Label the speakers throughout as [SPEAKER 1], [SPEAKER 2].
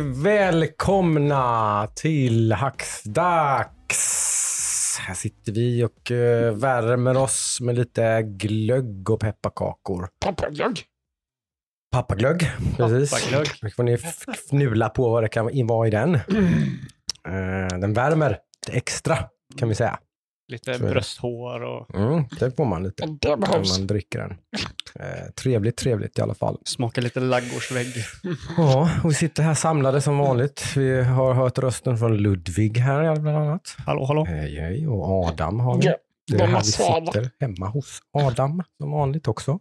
[SPEAKER 1] välkomna till Hacksdags. Här sitter vi och eh, värmer oss med lite glögg och pepparkakor.
[SPEAKER 2] Pappaglögg.
[SPEAKER 1] Pappaglögg, precis.
[SPEAKER 3] Pappaglögg.
[SPEAKER 1] Nu får ni fnula på vad det kan vara i den. Eh, Den värmer extra kan vi säga.
[SPEAKER 3] Lite brösthår och
[SPEAKER 1] Mm, det får man lite
[SPEAKER 2] Det
[SPEAKER 1] när man dricker den. Eh, trevligt, trevligt i alla fall.
[SPEAKER 3] smaka lite laggårdsvägg.
[SPEAKER 1] Ja, och vi sitter här samlade som vanligt. Vi har hört rösten från Ludvig här bland annat.
[SPEAKER 3] Hallå, hallå.
[SPEAKER 1] Hej, hej. Och Adam har vi.
[SPEAKER 2] Ja,
[SPEAKER 1] Det är
[SPEAKER 2] de
[SPEAKER 1] här
[SPEAKER 2] har
[SPEAKER 1] vi sitter hemma hos Adam som vanligt också.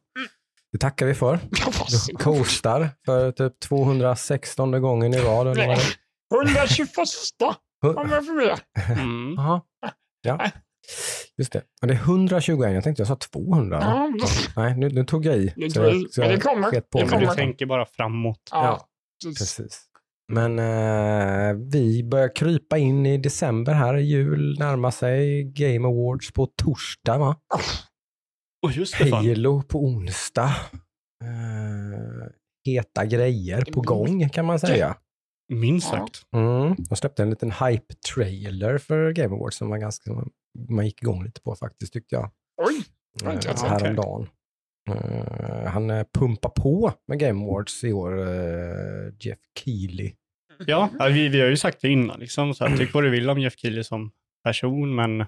[SPEAKER 1] Det tackar vi för. Du hostar för typ 216 gången i rad. Eller vad det
[SPEAKER 2] 121
[SPEAKER 1] är.
[SPEAKER 2] om jag får med.
[SPEAKER 3] Mm.
[SPEAKER 1] Ja, just det. Och det är 121. Jag tänkte jag sa 200. va?
[SPEAKER 2] Ja,
[SPEAKER 1] Nej, nu, nu tog jag i.
[SPEAKER 2] Nu tog
[SPEAKER 1] jag- så
[SPEAKER 2] men
[SPEAKER 1] jag
[SPEAKER 2] det kommer. Det
[SPEAKER 3] Ja, men du
[SPEAKER 2] kommer.
[SPEAKER 3] tänker bara framåt.
[SPEAKER 2] Ja, precis.
[SPEAKER 1] Precis. Men eh, vi börjar krypa in i december här. Jul närmar sig. Game Awards på torsdag va?
[SPEAKER 3] Och just det, fan.
[SPEAKER 1] Halo på onsdag. Eh, heta grejer på gång kan man säga.
[SPEAKER 3] Minst sagt.
[SPEAKER 1] Mm. De släppte en liten hype-trailer för Game Awards som var ganska, man gick igång lite på faktiskt tyckte jag.
[SPEAKER 2] Oj, inte jag
[SPEAKER 1] Eh, häromdagen. Eh, han eh, pumpar på med Game Awards i år, eh, Jeff Keely.
[SPEAKER 3] Ja, vi, vi har ju sagt det innan. Liksom, så här, tyck vad du vill om Jeff Keely som person, men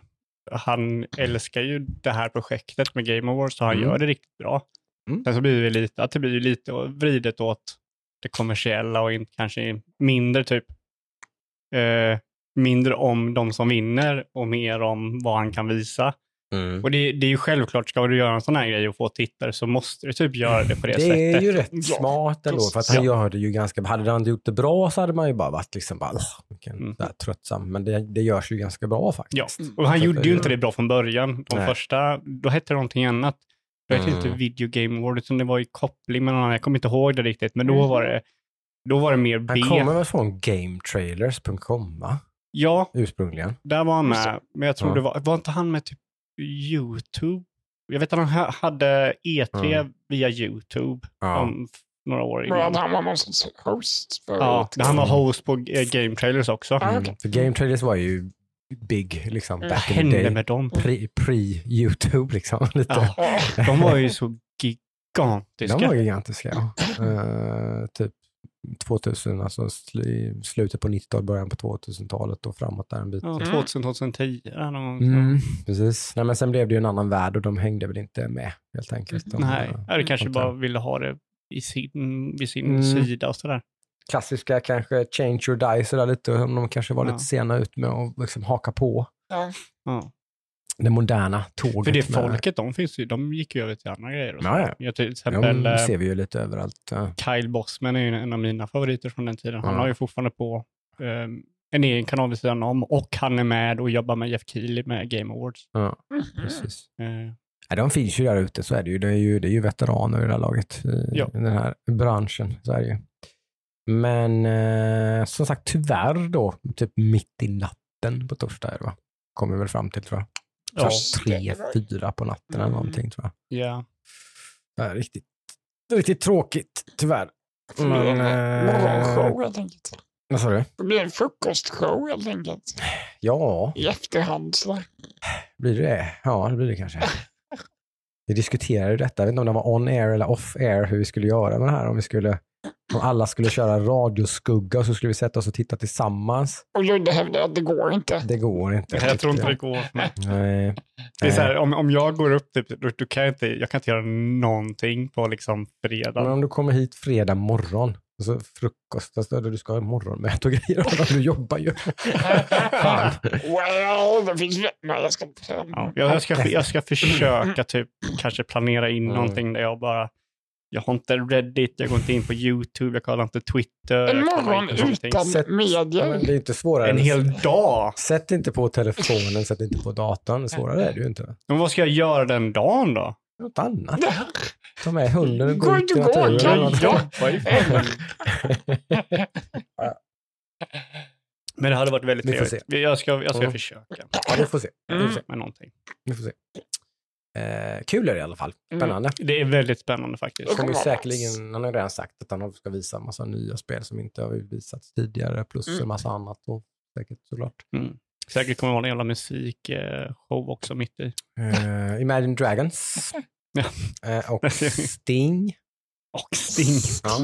[SPEAKER 3] han älskar ju det här projektet med Game Awards och han
[SPEAKER 1] Mm.
[SPEAKER 3] gör det riktigt bra.
[SPEAKER 1] Mm.
[SPEAKER 3] Sen så blir det lite, att det blir lite vridet åt det kommersiella och inte, kanske mindre typ eh, mindre om de som vinner och mer om vad han kan visa. Och det, det är ju självklart, ska du göra en sån här grej och få tittare så måste du typ göra det på det,
[SPEAKER 1] Det
[SPEAKER 3] sättet.
[SPEAKER 1] är ju rätt
[SPEAKER 2] Ja,
[SPEAKER 1] smart ändå, för att han gör det ju ganska Hade han inte gjort det bra så hade man ju bara varit liksom bara, "Åh, vilken
[SPEAKER 3] Mm.
[SPEAKER 1] här tröttsam. Men det, det görs ju ganska bra
[SPEAKER 3] Ja,
[SPEAKER 1] faktiskt.
[SPEAKER 3] och han
[SPEAKER 1] Så
[SPEAKER 3] gjorde ju
[SPEAKER 1] det-
[SPEAKER 3] inte det bra från början. De
[SPEAKER 1] Nej.
[SPEAKER 3] första, då hette det någonting annat. Det hette
[SPEAKER 1] Mm.
[SPEAKER 3] inte Video Game Award, utan det var i koppling med någon annan. Jag kommer inte ihåg det riktigt, men då
[SPEAKER 2] Mhm.
[SPEAKER 3] var det, då var det mer B.
[SPEAKER 1] Han kommer väl från gametrailers.com va?
[SPEAKER 3] Ja,
[SPEAKER 1] Ursprungligen.
[SPEAKER 3] där var han med. Men jag tror
[SPEAKER 1] Ja.
[SPEAKER 3] det var, var inte han med typ YouTube? Jag vet att han ha- hade E3
[SPEAKER 1] Mm.
[SPEAKER 3] via YouTube
[SPEAKER 1] Ja.
[SPEAKER 3] om några år
[SPEAKER 2] Men
[SPEAKER 3] innan.
[SPEAKER 2] han var någon sorts host för
[SPEAKER 3] Ja,
[SPEAKER 2] ett-
[SPEAKER 3] han var host på eh, Game Trailers också.
[SPEAKER 2] Ja,
[SPEAKER 1] Mm.
[SPEAKER 2] okej.
[SPEAKER 1] För game trailers var ju big liksom
[SPEAKER 2] Mm.
[SPEAKER 3] Vad
[SPEAKER 1] back in
[SPEAKER 3] hände
[SPEAKER 1] day.
[SPEAKER 3] med dem?
[SPEAKER 1] Pre- Pre-YouTube liksom. Lite.
[SPEAKER 3] Ja, de var ju så gigantiska.
[SPEAKER 1] De var gigantiska. Ja. Eh, typ 2000, alltså sl- slutet på 90-talet, början på 2000-talet och framåt där en bit.
[SPEAKER 3] Ja,
[SPEAKER 2] Mm.
[SPEAKER 3] 2000, 2010 där någon gång.
[SPEAKER 1] Mm, precis. Nej, men sen blev det ju en annan värld och de hängde väl inte med helt enkelt. De,
[SPEAKER 3] Nej,
[SPEAKER 1] eh,
[SPEAKER 3] eller kanske
[SPEAKER 1] antar
[SPEAKER 3] bara ville ha det i sin, vid sin
[SPEAKER 1] Mm.
[SPEAKER 3] sida och sådär.
[SPEAKER 1] Klassiska kanske change or die sådär lite, om de kanske var
[SPEAKER 3] Ja.
[SPEAKER 1] lite sena ut med att liksom haka på
[SPEAKER 2] Ja.
[SPEAKER 3] Ja.
[SPEAKER 1] Det moderna tåget.
[SPEAKER 3] För det
[SPEAKER 1] med-
[SPEAKER 3] folket, de, finns ju, de gick ju över till andra grejer. Och så.
[SPEAKER 1] Ja, ja.
[SPEAKER 3] Till exempel
[SPEAKER 1] De
[SPEAKER 3] eh,
[SPEAKER 1] ser vi ju lite överallt. Ja.
[SPEAKER 3] Kyle Bossman är ju en av mina favoriter från den tiden. Han
[SPEAKER 1] Ja.
[SPEAKER 3] har ju fortfarande på eh, en egen kanal vid sidan om och han är med och jobbar med Jeff Keely med Game Awards.
[SPEAKER 1] Ja,
[SPEAKER 2] Mhm.
[SPEAKER 1] precis.
[SPEAKER 3] Eh,
[SPEAKER 1] Ja, de finns ju där ute, så är det ju. Det är ju, det är ju veteraner i det här laget, i
[SPEAKER 3] Ja.
[SPEAKER 1] den här branschen. Så är det ju. Men eh, som sagt, tyvärr då, typ mitt i natten på torsdag va? Kommer vi väl fram till tror jag.
[SPEAKER 3] Ja,
[SPEAKER 1] Tre, fyra på natten eller
[SPEAKER 2] Mm.
[SPEAKER 1] någonting tror jag.
[SPEAKER 3] ja.
[SPEAKER 1] Det är riktigt, riktigt tråkigt, tyvärr.
[SPEAKER 2] Det blir en
[SPEAKER 1] Men,
[SPEAKER 2] morgonshow helt enkelt.
[SPEAKER 1] Vad sa du?
[SPEAKER 2] Det blir en frukostshow helt enkelt.
[SPEAKER 1] Ja,
[SPEAKER 2] I efterhand sådär.
[SPEAKER 1] blir det det? Ja, det blir det kanske. Vi diskuterade ju detta, jag vet inte om det var on air eller off air, hur vi skulle göra med det här. Om vi skulle, om alla skulle köra radioskugga och så skulle vi sätta oss och titta tillsammans.
[SPEAKER 2] Och Ludde hävdar att det går inte.
[SPEAKER 1] Det går inte.
[SPEAKER 3] Jag tror inte det går. Nej.
[SPEAKER 1] jag. Nej.
[SPEAKER 3] Det är så här, om, om jag går upp, typ, då kan jag, inte, jag kan inte göra någonting på liksom fredag.
[SPEAKER 1] Men om du kommer hit fredag morgon, och så frukost, alltså, du ska ha morgonmöte och grejer, du jobbar ju. Fan.
[SPEAKER 2] Well, det finns... Nej, jag ska inte.
[SPEAKER 3] Ja, jag, jag, ska, jag ska försöka typ kanske planera in
[SPEAKER 1] Mm.
[SPEAKER 3] någonting där jag bara, jag har inte Reddit, jag går inte in på YouTube, jag kollar inte Twitter.
[SPEAKER 2] En morgon utan
[SPEAKER 1] Sätt- Men
[SPEAKER 2] medier.
[SPEAKER 1] det är inte svårare.
[SPEAKER 3] En hel dag?
[SPEAKER 1] Sätt inte på telefonen, sätt inte på datorn. Svårare är det ju inte.
[SPEAKER 3] Men vad ska jag göra den dagen då?
[SPEAKER 1] Något annat. Ta med hunden och
[SPEAKER 2] Gå ut
[SPEAKER 1] i naturen.
[SPEAKER 3] Men det hade varit väldigt
[SPEAKER 1] Vi får
[SPEAKER 3] trevligt. Jag ska, jag ska
[SPEAKER 1] Mm.
[SPEAKER 3] försöka
[SPEAKER 1] Ja, vi får se. Vi får se.
[SPEAKER 3] med någonting.
[SPEAKER 1] Vi får se. Eh, kul är det i alla fall.
[SPEAKER 2] Mm.
[SPEAKER 1] Spännande.
[SPEAKER 3] Det är väldigt spännande faktiskt.
[SPEAKER 1] Kommer säkerligen, han har redan sagt att han ska visa en massa nya spel som inte har visats tidigare, plus
[SPEAKER 2] Mm.
[SPEAKER 1] en massa annat. Och säkert såklart.
[SPEAKER 3] Mm. Säkert kommer det vara en jävla musikshow också mitt i.
[SPEAKER 1] Eh, Imagine Dragons. Eh, och Sting.
[SPEAKER 3] Och Sting.
[SPEAKER 1] Ja,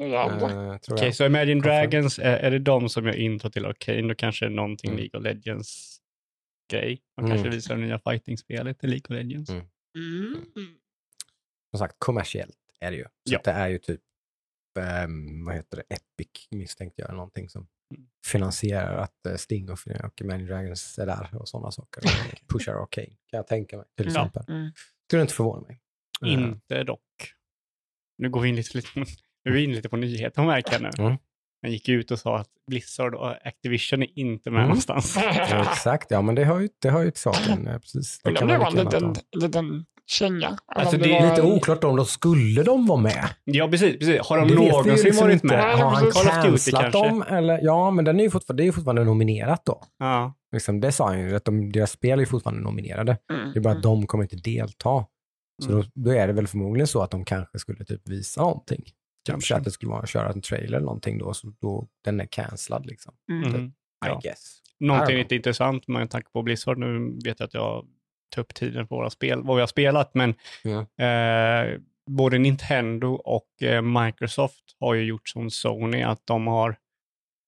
[SPEAKER 2] Mm.
[SPEAKER 1] Eh, tror
[SPEAKER 3] Okej,
[SPEAKER 1] jag.
[SPEAKER 3] så Imagine. Dragons, är, är det de som gör intro till Arcane? Då kanske det är någonting
[SPEAKER 1] Mm.
[SPEAKER 3] League of Legends grej.
[SPEAKER 1] Mm.
[SPEAKER 3] kanske visar det nya fighting-spelet i League of Legends.
[SPEAKER 1] Mm.
[SPEAKER 2] Mm.
[SPEAKER 1] Som sagt, kommersiellt är det ju. Så
[SPEAKER 3] Ja.
[SPEAKER 1] det är ju typ, ehm, vad heter det, Epic misstänkte jag, eller någonting som
[SPEAKER 3] Mm.
[SPEAKER 1] finansierar att eh, Sting och, och Imagine Dragons är där och sådana saker. Och pushar Arcane, kan jag tänka mig, till
[SPEAKER 3] Ja.
[SPEAKER 1] exempel.
[SPEAKER 2] Mm.
[SPEAKER 1] Skulle inte förvåna mig.
[SPEAKER 3] Inte dock. Nu går vi in lite, lite, nu är vi in lite på nyheter märker jag nu.
[SPEAKER 1] Mm.
[SPEAKER 3] Han gick ut och sa att Blizzard och Activision är inte med
[SPEAKER 1] Mm.
[SPEAKER 3] någonstans.
[SPEAKER 1] Ja, exakt, ja men det har ju, det har ju till saken. eh, Precis.
[SPEAKER 2] Men det
[SPEAKER 1] kan
[SPEAKER 2] blev
[SPEAKER 1] man
[SPEAKER 2] en liten, känga.
[SPEAKER 3] Alltså,
[SPEAKER 2] om
[SPEAKER 3] det är
[SPEAKER 1] Lite
[SPEAKER 2] en-
[SPEAKER 1] oklart om de skulle de vara med.
[SPEAKER 3] Ja, precis. precis. Har de
[SPEAKER 1] Det
[SPEAKER 3] någonsin
[SPEAKER 1] liksom
[SPEAKER 3] varit
[SPEAKER 1] inte.
[SPEAKER 3] med?
[SPEAKER 1] Har han
[SPEAKER 3] Duty
[SPEAKER 1] cancelat dem? Eller? Ja, men den är ju fortfarande, det är ju fortfarande nominerat då.
[SPEAKER 3] Ja.
[SPEAKER 1] Liksom, det sa han ju, att de, deras spel är ju fortfarande nominerade.
[SPEAKER 2] Mm.
[SPEAKER 1] Det är bara att de kommer inte delta. Så
[SPEAKER 3] Mm.
[SPEAKER 1] då, då är det väl förmodligen så att de kanske skulle typ visa någonting. Kanske
[SPEAKER 3] Kanske.
[SPEAKER 1] att det skulle vara köra en trailer eller någonting då, så då den är cancellad liksom.
[SPEAKER 2] Mm.
[SPEAKER 3] Mm.
[SPEAKER 1] I
[SPEAKER 3] Ja.
[SPEAKER 1] guess.
[SPEAKER 3] Någonting
[SPEAKER 1] I
[SPEAKER 3] lite intressant med tanke på Blizzard. Nu vet jag att jag tar upp tiden på våra spel, vad vi har spelat, men
[SPEAKER 1] Ja.
[SPEAKER 3] eh, både Nintendo och eh, Microsoft har ju gjort som Sony, att de har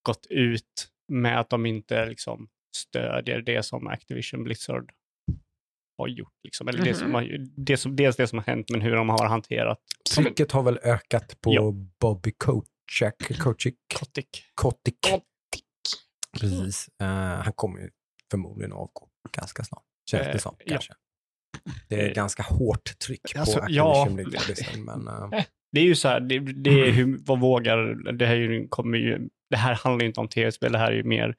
[SPEAKER 3] gått ut med att de inte liksom stödjer det som Activision Blizzard har gjort. Liksom. Eller det som
[SPEAKER 2] Mhm.
[SPEAKER 3] har, det som, dels det som har hänt, men hur de har hanterat
[SPEAKER 1] Trycket har väl ökat på
[SPEAKER 3] Ja.
[SPEAKER 1] Bobby Kotick. Kotick.
[SPEAKER 3] Kotick.
[SPEAKER 1] Kotick.
[SPEAKER 2] Kotick.
[SPEAKER 1] Precis. Eh, han kommer ju förmodligen avgå ganska snart. Känns
[SPEAKER 3] Eh,
[SPEAKER 1] det som
[SPEAKER 3] ja.
[SPEAKER 1] kanske. Det är
[SPEAKER 3] Eh,
[SPEAKER 1] ganska hårt tryck
[SPEAKER 3] alltså,
[SPEAKER 1] på
[SPEAKER 3] ja.
[SPEAKER 1] Activision Blizzard. Men, eh,
[SPEAKER 3] Det är ju så här, det, det är hur, vad vågar, det här, är ju, kommer ju, det här handlar ju inte om tv-spel, det här är ju mer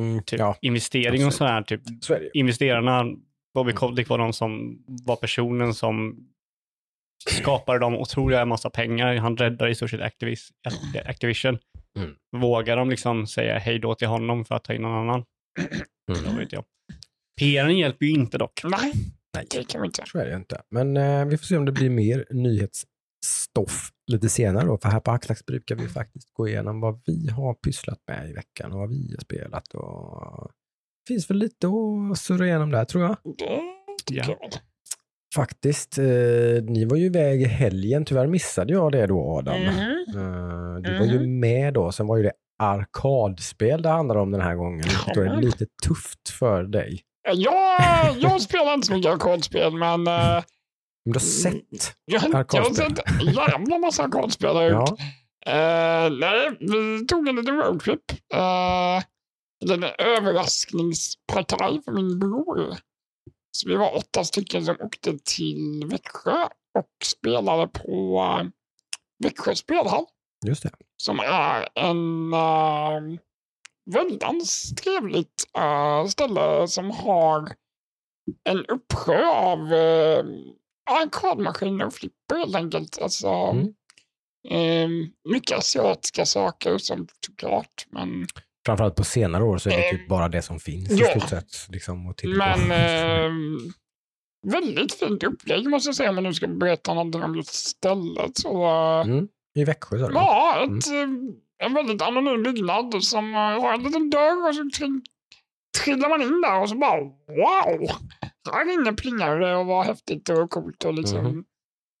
[SPEAKER 1] mm,
[SPEAKER 3] typ
[SPEAKER 1] ja,
[SPEAKER 3] investering
[SPEAKER 1] absolut.
[SPEAKER 3] och sådär. Typ,
[SPEAKER 1] så
[SPEAKER 3] investerarna, Bobby
[SPEAKER 1] Mm.
[SPEAKER 3] Kotick var de som var personen som skapade de otroliga massa pengar. Han räddade i stort sett Activis, Activision.
[SPEAKER 1] Mm.
[SPEAKER 3] Vågar de liksom säga hej då till honom för att ta in någon annan?
[SPEAKER 1] Mm.
[SPEAKER 3] Det vet jag. PRen hjälper ju inte dock.
[SPEAKER 2] Nej,
[SPEAKER 1] Nej.
[SPEAKER 2] det kan vi inte.
[SPEAKER 1] Så är det inte. Men eh, vi får se om det blir mer nyhetsstoff lite senare då. För här på Axlax brukar vi faktiskt gå igenom vad vi har pysslat med i veckan och vad vi har spelat. Och... Finns väl lite att surra igenom där tror jag.
[SPEAKER 2] Det tycker
[SPEAKER 3] Ja.
[SPEAKER 2] jag.
[SPEAKER 1] Faktiskt. Eh, ni var ju iväg i helgen. Tyvärr missade jag det då Adam.
[SPEAKER 2] Mhm.
[SPEAKER 1] Eh, du var ju
[SPEAKER 2] Mhm.
[SPEAKER 1] med då. Sen var ju det arkadspel det handlade om den här gången. Då är det lite tufft för dig.
[SPEAKER 2] Jag, jag spelar inte så mycket arkadspel, men uh,
[SPEAKER 1] Men du har sett.
[SPEAKER 2] jag, jag har
[SPEAKER 1] Arkadspel.
[SPEAKER 2] sett jävla massa arkadspel.
[SPEAKER 1] Ja.
[SPEAKER 2] Eh, nej, vi tog en liten roadtrip. Uh, en överraskningspartaj för min bror. Så vi var åtta stycken som åkte till Växjö och spelade på uh, Växjö spelhall.
[SPEAKER 1] Just det.
[SPEAKER 2] Som är en uh, väldigt trevligt uh, ställe som har en uppsjö av uh, arkadmaskiner och flipper helt enkelt. Alltså,
[SPEAKER 1] Mm.
[SPEAKER 2] eh, mycket asiatiska saker som såklart. Men,
[SPEAKER 1] Framförallt på senare år så är det
[SPEAKER 2] Eh,
[SPEAKER 1] typ bara det som finns i
[SPEAKER 2] ja.
[SPEAKER 1] stort sett. Liksom,
[SPEAKER 2] men eh, väldigt fint upplägg måste jag säga om jag nu ska berätta någonting om just stället. Så, eh,
[SPEAKER 1] mm. I Växjö sa du?
[SPEAKER 2] Ja, ett, eh, en väldigt anonym byggnad som eh, har en liten dörr och så tr- trillar man in där och så bara wow! Här inne plingar det och vad häftigt och coolt och liksom
[SPEAKER 1] Mhm.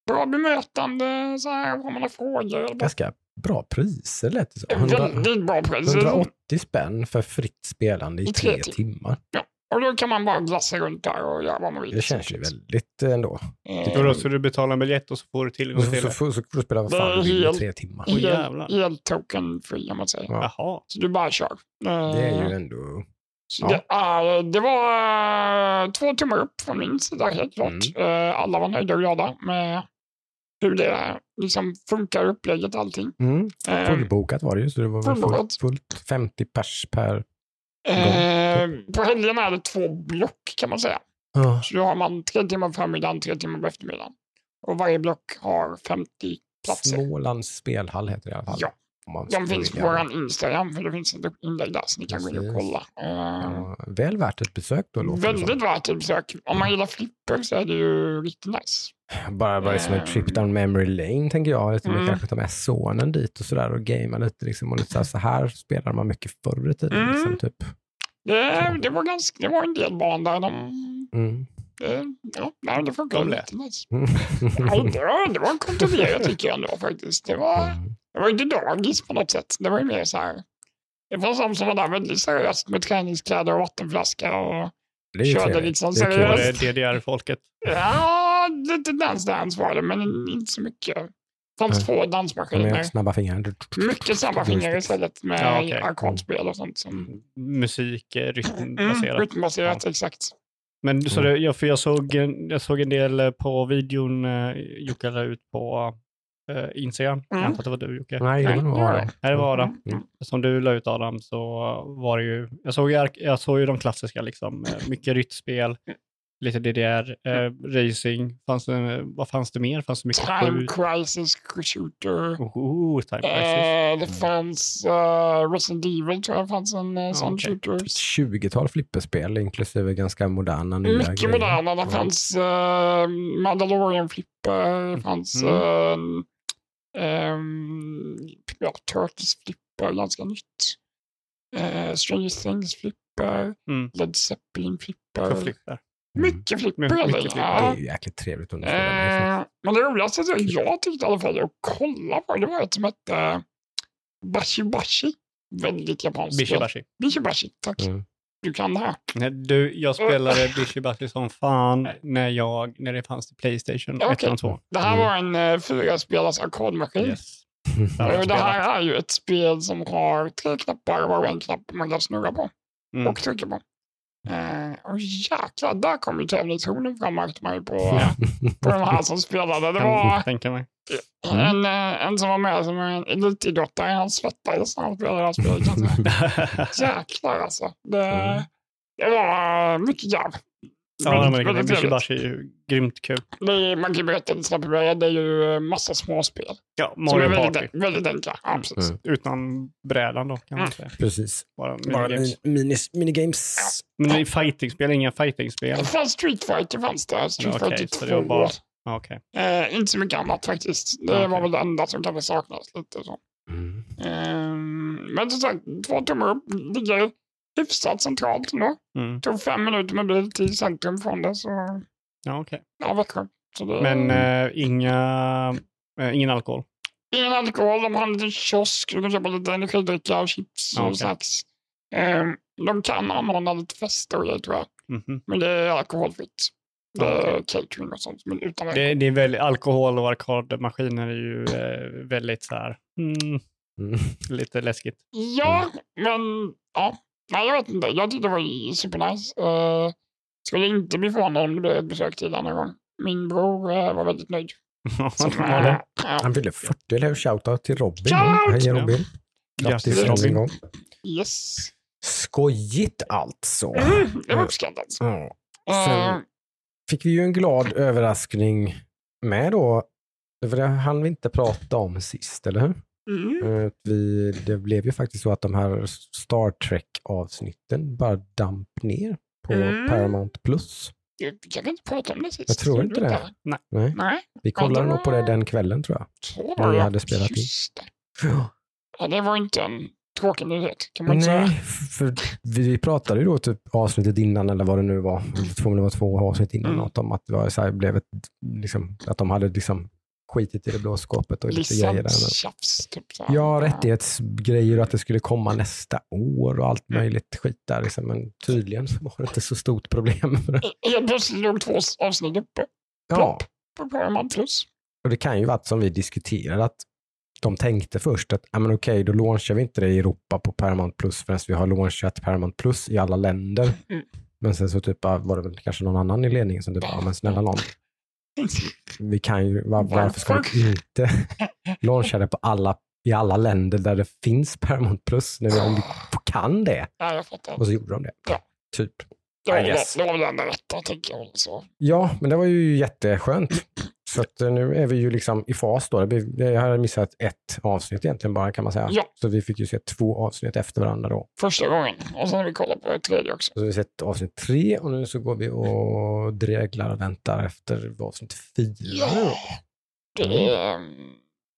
[SPEAKER 2] bra bemötande så här om man har frågor.
[SPEAKER 1] Ganska bra priser lät det som. 100,
[SPEAKER 2] väldigt bra pris.
[SPEAKER 1] 180 spänn för fritt spelande i
[SPEAKER 2] I
[SPEAKER 1] tre
[SPEAKER 2] tre
[SPEAKER 1] timmar.
[SPEAKER 2] Och då kan man bara glassa runt där och göra vad man vill.
[SPEAKER 1] Det känns ju väldigt ändå.
[SPEAKER 2] Eh,
[SPEAKER 3] Och då ska du betala en biljett och så får du tillgång
[SPEAKER 1] så,
[SPEAKER 3] till
[SPEAKER 1] så,
[SPEAKER 3] det.
[SPEAKER 1] så, så får du spela vad fan du vill i tre timmar.
[SPEAKER 2] Helt,
[SPEAKER 3] jävlar.
[SPEAKER 2] helt token free om man säger.
[SPEAKER 1] Ja.
[SPEAKER 3] Jaha.
[SPEAKER 2] Så du bara kör. Eh,
[SPEAKER 1] Det är ju ändå...
[SPEAKER 2] Så
[SPEAKER 1] Ja.
[SPEAKER 2] det, är- det var eh, två tummar upp från min sida helt klart.
[SPEAKER 1] Mm.
[SPEAKER 2] Eh, alla var nöjda och glada med hur det liksom funkar, upplägget och allting.
[SPEAKER 1] Mm.
[SPEAKER 2] Eh,
[SPEAKER 1] Fullbokat var det ju, så det var fullt, fullt 50 pers per...
[SPEAKER 2] eh, på helgen är det två block kan man säga.
[SPEAKER 1] Ja.
[SPEAKER 2] Så då har man tre timmar på förmiddagen, tre timmar på eftermiddagen. Och varje block har 50 platser.
[SPEAKER 1] Smålands spelhall heter det i alla fall.
[SPEAKER 2] Ja. De finns på våran Instagram, för det finns ett inlägg där så ni kan gå in och kolla. Eh,
[SPEAKER 1] väl värt ett besök då låter
[SPEAKER 2] väldigt värt ett besök. Om man gillar flipper så är det ju riktigt nice.
[SPEAKER 1] Bara, bara som en
[SPEAKER 2] Ehm.
[SPEAKER 1] trip down memory lane tänker jag. Lite mer
[SPEAKER 2] Mm.
[SPEAKER 1] kanske ta med sonen dit och sådär och gamea lite. Liksom, och lite så, här, så här spelar man mycket förr i tiden.
[SPEAKER 2] Mm.
[SPEAKER 1] Liksom, typ.
[SPEAKER 2] Det, det, var ganska, det var en del barn där. De,
[SPEAKER 1] Mm.
[SPEAKER 2] det, ja, nej, det funkar
[SPEAKER 3] De lät.
[SPEAKER 2] lite nice. Nej, det, var, det var kontrollerat tycker jag ändå faktiskt. Det var,
[SPEAKER 1] Mm.
[SPEAKER 2] det var inte dagis på något sätt. Det var ju mer så här. Det fanns de som var där väldigt seriöst med träningskläder och vattenflaska. Och,
[SPEAKER 1] Det är
[SPEAKER 2] Körde
[SPEAKER 1] trevligt.
[SPEAKER 2] liksom
[SPEAKER 1] Det är
[SPEAKER 2] seriöst.
[SPEAKER 3] det DDR-folket?
[SPEAKER 2] ja, lite dance-dance var det, men inte så mycket. Det fanns
[SPEAKER 1] Nej.
[SPEAKER 2] två
[SPEAKER 1] Med
[SPEAKER 2] dansmaskiner.
[SPEAKER 1] snabba fingrar.
[SPEAKER 2] Mycket snabba fingrar istället med
[SPEAKER 3] Ja, okej.
[SPEAKER 2] arkadspel och sånt. Som,
[SPEAKER 3] Musik, eh,
[SPEAKER 2] mm,
[SPEAKER 3] rytmbaserat.
[SPEAKER 2] rytmbaserat, exakt.
[SPEAKER 3] Men så
[SPEAKER 1] Mm.
[SPEAKER 3] det, ja, för jag såg, en- jag såg en del eh, på videon eh, Jocke la ut på eh, Instagram. Jag
[SPEAKER 2] Mm.
[SPEAKER 3] antar att det var du Jocke.
[SPEAKER 1] Nej, det var. Adam.
[SPEAKER 3] Nej, det var det.
[SPEAKER 2] Mm.
[SPEAKER 3] Som du la ut Adam så var det ju, jag såg, ju jag såg ju de klassiska liksom, eh, mycket ryttspel, lite DDR, eh, racing, fanns det, vad fanns det mer? Fanns det mycket
[SPEAKER 2] Time
[SPEAKER 3] sju?
[SPEAKER 2] Crisis Shooter.
[SPEAKER 3] Oh, time crisis.
[SPEAKER 2] Eh, det fanns uh, Resident Evil tror jag fanns en uh, sån
[SPEAKER 3] okej.
[SPEAKER 2] shooter.
[SPEAKER 1] Ett 20-tal flipperspel inklusive ganska moderna nya
[SPEAKER 2] Mycket
[SPEAKER 1] grejer.
[SPEAKER 2] moderna. Det fanns uh, Mandalorian flipper. Det fanns
[SPEAKER 3] Mm.
[SPEAKER 2] uh, um, ja, Turtles flipper, ganska nytt. Uh, Stranger Things flipper.
[SPEAKER 3] Mm.
[SPEAKER 2] Led Zeppelin
[SPEAKER 3] På
[SPEAKER 2] flipper.
[SPEAKER 3] flipper.
[SPEAKER 2] Mycket flipper.
[SPEAKER 3] Mycket
[SPEAKER 2] eller?
[SPEAKER 3] flipper.
[SPEAKER 1] Det
[SPEAKER 2] Ja.
[SPEAKER 1] är ju jäkligt trevligt under.
[SPEAKER 2] Eh, men det roligaste som jag tyckte i alla fall att kolla på det var ett som hette Bashi Bashi. Väldigt japanskt.
[SPEAKER 3] Bishi. Bashi.
[SPEAKER 2] Bishi Bashi, tack.
[SPEAKER 1] Mm.
[SPEAKER 2] Du kan det här.
[SPEAKER 3] Nej, Du, jag spelade Bashi som fan när, jag, när det fanns till Playstation
[SPEAKER 2] Ja,
[SPEAKER 3] 1
[SPEAKER 2] okej.
[SPEAKER 3] och 2.
[SPEAKER 2] Det här
[SPEAKER 1] Mm.
[SPEAKER 2] var en uh, fyraspelars arkadmaskin.
[SPEAKER 3] Yes.
[SPEAKER 2] Det här
[SPEAKER 3] spelat.
[SPEAKER 2] är ju ett spel som har tre knappar och en knapp man kan snurra på
[SPEAKER 3] Mm.
[SPEAKER 2] och trycka på. Uh, och jäklar, där kom ju tävlingszonen fram märkte man ju på, på de här som spelade. Det var.
[SPEAKER 1] Mm.
[SPEAKER 2] en, eh, en som var med som en elitidrottare, han svettades när han spelade säga. Jäklar alltså. Det,
[SPEAKER 1] Mm.
[SPEAKER 2] det var mycket jäv.
[SPEAKER 3] ja,
[SPEAKER 2] Väldigt-
[SPEAKER 3] men det- Bishi. Bashi är ju grymt kul.
[SPEAKER 2] Det är, man kan ju berätta lite snabbt hur det är. Ju eh, massa småspel.
[SPEAKER 3] Ja,
[SPEAKER 2] Som
[SPEAKER 3] Mario
[SPEAKER 2] är
[SPEAKER 3] Party.
[SPEAKER 2] väldigt, väldigt enkla. Ja, precis.
[SPEAKER 1] Mm.
[SPEAKER 3] Utan brädan då kan man
[SPEAKER 2] Mm.
[SPEAKER 3] säga.
[SPEAKER 1] Precis.
[SPEAKER 3] Bara
[SPEAKER 1] Bara
[SPEAKER 3] minigames.
[SPEAKER 1] min- minis, minigames.
[SPEAKER 3] Men det är fightingspel, inga fightingspel.
[SPEAKER 2] Det fanns Street Fighter fanns det. Street
[SPEAKER 3] Ja, okej,
[SPEAKER 2] Fighter
[SPEAKER 3] så
[SPEAKER 2] 2.
[SPEAKER 3] det var bara- Okej.
[SPEAKER 2] Eh, inte så mycket annat faktiskt. Det
[SPEAKER 3] Okej.
[SPEAKER 2] var väl det enda som kanske saknades lite. Så.
[SPEAKER 1] Mm.
[SPEAKER 2] Ehm, men som sagt, två tummar upp. Ligger hyfsat centralt nu.
[SPEAKER 3] Mm.
[SPEAKER 2] Tog fem minuter med bil till centrum från det. Så
[SPEAKER 3] Ja, okej.
[SPEAKER 2] ja, Växjö. Det,
[SPEAKER 3] Men eh, inga, eh, ingen alkohol.
[SPEAKER 2] Ingen alkohol. De har en liten kiosk. Du kan köpa lite energidricka och chips och
[SPEAKER 3] Okej.
[SPEAKER 2] snacks. Ehm, de kan anordna lite fester och grejer tror jag.
[SPEAKER 3] Mhm.
[SPEAKER 2] Men det är alkoholfritt. Det är
[SPEAKER 3] Okej.
[SPEAKER 2] catering och sånt. Men utan alkohol.
[SPEAKER 3] Det, det är väldigt, alkohol och arkadmaskiner är ju eh, väldigt så här, mm,
[SPEAKER 1] Mm.
[SPEAKER 3] lite läskigt.
[SPEAKER 2] Ja, men ja. Nej, jag vet inte. Jag tyckte det var supernice. Uh, skulle inte bli förvånad om det blev ett besök till denna gång. Min bror eh, var väldigt nöjd. Så, eh, ja.
[SPEAKER 1] Han fyllde 40, eller hur? Shoutout till Robin.
[SPEAKER 2] Shout!
[SPEAKER 1] Hej Robin.
[SPEAKER 3] Grattis Robin.
[SPEAKER 1] gång.
[SPEAKER 2] Yes.
[SPEAKER 1] Skojigt alltså.
[SPEAKER 2] Mm, det var uppskattat. Eh,
[SPEAKER 1] Sen fick vi ju en glad överraskning med då. För det hann vi inte prata om sist, eller hur?
[SPEAKER 2] mm.
[SPEAKER 1] Eh, Vi, det blev ju faktiskt så att de här Star Trek-avsnitten bara damp ner på
[SPEAKER 2] Mm.
[SPEAKER 1] Paramount Plus.
[SPEAKER 2] Jag kan inte prata om det sist.
[SPEAKER 1] Jag tror inte det. Nej.
[SPEAKER 2] Nej,
[SPEAKER 1] Vi kollade nog på det
[SPEAKER 2] var-
[SPEAKER 1] den kvällen tror jag.
[SPEAKER 2] så
[SPEAKER 1] När
[SPEAKER 2] var
[SPEAKER 1] vi hade spelat in.
[SPEAKER 2] Just det. Ja, det var inte en tråkig nyhet kan man inte
[SPEAKER 1] Nej,
[SPEAKER 2] säga.
[SPEAKER 1] för vi pratade ju då typ avsnittet innan eller vad det nu var. Jag tror det var två avsnitt innan.
[SPEAKER 2] Mm.
[SPEAKER 1] Om att det var så här, blev ett, liksom, att de hade liksom skitit i det blå skåpet och lite grejer där.
[SPEAKER 2] Typ.
[SPEAKER 1] Ja, rättighetsgrejer och att det skulle komma nästa år och allt möjligt skit där. Liksom. Men tydligen så var det inte så stort problem.
[SPEAKER 2] Helt plötsligt låg två avsnitt uppe
[SPEAKER 1] ja,
[SPEAKER 2] Plopp. på Paramount Plus.
[SPEAKER 1] och det kan ju vara som vi diskuterade att de tänkte först att men okej, då launchar vi inte det i Europa på Paramount Plus förrän vi har launchat Paramount Plus i alla länder.
[SPEAKER 2] Mm.
[SPEAKER 1] Men sen så typ var det väl kanske någon annan i ledningen som typ, ja men snälla någon, vi kan ju, var, varför ska vi inte launcha det på alla, i alla länder där det finns Paramount Plus, när vi, om vi kan det?
[SPEAKER 2] Ja, jag fattar.
[SPEAKER 1] Och så gjorde de det.
[SPEAKER 2] Ja.
[SPEAKER 1] Typ.
[SPEAKER 2] Det var, det väl enda rätta, tänker jag. Så.
[SPEAKER 1] Ja, men det var ju jätteskönt. Så eh, nu är vi ju liksom i fas då. Jag hade missat ett avsnitt egentligen bara kan man säga.
[SPEAKER 2] Ja.
[SPEAKER 1] Så vi fick ju se två avsnitt efter varandra då.
[SPEAKER 2] Första gången. Och sen har vi kollat på ett tredje också.
[SPEAKER 1] Så vi har sett avsnitt tre och nu så går vi och dreglar och väntar efter avsnitt fyra. då.
[SPEAKER 2] Det är... mm,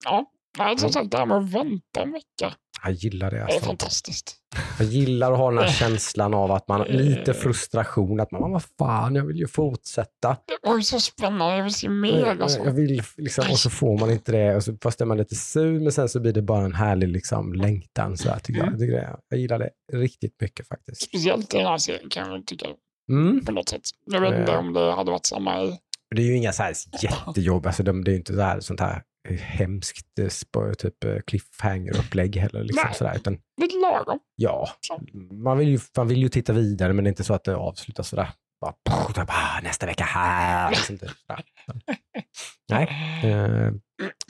[SPEAKER 2] Ja, nej, som sagt, det här med att vänta en vecka.
[SPEAKER 1] Jag gillar det.
[SPEAKER 2] Det är
[SPEAKER 1] Alltså.
[SPEAKER 2] fantastiskt.
[SPEAKER 1] Jag gillar att ha den här känslan av att man, lite
[SPEAKER 2] Eh.
[SPEAKER 1] frustration, att man, "Men vad fan, jag vill ju fortsätta.
[SPEAKER 2] Det var ju så spännande. Jag vill se mer.
[SPEAKER 1] Jag,
[SPEAKER 2] Alltså.
[SPEAKER 1] jag vill, liksom, och så får man inte det, och så, fast är man lite sur, men sen så blir det bara en härlig liksom, längtan. Så här, tycker jag. Jag, tycker jag gillar det riktigt mycket faktiskt.
[SPEAKER 2] Speciellt i den här serien kan jag tycka
[SPEAKER 1] Mm.
[SPEAKER 2] på något sätt. Jag vet inte
[SPEAKER 1] Eh.
[SPEAKER 2] om det hade varit samma i...
[SPEAKER 1] Det är ju inga så här jättejobb, alltså, de, det är ju inte så här, sånt här eh, hemskt eh, typ eh, cliffhanger-upplägg heller. Liksom,
[SPEAKER 2] Nej.
[SPEAKER 1] sådär, utan,
[SPEAKER 2] Lite lagom.
[SPEAKER 1] ja, man vill, ju, man vill ju titta vidare, men det är inte så att det avslutas sådär. Bara, nästa vecka här. Liksom, typ, sådär. Nej, eh,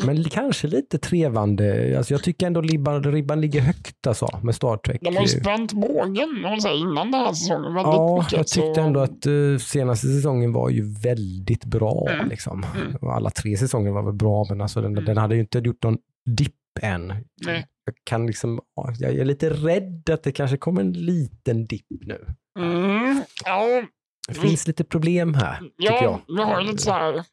[SPEAKER 1] men kanske lite trevande. Alltså, jag tycker ändå ribban, ribban ligger högt alltså, med Star Trek.
[SPEAKER 2] De har ju spänt bågen säger, innan den här säsongen väldigt
[SPEAKER 1] Ja,
[SPEAKER 2] mycket.
[SPEAKER 1] jag tyckte
[SPEAKER 2] så-
[SPEAKER 1] ändå att uh, senaste säsongen var ju väldigt bra.
[SPEAKER 2] Mm.
[SPEAKER 1] Liksom.
[SPEAKER 2] Mm.
[SPEAKER 1] Alla tre säsonger var väl bra, men alltså den,
[SPEAKER 2] Mm.
[SPEAKER 1] den hade ju inte gjort någon dipp än.
[SPEAKER 2] Nej.
[SPEAKER 1] Jag, kan liksom, ja, jag är lite rädd att det kanske kommer en liten dipp nu.
[SPEAKER 2] Mm, ja,
[SPEAKER 1] Det finns lite problem här, tycker
[SPEAKER 2] ja,
[SPEAKER 1] jag.
[SPEAKER 2] vi har ju lite så här...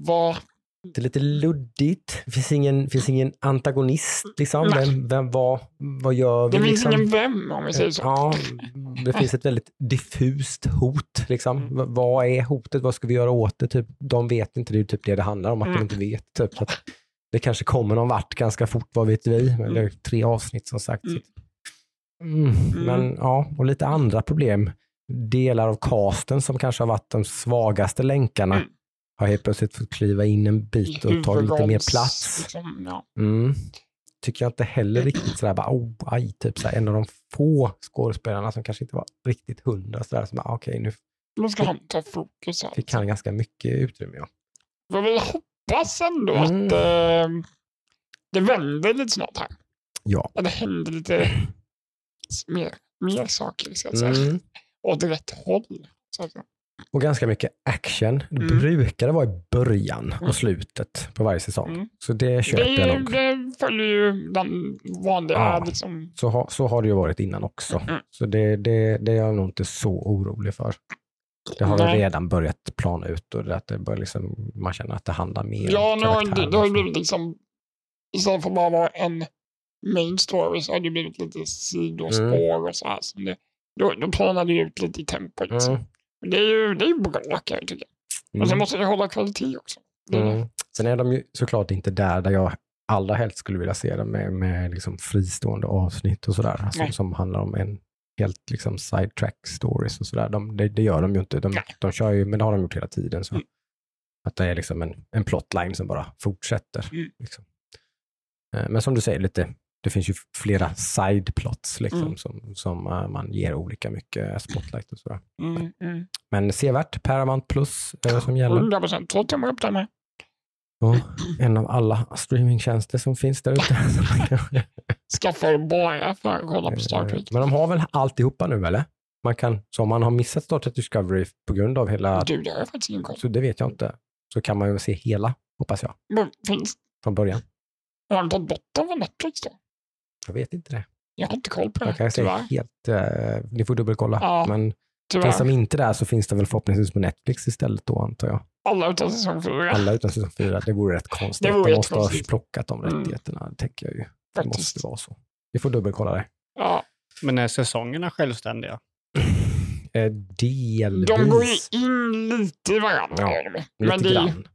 [SPEAKER 2] Vad...
[SPEAKER 1] Det är lite luddigt. Det finns ingen, finns ingen antagonist. Liksom.
[SPEAKER 2] Nej.
[SPEAKER 1] Vem, vem, vad, vad gör vi?
[SPEAKER 2] Det finns
[SPEAKER 1] liksom?
[SPEAKER 2] ingen vem om vi säger så.
[SPEAKER 1] Ja, det finns ett väldigt diffust hot. Liksom.
[SPEAKER 2] Mm.
[SPEAKER 1] Vad är hotet? Vad ska vi göra åt det? Typ, de vet inte. Det är typ det det handlar om, att
[SPEAKER 2] Mm.
[SPEAKER 1] de inte vet. Typ. Så det kanske kommer någon vart ganska fort, vad vet vi? Men det är tre avsnitt som sagt.
[SPEAKER 2] Mm.
[SPEAKER 1] Mm. Men ja, och lite andra problem. Delar av casten som kanske har varit de svagaste länkarna
[SPEAKER 2] Mm.
[SPEAKER 1] Har helt plötsligt fått kliva in en bit och ta lite mer plats.
[SPEAKER 2] Liksom, ja.
[SPEAKER 1] Mm. Tycker jag inte heller riktigt sådär, bara, oh, aj, typ såhär, en av de få skådespelarna som kanske inte var riktigt hundra. Sådär, som, bara, okej, nu
[SPEAKER 2] Nu ska han ta fokus här.
[SPEAKER 1] fick han ganska mycket utrymme. Ja.
[SPEAKER 2] Jag vill hoppas ändå
[SPEAKER 1] Mm.
[SPEAKER 2] att eh, det vänder lite snart här.
[SPEAKER 1] ja.
[SPEAKER 2] Att det händer lite mer, mer saker så att säga.
[SPEAKER 1] Mm.
[SPEAKER 2] Åt rätt håll. Så att säga.
[SPEAKER 1] Och ganska mycket action. Det
[SPEAKER 2] Mm.
[SPEAKER 1] brukar det vara i början
[SPEAKER 2] Mm.
[SPEAKER 1] och slutet på varje säsong.
[SPEAKER 2] Mm.
[SPEAKER 1] Så det köper jag
[SPEAKER 2] Det,
[SPEAKER 1] nog.
[SPEAKER 2] det följer ju den vanliga
[SPEAKER 1] Ja.
[SPEAKER 2] liksom,
[SPEAKER 1] Så, ha, så har det ju varit innan också.
[SPEAKER 2] Mm.
[SPEAKER 1] Så det, det, det är jag nog inte så orolig för. Det har
[SPEAKER 2] Nej.
[SPEAKER 1] redan börjat plana ut och att det börjar liksom, man känner att det handlar mer
[SPEAKER 2] Ja, nu har, det, har blivit liksom, istället för bara vara en main story så har det blivit lite sidospår och så här. Så det, då, då planar det ut lite i tempo. Liksom. Det är ju det är ju bra kan jag tycka. Men sen
[SPEAKER 1] Mm.
[SPEAKER 2] måste det hålla kvalitet också.
[SPEAKER 1] Mm. Sen är de ju såklart inte där, där jag allra helst skulle vilja se dem med, med liksom fristående avsnitt och sådär. Alltså, som handlar om en helt liksom sidetrack stories och sådär. De, det, det gör de ju inte. De, de kör ju, men det har de gjort hela tiden. Så.
[SPEAKER 2] Mm.
[SPEAKER 1] Att det är liksom en, en plotline som bara fortsätter.
[SPEAKER 2] Mm.
[SPEAKER 1] Liksom. Eh, Men som du säger, lite, det finns ju flera sideplots liksom,
[SPEAKER 2] Mm.
[SPEAKER 1] som, som eh, man ger olika mycket spotlight och sådär.
[SPEAKER 2] Mm, mm.
[SPEAKER 1] Men sevärt, Paramount Plus eh, som gäller.
[SPEAKER 2] 100 procent. Två tummar upp där med.
[SPEAKER 1] Ja, en av alla streamingtjänster som finns där ute.
[SPEAKER 2] Skaffar bara för att kolla på Star Trek.
[SPEAKER 1] Men de har väl alltihopa nu eller? Man kan, så om man har missat Star Trek Discovery på grund av hela,
[SPEAKER 2] Du, det har jag faktiskt ingen koll
[SPEAKER 1] så det vet jag inte, så kan man ju se hela, hoppas jag,
[SPEAKER 2] Men Finns
[SPEAKER 1] från början.
[SPEAKER 2] har de tagit bort den från Netflix då?
[SPEAKER 1] Jag vet inte det.
[SPEAKER 2] Jag har inte koll på det.
[SPEAKER 1] Jag kan säga
[SPEAKER 2] tyvärr.
[SPEAKER 1] helt, eh, ni får dubbelkolla.
[SPEAKER 2] Ja,
[SPEAKER 1] Men
[SPEAKER 2] tyvärr.
[SPEAKER 1] finns de inte där så finns det väl förhoppningsvis på Netflix istället då antar jag.
[SPEAKER 2] Alla utan säsong fyra.
[SPEAKER 1] Alla utan säsong fyra, det vore rätt konstigt.
[SPEAKER 2] Det vore
[SPEAKER 1] de måste ha
[SPEAKER 2] jättekonstigt.
[SPEAKER 1] plockat de
[SPEAKER 2] Mm.
[SPEAKER 1] rättigheterna, tänker jag ju. Det
[SPEAKER 2] faktiskt.
[SPEAKER 1] måste vara så. Vi får dubbelkolla det.
[SPEAKER 2] Ja,
[SPEAKER 3] Men är säsongerna självständiga?
[SPEAKER 1] Eh, Delvis.
[SPEAKER 2] de går ju in lite i varandra.
[SPEAKER 1] Ja,
[SPEAKER 2] de.
[SPEAKER 1] Lite
[SPEAKER 2] Men, det är,
[SPEAKER 1] grann.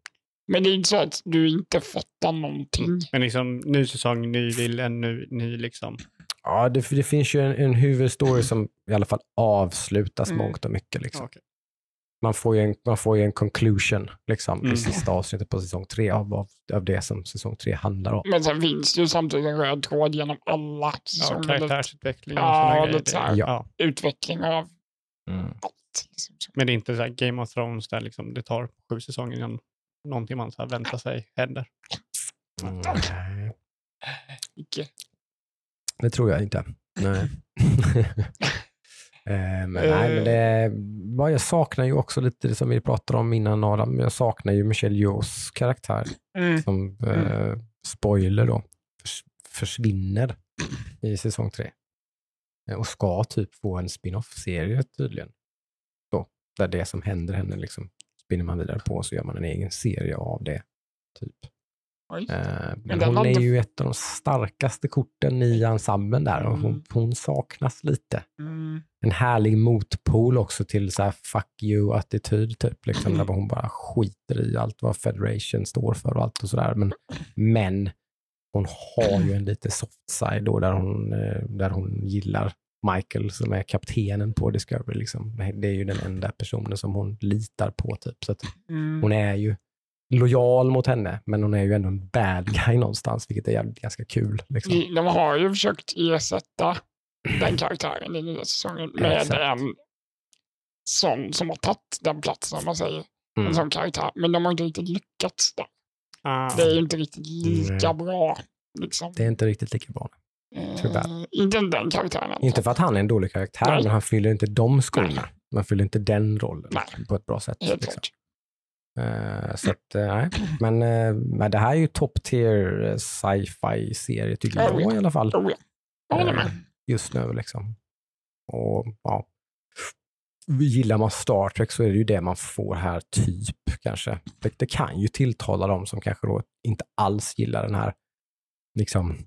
[SPEAKER 2] Men det är inte så att du inte fattar någonting.
[SPEAKER 3] Men liksom ny säsong, ny villa, ny, ny liksom.
[SPEAKER 1] Ja, det, det finns ju en, en huvudstory som i alla fall avslutas
[SPEAKER 2] Mm.
[SPEAKER 1] mångt och mycket. Liksom.
[SPEAKER 3] Okej.
[SPEAKER 1] Man, får ju en, man får ju en conclusion liksom,
[SPEAKER 3] Mm.
[SPEAKER 1] i sista avsnittet på säsong tre av, av, av det som säsong tre handlar om.
[SPEAKER 2] Men sen finns det ju samtidigt en röd tråd genom alla
[SPEAKER 3] Ja,
[SPEAKER 2] säsonger. lite
[SPEAKER 3] karaktärsutveckling och
[SPEAKER 2] Ja,
[SPEAKER 3] sådana
[SPEAKER 2] lite
[SPEAKER 3] grejer.
[SPEAKER 2] så här.
[SPEAKER 1] Ja.
[SPEAKER 2] utveckling av
[SPEAKER 1] Mm.
[SPEAKER 2] allt. Liksom.
[SPEAKER 3] Men det är inte så här Game of Thrones där liksom det tar sju säsonger innan någonting man så här väntar sig händer.
[SPEAKER 1] Mm, nej,
[SPEAKER 2] Icke.
[SPEAKER 1] det tror jag inte. Nej. Eh, men nej, men det, vad jag saknar ju också lite det som vi pratade om innan Adam, jag saknar ju Michelle Yeohs karaktär
[SPEAKER 2] Mm.
[SPEAKER 1] som eh, spoiler då förs- försvinner i säsong tre. Och ska typ få en spin-off-serie tydligen. Då, där det som händer henne liksom spinner man vidare på så gör man en egen serie av det. typ.
[SPEAKER 2] Oj.
[SPEAKER 1] Eh, men
[SPEAKER 2] den
[SPEAKER 1] hon är ju ett av de starkaste korten i ensemblen där och hon,
[SPEAKER 2] Mm.
[SPEAKER 1] hon saknas lite.
[SPEAKER 2] Mm.
[SPEAKER 1] En härlig motpol också till så här fuck you-attityd typ. Liksom,
[SPEAKER 2] Mm.
[SPEAKER 1] där hon bara skiter i allt vad Federation står för och allt och sådär. Men, men hon har ju en lite soft side då där hon, eh, där hon gillar Michael som är kaptenen på Discovery. Liksom. Det är ju den enda personen som hon litar på. Typ. Så att
[SPEAKER 2] Mm.
[SPEAKER 1] hon är ju lojal mot henne, men hon är ju ändå en bad guy någonstans, vilket är ganska kul. Liksom.
[SPEAKER 2] De- De har ju försökt ersätta den karaktären i nya säsongen med
[SPEAKER 1] Exakt.
[SPEAKER 2] en sån som har tagit den platsen, om man säger.
[SPEAKER 1] Mm.
[SPEAKER 2] En sån karaktär. Men de har inte riktigt lyckats där.
[SPEAKER 3] Ah.
[SPEAKER 2] Det är ju inte riktigt lika
[SPEAKER 1] Nej.
[SPEAKER 2] bra. Liksom.
[SPEAKER 1] Det är inte riktigt lika bra. Tyvärr.
[SPEAKER 2] Eh, inte den karaktären.
[SPEAKER 1] Inte för att han är en dålig karaktär,
[SPEAKER 2] Nej.
[SPEAKER 1] men han fyller inte de skorna. Man fyller inte den rollen
[SPEAKER 2] Nej.
[SPEAKER 1] på ett bra sätt.
[SPEAKER 2] Helt
[SPEAKER 1] liksom.
[SPEAKER 2] klart.
[SPEAKER 1] Eh, så att, nej. Men, men det här är ju top tier sci-fi serie tycker
[SPEAKER 2] Oh,
[SPEAKER 1] jag
[SPEAKER 2] ja.
[SPEAKER 1] i alla fall.
[SPEAKER 2] Oh, med.
[SPEAKER 1] just nu. Liksom. Och, ja. Gillar man Star Trek så är det ju det man får här, typ kanske. Det, det kan ju tilltala dem som kanske då inte alls gillar den här liksom,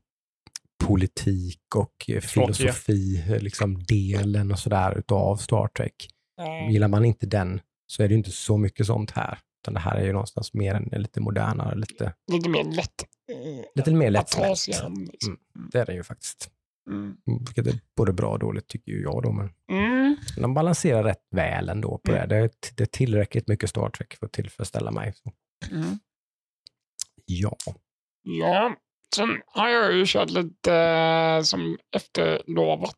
[SPEAKER 1] politik och eh, filosofi, eh, liksom, delen och sådär utav Star Trek.
[SPEAKER 2] Eh,
[SPEAKER 1] Gillar man inte den så är det inte så mycket sånt här. Utan det här är ju någonstans mer en, lite modernare, lite,
[SPEAKER 2] Lite mer lätt eh,
[SPEAKER 1] lite mer lättsmält.
[SPEAKER 2] an. Liksom.
[SPEAKER 1] Det är den ju faktiskt.
[SPEAKER 2] Mm.
[SPEAKER 1] Vilket är både bra och dåligt tycker ju jag då. Men
[SPEAKER 2] Mm.
[SPEAKER 1] de balanserar rätt väl ändå på
[SPEAKER 2] Mm.
[SPEAKER 1] det. Det är, det är tillräckligt mycket Star Trek för att tillfredsställa mig. Så,
[SPEAKER 2] Mm.
[SPEAKER 1] ja.
[SPEAKER 2] Ja, sen har jag ju kört lite eh, som efterlovat.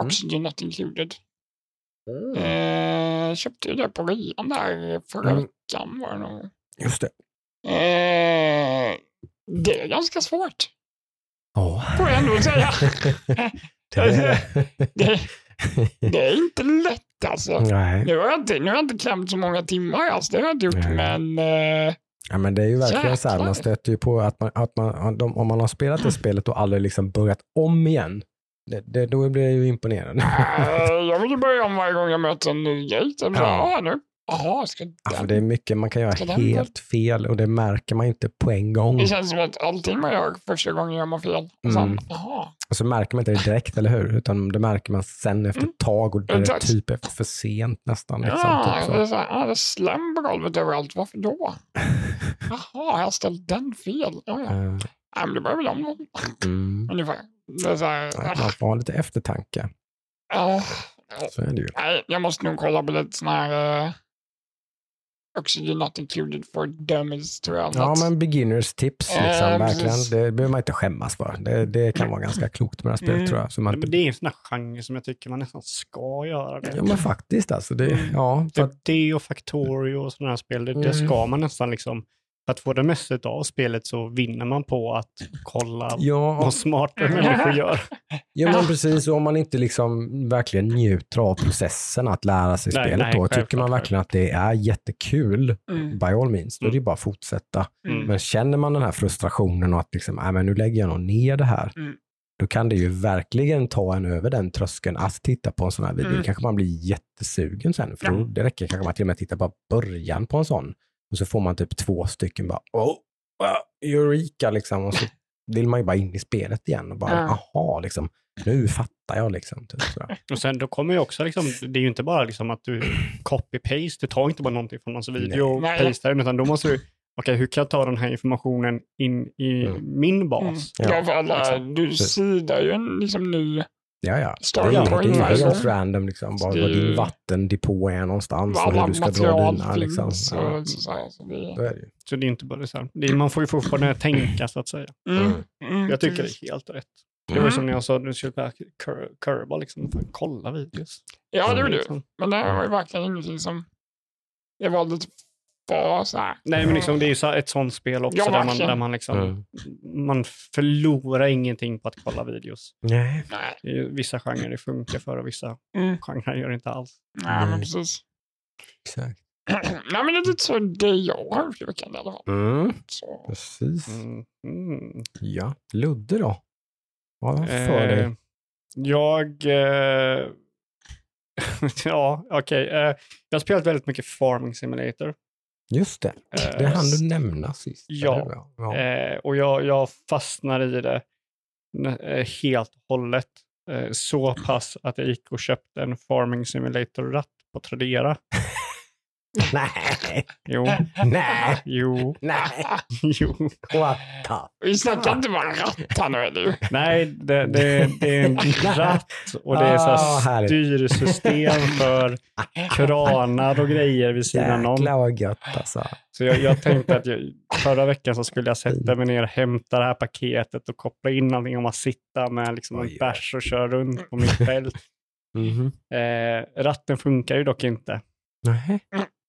[SPEAKER 1] Mm.
[SPEAKER 2] Oxygen not included. Eh, köpte ju det på rean där förra
[SPEAKER 1] Mm.
[SPEAKER 2] veckan var det nog.
[SPEAKER 1] Just det.
[SPEAKER 2] Eh, det är ganska svårt,
[SPEAKER 1] Ja.
[SPEAKER 2] får jag ändå säga.
[SPEAKER 1] det är
[SPEAKER 2] Det, det är inte lätt alltså.
[SPEAKER 1] Nej.
[SPEAKER 2] Nu har, jag inte, nu har jag inte klämt så många timmar alltså, det har jag inte gjort,
[SPEAKER 1] Nej.
[SPEAKER 2] men eh,
[SPEAKER 1] Ja, men det är ju verkligen så här, man stöter ju på att, man, att man, de, om man har spelat det spelet och aldrig liksom börjat om igen, det, det, då blir jag ju imponerad.
[SPEAKER 2] jag vill ju börja om varje gång jag möter en ny gate.
[SPEAKER 1] Ja.
[SPEAKER 2] ja. nu. Jaha, ska den?
[SPEAKER 1] Det är mycket man kan göra
[SPEAKER 2] Ska den
[SPEAKER 1] helt fel och det märker man inte på en gång.
[SPEAKER 2] Det känns som att allting man gör första gången gör man fel. Och sen,
[SPEAKER 1] Mm. Och så märker man inte det direkt, eller hur? Utan det märker man sen efter ett tag och det är typ är för sent nästan. Liksom,
[SPEAKER 2] Ja,
[SPEAKER 1] typ
[SPEAKER 2] det är
[SPEAKER 1] så.
[SPEAKER 2] här, det är slem på golvet överallt. Varför då? Jaha, har jag ställt den fel? Ja, ja.
[SPEAKER 1] Eh,
[SPEAKER 2] Nej, men det börjar väl om då.
[SPEAKER 1] mm.
[SPEAKER 2] Ungefär. Det är så här, ah,
[SPEAKER 1] Man får ha lite eftertanke.
[SPEAKER 2] ah,
[SPEAKER 1] Så är det ju.
[SPEAKER 2] nej, jag måste nog kolla på lite sån här uh, Oxygen not included for dummies tror jag.
[SPEAKER 1] Ja, men beginners tips liksom,
[SPEAKER 2] Eh,
[SPEAKER 1] verkligen.
[SPEAKER 2] precis.
[SPEAKER 1] Det behöver man inte skämmas för. Det, det kan vara ganska klokt med det här spelet
[SPEAKER 2] Mm.
[SPEAKER 1] tror jag. Så man
[SPEAKER 3] Men
[SPEAKER 1] inte...
[SPEAKER 3] det är en sån här genre som jag tycker man nästan ska göra det.
[SPEAKER 1] Ja, men faktiskt alltså. Det,
[SPEAKER 2] Mm.
[SPEAKER 1] ja, för att,
[SPEAKER 3] Typ det och Factorio och sådana här spel, det, det
[SPEAKER 1] Mm.
[SPEAKER 3] ska man nästan liksom, för att få det mesta av spelet så vinner man på att kolla
[SPEAKER 1] ja,
[SPEAKER 3] vad smarta människor gör.
[SPEAKER 1] Ja men precis, och om man inte liksom verkligen njuter av processen att lära sig
[SPEAKER 3] Nej,
[SPEAKER 1] spelet
[SPEAKER 3] nej,
[SPEAKER 1] då, tycker man verkligen att det är jättekul,
[SPEAKER 2] Mm.
[SPEAKER 1] by all means, då är det ju bara att fortsätta.
[SPEAKER 2] Mm.
[SPEAKER 1] Men känner man den här frustrationen och att liksom, äh, men nu lägger jag nog ner det här,
[SPEAKER 2] Mm.
[SPEAKER 1] då kan det ju verkligen ta en över den tröskeln att titta på en sån här video.
[SPEAKER 2] Mm.
[SPEAKER 1] kanske man blir jättesugen sen, för
[SPEAKER 2] Ja.
[SPEAKER 1] då, det räcker kanske man till och med titta på början på en sån. Och så får man typ två stycken bara, oh, uh, eureka liksom. Och så vill man ju bara in i spelet igen och bara,
[SPEAKER 2] Ja.
[SPEAKER 1] aha, liksom, nu fattar jag liksom. Typ.
[SPEAKER 3] Och sen då kommer ju också liksom, det är ju inte bara liksom att du copy-paste, du tar inte bara någonting från någons video och
[SPEAKER 2] Nej.
[SPEAKER 3] pastar utan då måste du, okej hur kan jag ta den här informationen in i
[SPEAKER 1] Mm.
[SPEAKER 3] min
[SPEAKER 2] Mm.
[SPEAKER 3] bas?
[SPEAKER 1] Ja,
[SPEAKER 2] Ja, för alla,
[SPEAKER 3] liksom.
[SPEAKER 2] du sidar ju en liksom, ny
[SPEAKER 1] Ja, ja. Det är, är
[SPEAKER 2] varje
[SPEAKER 1] helt random liksom, var,
[SPEAKER 2] är
[SPEAKER 1] var din vattendepå är någonstans och hur du ska dra dina. Liksom.
[SPEAKER 2] finns.
[SPEAKER 1] Ja,
[SPEAKER 2] så, så, så det,
[SPEAKER 1] så är det ju.
[SPEAKER 3] Så det är inte bara så här, det är, man får ju fortfarande tänka så att säga.
[SPEAKER 2] mm.
[SPEAKER 1] Mm.
[SPEAKER 2] Mm,
[SPEAKER 3] Jag tycker det är helt rätt. Det var som när jag sa att du skulle Cur- Curva, liksom, kolla videos.
[SPEAKER 2] Ja, det gjorde du.
[SPEAKER 3] Liksom.
[SPEAKER 2] Men det var ju verkligen ingenting som... Det var lite och så här.
[SPEAKER 3] Nej, men liksom, det är ju så- ett sånt spel också
[SPEAKER 2] Ja,
[SPEAKER 3] där, man, där man, liksom,
[SPEAKER 1] Mm.
[SPEAKER 3] man förlorar ingenting på att kolla videos.
[SPEAKER 1] Nej.
[SPEAKER 2] Nej,
[SPEAKER 3] vissa genrer det funkar för och vissa
[SPEAKER 2] Mm.
[SPEAKER 3] genrer gör det inte alls.
[SPEAKER 2] nej men
[SPEAKER 1] Nej.
[SPEAKER 2] precis.
[SPEAKER 1] Exakt.
[SPEAKER 2] nej, men det är lite så det jag har gjort i veckan i alla fall.
[SPEAKER 1] Mm.
[SPEAKER 2] Så.
[SPEAKER 1] Precis.
[SPEAKER 3] Mm. Mm.
[SPEAKER 1] Ja. Ludde då? Vad har du för
[SPEAKER 3] Eh,
[SPEAKER 1] dig?
[SPEAKER 3] jag... Eh, ja, okej. Eh, jag har spelat väldigt mycket Farming Simulator.
[SPEAKER 1] Just det.
[SPEAKER 3] Eh,
[SPEAKER 1] Det hann du nämna sist.
[SPEAKER 3] ja.
[SPEAKER 1] ja.
[SPEAKER 3] Eh, och jag, jag fastnar i det eh, helt och hållet. Eh, så pass att jag gick och köpte en Farming Simulator-ratt på Tradera.
[SPEAKER 1] Nej.
[SPEAKER 3] Jo,
[SPEAKER 1] Nej.
[SPEAKER 3] jo,
[SPEAKER 1] Nej.
[SPEAKER 3] jo.
[SPEAKER 1] The
[SPEAKER 2] Vi snackar inte bara ratt här nu, eller?
[SPEAKER 3] Nej, det, det, det är en ratt och det är så
[SPEAKER 1] Ah,
[SPEAKER 3] här
[SPEAKER 1] härligt.
[SPEAKER 3] styrsystem för kranar och grejer vid sidan om.
[SPEAKER 1] Jäklar vad gött alltså.
[SPEAKER 3] Så jag, jag tänkte att jag, förra veckan så skulle jag sätta mig ner, hämta det här paketet och koppla in allting om att sitta med liksom en bärs och köra runt på mitt fält.
[SPEAKER 1] Mhm.
[SPEAKER 3] Eh, ratten funkar ju dock inte.
[SPEAKER 1] Nej.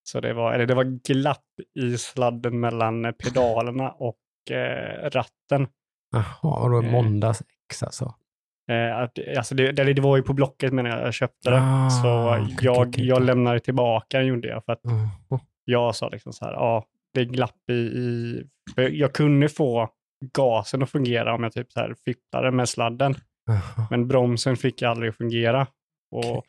[SPEAKER 3] Så det var, eller det var glapp i sladden mellan pedalerna och eh, ratten.
[SPEAKER 1] Jaha, och då
[SPEAKER 3] Eh.
[SPEAKER 1] måndags X alltså.
[SPEAKER 3] Eh, att, alltså det, det, det var ju på Blocket menar jag, jag köpte det.
[SPEAKER 1] Ah,
[SPEAKER 3] så
[SPEAKER 1] okej,
[SPEAKER 3] jag,
[SPEAKER 1] okej,
[SPEAKER 3] jag lämnade tillbaka den gjorde jag för att
[SPEAKER 1] Mm.
[SPEAKER 3] jag sa liksom så här, ja, det är glapp i, i jag kunde få gasen att fungera om jag typ så här fipplade med sladden,
[SPEAKER 1] Jaha.
[SPEAKER 3] men bromsen fick jag aldrig att fungera. Och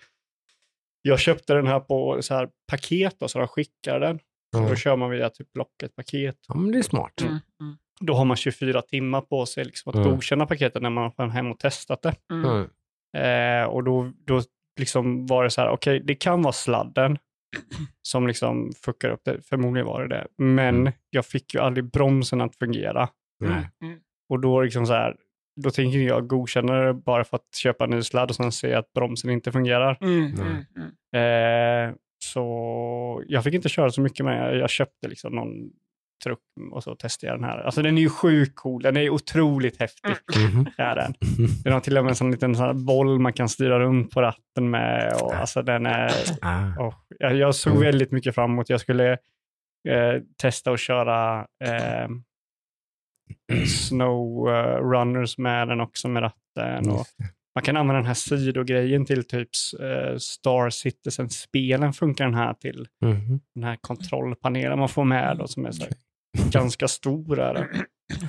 [SPEAKER 3] jag köpte den här på så här paket då, så de skickar den.
[SPEAKER 1] Mm.
[SPEAKER 3] då kör man via typ Blocket-paket.
[SPEAKER 1] Ja, men det är smart.
[SPEAKER 2] Mm. Mm.
[SPEAKER 3] Då har man 24 timmar på sig liksom att
[SPEAKER 1] Mm.
[SPEAKER 3] godkänna paketet när man har hem och testat det.
[SPEAKER 2] Mm.
[SPEAKER 1] Mm.
[SPEAKER 3] Eh, och då, då liksom var det så här, okej, det kan vara sladden som liksom fuckar upp det. Förmodligen var det det. Men
[SPEAKER 1] Mm.
[SPEAKER 3] jag fick ju aldrig bromsen att fungera.
[SPEAKER 2] Mm.
[SPEAKER 3] Och då liksom så här, då tänker jag godkänna det bara för att köpa en ny sladd och sen se att bromsen inte fungerar.
[SPEAKER 2] Mm. Mm. Mm.
[SPEAKER 3] Eh, så jag fick inte köra så mycket med Jag köpte liksom någon truck och så testade jag den här. Alltså den är ju sjukt cool. Den är otroligt häftig.
[SPEAKER 1] Mhm.
[SPEAKER 3] Är den. Den har till och med en sån liten sån här boll man kan styra runt på ratten med. Och, alltså den är,
[SPEAKER 1] Ah.
[SPEAKER 3] åh, jag, jag såg
[SPEAKER 1] Mm.
[SPEAKER 3] väldigt mycket fram emot. Jag skulle eh, testa att köra eh, snow eh, runners med den också med ratten. Och
[SPEAKER 1] det.
[SPEAKER 3] man kan använda den här sidogrejen till typ eh, Star Citizen-spelen funkar den här till.
[SPEAKER 1] Mhm.
[SPEAKER 3] Den här kontrollpanelen man får med då, som är så här, ganska stor. Är.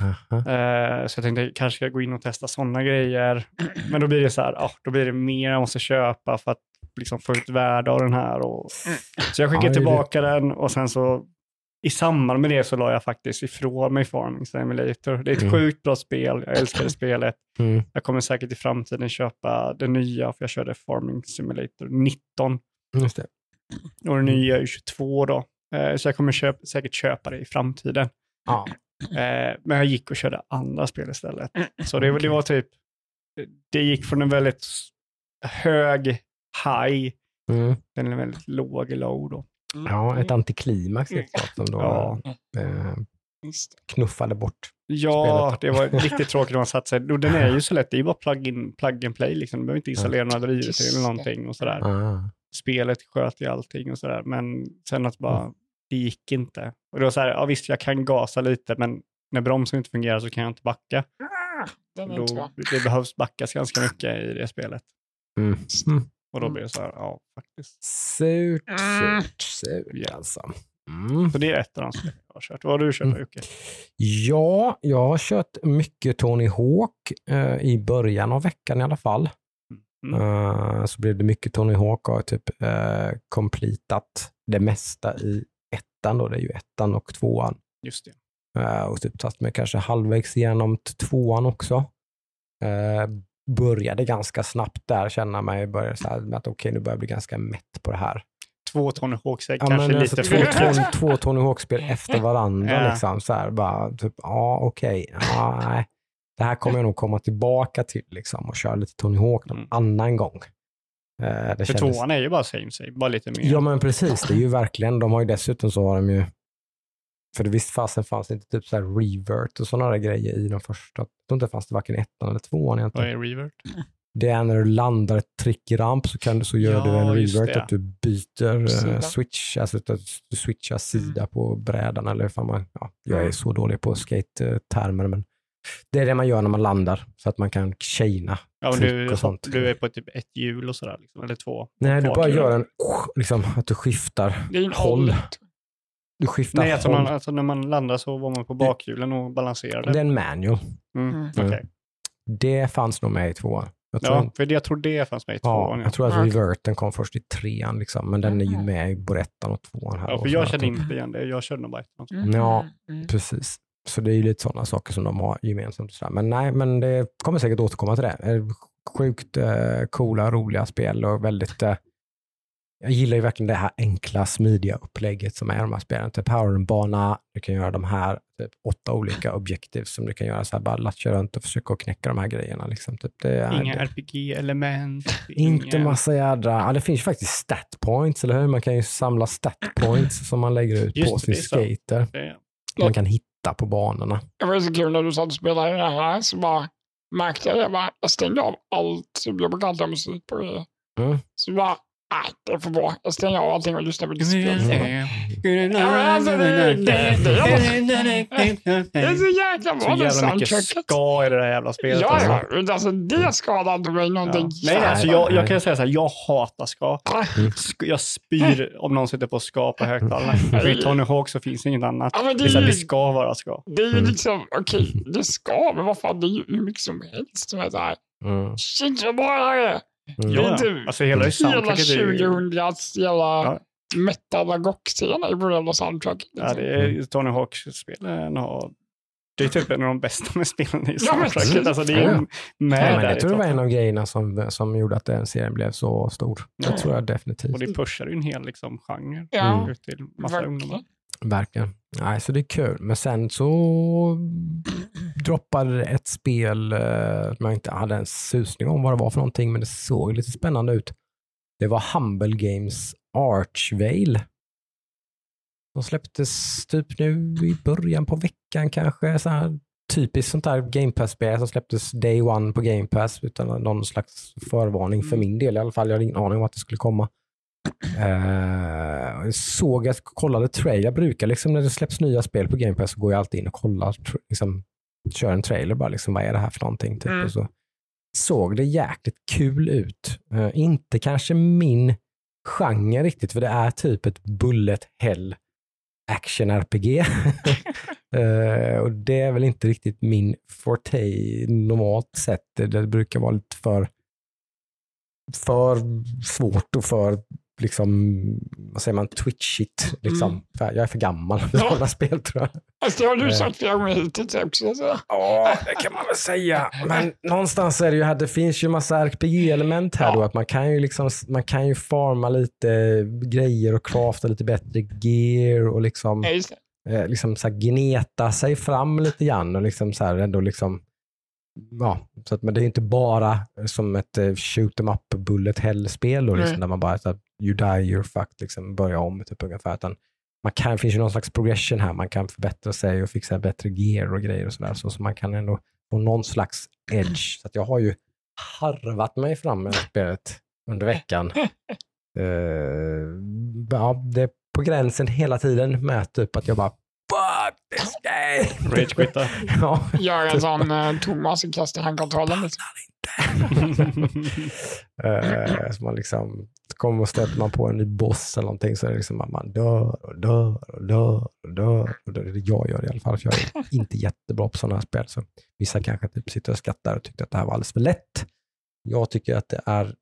[SPEAKER 1] Aha.
[SPEAKER 3] Eh, så jag tänkte kanske ska jag gå in och testa sådana grejer. Men då blir det så här, ah, då blir det mer jag måste köpa för att liksom få ut värde av den här. Och... Så jag
[SPEAKER 1] Ja,
[SPEAKER 3] skickade
[SPEAKER 1] det
[SPEAKER 3] tillbaka den och sen så i samband med det så la jag faktiskt ifrån mig Farming Simulator. Det är ett
[SPEAKER 1] Mm.
[SPEAKER 3] sjukt bra spel, jag älskar det spelet.
[SPEAKER 1] Mm.
[SPEAKER 3] Jag kommer säkert i framtiden köpa det nya, för jag körde Farming Simulator 19
[SPEAKER 1] Just det.
[SPEAKER 3] och det nya är ju 22 då. Eh, Så jag kommer köp, säkert köpa det i framtiden.
[SPEAKER 1] Ja.
[SPEAKER 3] Eh, Men jag gick och körde andra spel istället. Så det, det var typ, det gick från en väldigt hög high
[SPEAKER 1] Mm.
[SPEAKER 3] till en väldigt låg low då.
[SPEAKER 1] Ja, ett antiklimax helt klart som då
[SPEAKER 3] Ja,
[SPEAKER 1] eh,
[SPEAKER 2] det.
[SPEAKER 1] knuffade bort.
[SPEAKER 3] ja
[SPEAKER 1] Spelet.
[SPEAKER 3] det var riktigt tråkigt när man satt sig. Och Den är ju så lätt, det är ju bara plug, in, plug and play liksom. Du behöver inte installera några drivor eller någonting och sådär.
[SPEAKER 1] Ah.
[SPEAKER 3] spelet sköt ju allting och sådär. Men sen att bara, det gick inte. Och det var så här, ja visst jag kan gasa lite, men när bromsen inte fungerar så kan jag inte backa.
[SPEAKER 2] Ah,
[SPEAKER 3] Då, det behövs backas ganska mycket i det spelet.
[SPEAKER 1] Mm. Mm.
[SPEAKER 3] Och då blir det så här, ja faktiskt.
[SPEAKER 1] Surt,
[SPEAKER 2] Mm.
[SPEAKER 1] surt, surt alltså. Mm.
[SPEAKER 3] Så det är ett av de spel jag har kört. Vad har du kört
[SPEAKER 1] Mm.
[SPEAKER 3] Jocke?
[SPEAKER 1] Ja, jag har kört mycket Tony Hawk eh, i början av veckan i alla fall.
[SPEAKER 3] Mm.
[SPEAKER 1] Eh, så blev det mycket Tony Hawk och har typ eh, completat det mesta i ettan då. Det är ju ettan och tvåan.
[SPEAKER 3] Just det.
[SPEAKER 1] Eh, och typ tagit mig kanske halvvägs igenom tvåan också. Eh, började ganska snabbt där, känna mig, började så här att okej, nu börjar jag bli ganska mätt på det här.
[SPEAKER 3] Två Tony Hawks är
[SPEAKER 1] Ja,
[SPEAKER 3] kanske
[SPEAKER 1] men
[SPEAKER 3] lite
[SPEAKER 1] alltså,
[SPEAKER 3] för
[SPEAKER 1] två, två, två Tony Hawk-spel efter varandra.
[SPEAKER 3] Ja.
[SPEAKER 1] liksom, så här, bara, typ, ja, okej, ja, nej. Det här kommer jag nog komma tillbaka till liksom, och köra lite Tony Hawk någon
[SPEAKER 3] Mm.
[SPEAKER 1] annan gång. Eh, det
[SPEAKER 3] För
[SPEAKER 1] kändes-
[SPEAKER 3] tvåan är ju bara same same, bara lite mer.
[SPEAKER 1] Ja men precis, det är ju verkligen, de har ju dessutom så har de ju, för det visst fasen fanns det inte typ så här revert och sådana där grejer i de första, jag tror inte det fanns det varken ettan eller tvåan
[SPEAKER 3] Vad
[SPEAKER 1] egentligen.
[SPEAKER 3] är revert?
[SPEAKER 1] Det är när du landar ett trick i ramp så, kan du, så gör
[SPEAKER 3] Ja,
[SPEAKER 1] du en revert, att du byter eh,
[SPEAKER 2] Sida.
[SPEAKER 1] switch, alltså att du switchar sida på brädan. Eller fan man, ja, jag är
[SPEAKER 2] Mm.
[SPEAKER 1] så dålig på skate-termer, men det är det man gör när man landar, så att man kan chaina.
[SPEAKER 3] Ja, du,
[SPEAKER 1] och sånt.
[SPEAKER 3] du är på typ ett hjul och sådär, liksom, eller två.
[SPEAKER 1] Nej, du bara gör en, liksom, att du skiftar håll.
[SPEAKER 2] håll.
[SPEAKER 1] Du skiftar
[SPEAKER 3] Nej, alltså, man, alltså när man landar så var man på bakhjulen och balanserade.
[SPEAKER 1] Det är en manual.
[SPEAKER 3] Mm.
[SPEAKER 2] Mm.
[SPEAKER 3] okej.
[SPEAKER 1] Det fanns nog med i tvåan. Jag tror,
[SPEAKER 3] Ja, för jag tror det fanns med i tvåan. Ja,
[SPEAKER 1] jag tror att reverten kom först i trean, liksom, men den är ju
[SPEAKER 2] Mhm.
[SPEAKER 1] med i både ettan och tvåan. Här
[SPEAKER 3] ja, för jag kände inte igen det. Jag körde nog bara ettan.
[SPEAKER 2] Mm.
[SPEAKER 1] Ja.
[SPEAKER 2] Mm.
[SPEAKER 1] Precis. Så det är ju lite sådana saker som de har gemensamt. sådär. Men nej, men det kommer säkert återkomma till det. Sjukt eh, coola, roliga spel och väldigt... Eh, jag gillar ju verkligen det här enkla, smidiga upplägget som är de här spelen. Typ här har du en bana, du kan göra de här typ, åtta olika objektiv som du kan göra så här, bara latcha runt och försöka att knäcka de här grejerna. Liksom. Typ, det är,
[SPEAKER 3] Inga
[SPEAKER 1] det,
[SPEAKER 3] RPG-element.
[SPEAKER 1] inte
[SPEAKER 3] inga-
[SPEAKER 1] massa jädra... Ja, det finns ju faktiskt stat points, eller hur? Man kan ju samla stat points som man lägger ut
[SPEAKER 3] Just
[SPEAKER 1] på sin skater.
[SPEAKER 3] Det-
[SPEAKER 1] Man kan hitta på banorna.
[SPEAKER 2] Det var så kul när du satt och spelade det här så bara märkte jag det. Bara, jag stängde av allt som jag brukar alltid ha musik på. det.
[SPEAKER 1] Mm.
[SPEAKER 2] Så bara, nej det för bra. Jag stänger av allting och lyssnar på.
[SPEAKER 1] Mm.
[SPEAKER 2] Ja, men alltså, det- det- det- Det är så jäkla
[SPEAKER 3] Så
[SPEAKER 2] bra det
[SPEAKER 3] jävla mycket ska i det där jävla spelet.
[SPEAKER 2] Ja,
[SPEAKER 3] alltså.
[SPEAKER 2] ja. Alltså, det skadar inte mig
[SPEAKER 3] Ja.
[SPEAKER 2] någonting.
[SPEAKER 3] Nej, nej, alltså jag, jag kan säga så här, jag hatar ska.
[SPEAKER 1] Mm.
[SPEAKER 3] Jag spyr om någon sitter på ska på högtalarna. För i Tony Hawk så finns inget annat.
[SPEAKER 2] Ja, men
[SPEAKER 3] Det,
[SPEAKER 2] det
[SPEAKER 3] är så här, det ska vara ska.
[SPEAKER 2] Det är ju
[SPEAKER 1] Mm.
[SPEAKER 2] liksom, okej, det ska, men vad fan, det är ju hur mycket som helst som är så här.
[SPEAKER 1] Mm.
[SPEAKER 2] Shit vad bra det är!
[SPEAKER 1] Mm.
[SPEAKER 2] Det är
[SPEAKER 3] Ja,
[SPEAKER 2] inte
[SPEAKER 3] ja. Alltså hela
[SPEAKER 2] hela
[SPEAKER 3] soundtracket är ju...
[SPEAKER 2] 2000s jävla
[SPEAKER 3] Ja.
[SPEAKER 2] metal rock-scener i vår jävla soundtrack.
[SPEAKER 3] Ja, det är Tony Hawk-spelen har... Det är typ en av de bästa med spelen i
[SPEAKER 2] Ja, men
[SPEAKER 3] soundtracket.
[SPEAKER 2] precis.
[SPEAKER 3] Alltså det är
[SPEAKER 1] Ja, ja.
[SPEAKER 3] med
[SPEAKER 1] Nej, men jag
[SPEAKER 3] i
[SPEAKER 1] tror det var en av grejerna som, som gjorde att den serien blev så stor.
[SPEAKER 3] Ja.
[SPEAKER 1] Det tror jag definitivt.
[SPEAKER 3] Och det pushar ju en hel liksom, genre
[SPEAKER 2] Ja,
[SPEAKER 1] Mm.
[SPEAKER 3] ut till massa
[SPEAKER 2] verkligen.
[SPEAKER 3] ungdomar.
[SPEAKER 1] Verkligen. Nej, så det är kul. Men sen så droppade ett spel eh, som jag inte hade en susning om vad det var för någonting, men det såg lite spännande ut. Det var Humble Games Archvale. De släpptes typ nu i början på veckan kanske. Så här, typiskt sånt där Game Pass-spel som släpptes day one på Game Pass utan någon slags förvarning för min del i alla fall. Jag hade ingen aning om att det skulle komma. Uh, såg att kollade trailer. Jag brukar liksom när det släpps nya spel på Game Pass så går jag alltid in och kollar, liksom, kör en trailer bara, liksom, vad är det här för någonting? Typ,
[SPEAKER 2] Mm.
[SPEAKER 1] och så såg det jäkligt kul ut. Eh, inte kanske min genre riktigt, för det är typ ett bullet hell action RPG. Eh, och det är väl inte riktigt min forte normalt sett. Det brukar vara lite för, för svårt och för liksom, vad säger man, twitchigt. Liksom.
[SPEAKER 2] Mm.
[SPEAKER 1] Jag är för gammal för
[SPEAKER 2] Ja.
[SPEAKER 1] sådana spel tror jag.
[SPEAKER 2] Alltså, det har du
[SPEAKER 1] Eh.
[SPEAKER 2] sagt flera gånger hittills också. Så.
[SPEAKER 1] Ja, det kan man väl säga. Men någonstans är det ju här, det finns ju massa RPG-element här
[SPEAKER 2] Ja.
[SPEAKER 1] då, att man kan ju liksom, man kan ju farma lite grejer och crafta lite bättre gear och liksom,
[SPEAKER 2] Ja,
[SPEAKER 1] eh, liksom så gneta sig fram lite grann och liksom så här ändå liksom, ja, så att, men det är inte bara som ett eh, shoot em up bullet hell-spel liksom, där man bara, så här, you die, you're fucked, liksom börja om typ ungefär, utan man kan, det finns ju någon slags progression här, man kan förbättra sig och fixa bättre gear och grejer och sådär, så, så man kan ändå få någon slags edge. Så att jag har ju harvat mig fram med spelet under veckan. Eh, ja, det är på gränsen hela tiden med typ att jag bara Fuck this game!
[SPEAKER 3] Rage-quitta.
[SPEAKER 1] ja.
[SPEAKER 2] Gör en sån uh, Thomas och kastar handkontrollen inte.
[SPEAKER 1] Eh, så man liksom, kommer och stöter man på en ny boss eller någonting så är det liksom att man dör och dör och dör och dör. Och dör. Det jag gör i alla fall, för jag är inte jättebra på sådana här spel. Så vissa kanske typ sitter och skrattar och tyckte att det här var alldeles för lätt. Jag tycker att det är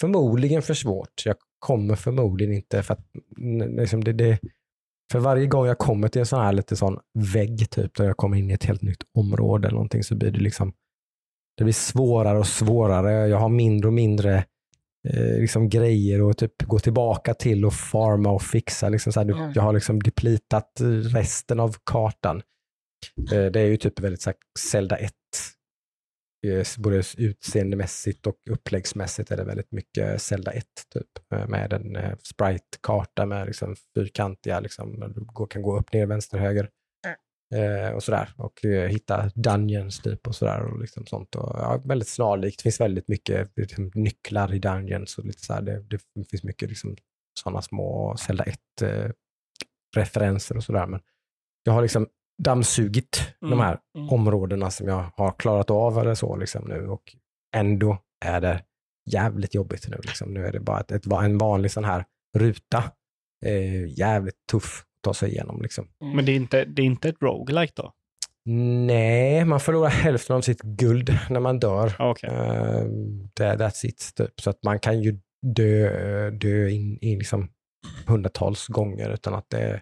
[SPEAKER 1] förmodligen för svårt. Jag kommer förmodligen inte, för att liksom det, det, för varje gång jag kommer till en sån här lite sån vägg, typ, där jag kommer in i ett helt nytt område eller någonting, så blir det liksom det blir svårare och svårare. Jag har mindre och mindre eh, liksom grejer att typ gå tillbaka till och farma och fixa. Liksom så här,
[SPEAKER 2] Mm.
[SPEAKER 1] Jag har liksom deplitat resten av kartan. Eh, det är ju typ väldigt så här, Zelda 1. Eh, Både utseendemässigt och uppläggsmässigt är det väldigt mycket Zelda 1 typ. eh, Med en eh, sprite-karta med liksom fyrkantiga, liksom, kan gå upp, ner, vänster, höger. Eh, och sådär. Och eh, hitta dungeons typ och sådär. Och liksom sånt. Och, ja, väldigt snarlikt. Det finns väldigt mycket liksom, nycklar i dungeons och lite så. Det, det finns mycket liksom, sådana små Zelda 1-referenser och sådär. Men jag har liksom dammsugit de här
[SPEAKER 2] mm.
[SPEAKER 1] områdena som jag har klarat av eller så liksom nu och ändå är det jävligt jobbigt nu. Liksom. Nu är det bara ett, ett, en vanlig sån här ruta. Eh, jävligt tuff ta sig igenom. Liksom.
[SPEAKER 3] Men det är inte, det är inte ett roguelike då?
[SPEAKER 1] Nej, man förlorar hälften av sitt guld när man dör.
[SPEAKER 3] Ah, Okej.
[SPEAKER 1] Eh, det, that's it, typ. Så att man kan ju dö, dö in, in liksom hundratals gånger utan att det,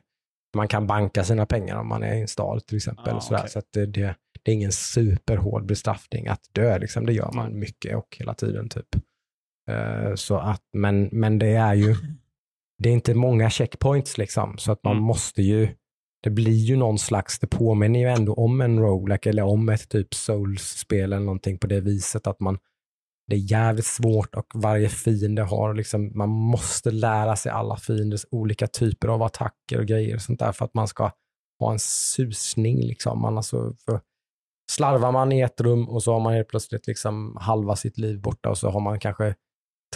[SPEAKER 1] man kan banka sina pengar om man är i en stad till exempel.
[SPEAKER 3] Ah, okej.
[SPEAKER 1] Så att det, det, det är ingen superhård bestraffning att dö. Liksom. Det gör man mycket och hela tiden. typ. Eh, så att, men, men det är ju det är inte många checkpoints liksom, så att man
[SPEAKER 3] Mm.
[SPEAKER 1] måste ju det blir ju någon slags, det påminner ju ändå om en roguelike eller om ett typ souls-spel eller någonting på det viset att man det är jävligt svårt och varje fiende har liksom, man måste lära sig alla fienders olika typer av attacker och grejer och sånt där för att man ska ha en susning liksom. Man alltså, för slarvar man i ett rum och så har man helt plötsligt liksom halva sitt liv borta och så har man kanske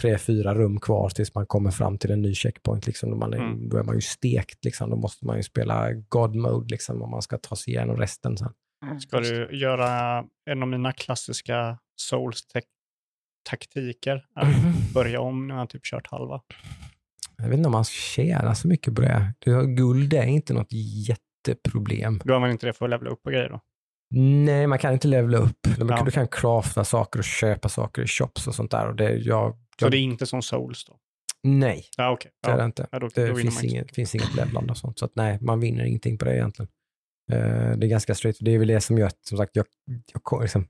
[SPEAKER 1] tre, fyra rum kvar tills man kommer fram till en ny checkpoint. Liksom. Då, man är,
[SPEAKER 3] Mm.
[SPEAKER 1] då är man ju stekt. Liksom. Då måste man ju spela God mode liksom, om man ska ta sig igenom resten sen.
[SPEAKER 3] Ska du göra en av mina klassiska Souls-taktiker? Att börja om när man typ kört halva.
[SPEAKER 1] Jag vet inte om man tjänar så mycket på det. det guld är inte något jätteproblem.
[SPEAKER 3] Du använder inte det för att levela upp och grejer då?
[SPEAKER 1] Nej, man kan inte levela upp.
[SPEAKER 3] Ja.
[SPEAKER 1] du kan crafta saker och köpa saker i shops och sånt där. Och det, jag,
[SPEAKER 3] Så det är inte som Souls då?
[SPEAKER 1] Nej,
[SPEAKER 3] Ja, okej.
[SPEAKER 1] det är det inte.
[SPEAKER 3] Ja, då,
[SPEAKER 1] Det
[SPEAKER 3] då
[SPEAKER 1] finns inget, finns inget levlande och sånt. Så att nej, man vinner ingenting på det egentligen. Eh, det är ganska straight. Det är väl det som gör att, som sagt, jag, jag, liksom,